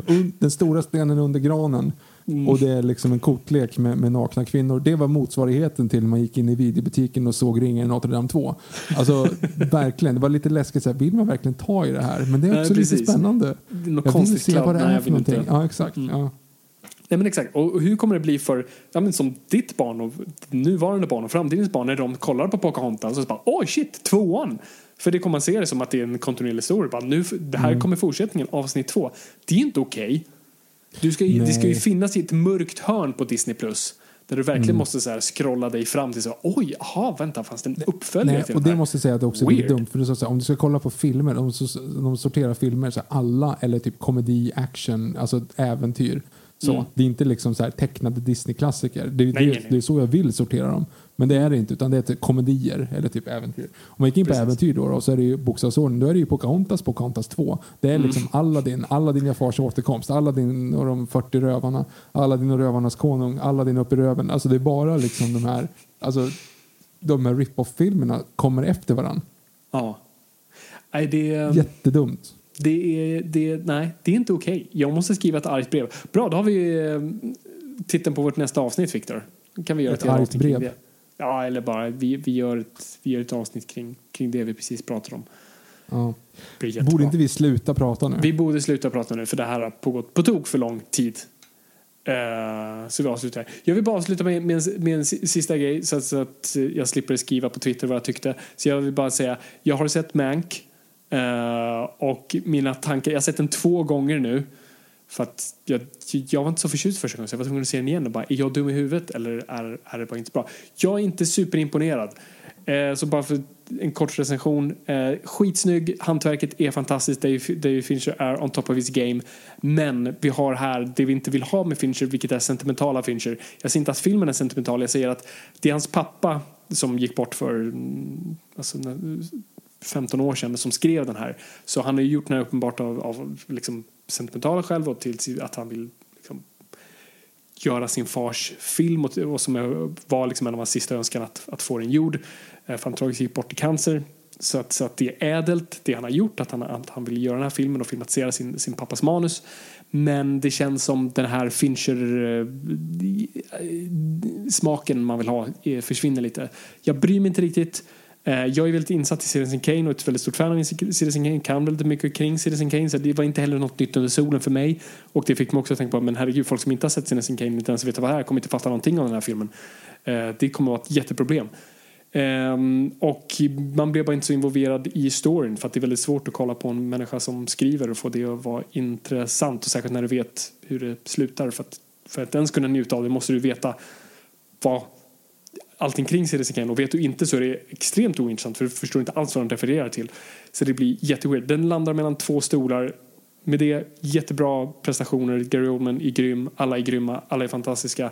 den stora stenen under granen Mm. och det är liksom en kortlek med, med nakna kvinnor. Det var motsvarigheten till när man gick in i videobutiken och såg Ringen i Notre Dame 2. Alltså verkligen, det var lite läskigt. Så här, vill man verkligen ta i det här? Men det är Nej, också lite precis. spännande. Något Jag vill se vad det. Nej, är för någonting. Mm. Ja, exakt. Ja. Nej men exakt. Och hur kommer det bli för, ja men som ditt barn och nuvarande barn och framtidens barn när de kollar på Pocahontas och så bara åh shit, tvåan! För det kommer man se det som att det är en kontinuerlig story. Bara, nu, det här kommer fortsättningen, avsnitt två. Det är inte okej. Du ska, ju- det ska ju finnas i ett mörkt hörn på Disney+. Plus Där du verkligen Mm. måste så här scrolla dig fram till så oj, aha, vänta, fanns det en uppföljare Nej, till och det här? måste jag säga att det också är Weird. dumt. För att säga, om du ska kolla på filmer, så- de sorterar filmer så här, alla eller typ komedi, action, alltså äventyr. Så. Mm. Det är inte liksom så tecknade Disney-klassiker. Det, det, det är så jag vill sortera dem. Men det är det inte, utan det är typ komedier eller typ äventyr. Om man gick in på Precis. äventyr då, då så är det ju bokstavsordning. Då är det ju Pocahontas, Pocahontas 2. Det är Mm. liksom Aladdin, Aladdin jag fars återkomst, Aladdin och de 40 rövarna, Aladdin och rövarnas konung, Aladdin upp i röven. Alltså det är bara liksom de här, alltså de här rip-off-filmerna kommer efter varandra. Ja. Nej, det, Jättedumt. det, är, det, nej, det är inte okej. Jag måste skriva ett argt brev. Bra, då har vi eh, titeln på vårt nästa avsnitt, Viktor. Kan vi göra Ett ett, argt brev. Ja, eller bara vi, vi, gör ett, vi gör ett avsnitt kring, kring det vi precis pratade om. Ja. Borde inte vi sluta prata nu? Vi borde sluta prata nu för det här har pågått på tok för lång tid. Eh, så vi avslutar. Jag vill bara avsluta med, med, en, med en si- sista grej så att, så att jag slipper skriva på Twitter vad jag tyckte. Så jag vill bara säga, jag har sett Mank eh, och mina tankar, jag har sett den två gånger nu. För att jag, jag var inte så förtjust första gången så jag var tvungen att se den igen och bara, är jag dum i huvudet eller är, är det bara inte bra? Jag är inte superimponerad. Eh, så bara för en kort recension. Eh, skitsnygg, hantverket är fantastiskt, David Dave Fincher är on top of his game. Men vi har här det vi inte vill ha med Fincher, vilket är sentimentala Fincher. Jag säger inte att filmen är sentimental, jag säger att det är hans pappa som gick bort för mm, alltså, 15 år sedan som skrev den här. Så han har ju gjort den här uppenbart av, av liksom sentimentala skäl och till att han vill liksom, göra sin fars film och, och som var liksom en av hans sista önskan att, att få den gjord. Eh, För han tragiskt gick bort i cancer. Så att, så att det är ädelt, det han har gjort, att han, att han vill göra den här filmen och filmatisera sin, sin pappas manus. Men det känns som den här Fincher-smaken eh, man vill ha eh, försvinner lite. Jag bryr mig inte riktigt. Eh, jag är väldigt insatt i Citizen Kane och ett väldigt stort fan av Citizen Kane. Kan väldigt mycket kring Citizen Kane så det var inte heller något nytt under solen för mig. Och det fick mig också att tänka på men herregud, folk som inte har sett Citizen Kane inte ens vet vad det är kommer inte fatta någonting av den här filmen. Eh, det kommer att vara ett jätteproblem. Ehm, och man blir bara inte så involverad i storyn för att det är väldigt svårt att kolla på en människa som skriver och få det att vara intressant och särskilt när du vet hur det slutar för att, för att ens kunna njuta av det måste du veta vad allting kring Citizen Kane och vet du inte så är det extremt ointressant för du förstår inte alls vad de refererar till. Så det blir jätteweird. Den landar mellan två stolar. Med det jättebra prestationer. Gary Oldman är grym. Alla är grymma. Alla är fantastiska.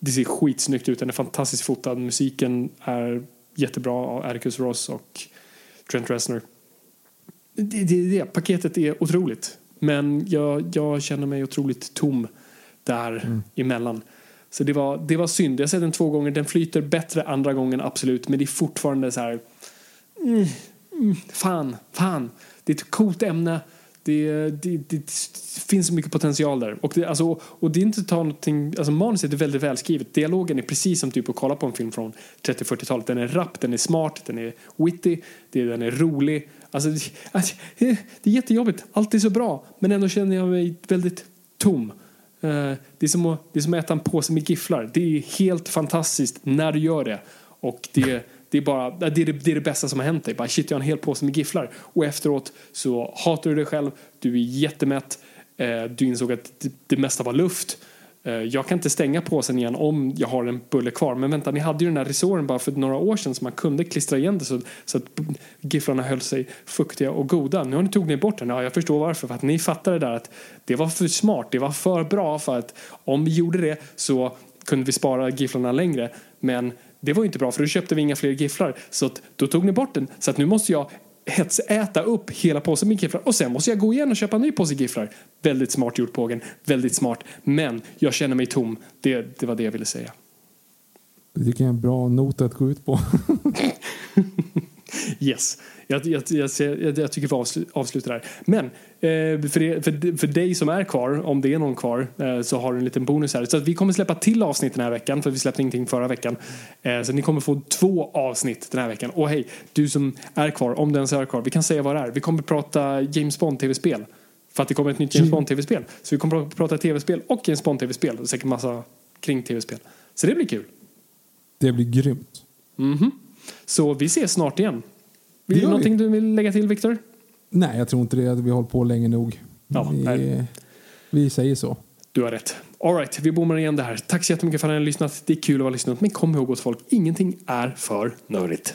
Det ser skitsnyggt ut. Den är fantastiskt fotad. Musiken är jättebra av Atticus Ross och Trent Reznor. Det, det, det. Paketet är otroligt. Men jag, jag känner mig otroligt tom där emellan. Så det var, det var synd. Jag har sett den två gånger. Den flyter bättre andra gången, absolut. Men det är fortfarande så här... Mm, mm, fan, fan. Det är ett coolt ämne. Det, det, det finns så mycket potential där. Och det, alltså, och det är inte att ta någonting... Alltså manuset är väldigt välskrivet. Dialogen är precis som typ att kolla på en film från 30-40-talet. Den är rapp, den är smart, den är witty, den är rolig. Alltså, det, alltså, det är jättejobbigt. Allt är så bra. Men ändå känner jag mig väldigt tom. Eh, det är, som att, det är som att äta en påse med gifflar. Det är helt fantastiskt när du gör det. Och det, det, är, bara, det, är det, det är det bästa som har hänt dig. Bara, shit, jag har en hel påse med gifflar. Och efteråt så hatar du dig själv. Du är jättemätt. Eh, du insåg att det, det mesta var luft. Eh, jag kan inte stänga påsen igen om jag har en bulle kvar. Men vänta, ni hade ju den här resåren bara för några år sedan så man kunde klistra igen det så, så att gifflarna höll sig fuktiga och goda. Nu har ni tog ni bort den. Ja, jag förstår varför. För att ni fattade där att det var för smart. Det var för bra för att om vi gjorde det så kunde vi spara gifflarna längre. Men det var ju inte bra för då köpte vi inga fler gifflar. Så att, då tog ni bort den. Så att nu måste jag hetsäta upp hela påsen med gifflar och sen måste jag gå igen och köpa en ny påse gifflar. Väldigt smart gjort Pågen. Väldigt smart. Men jag känner mig tom. Det, det var det jag ville säga. Det tycker jag är en bra not att gå ut på. Yes. Jag, jag, jag, jag, tycker vi avslu- avslutar där. Men eh, för, det, för, för dig som är kvar, om det är någon kvar, eh, så har du en liten bonus här. Så vi kommer släppa till avsnitt den här veckan, för vi släppte ingenting förra veckan. Eh, så ni kommer få två avsnitt den här veckan. Och hej, du som är kvar, om du ens är kvar, vi kan säga vad det är. Vi kommer prata James Bond-tv-spel. För att det kommer ett nytt James Bond-tv-spel. Så vi kommer prata tv-spel och James Bond-tv-spel. Och säkert massa kring tv-spel. Så det blir kul. Det blir grymt. Så vi ses snart igen. Vill vi. någonting du vill lägga till, Viktor? Nej, jag tror inte det. Vi har hållit på länge nog. Ja, vi, vi säger så. Du har rätt. Alright, vi bommar igen det här. Tack så jättemycket för att ni har lyssnat. Det är kul att vara lyssnat. Men kom ihåg åt folk, ingenting är för nördigt.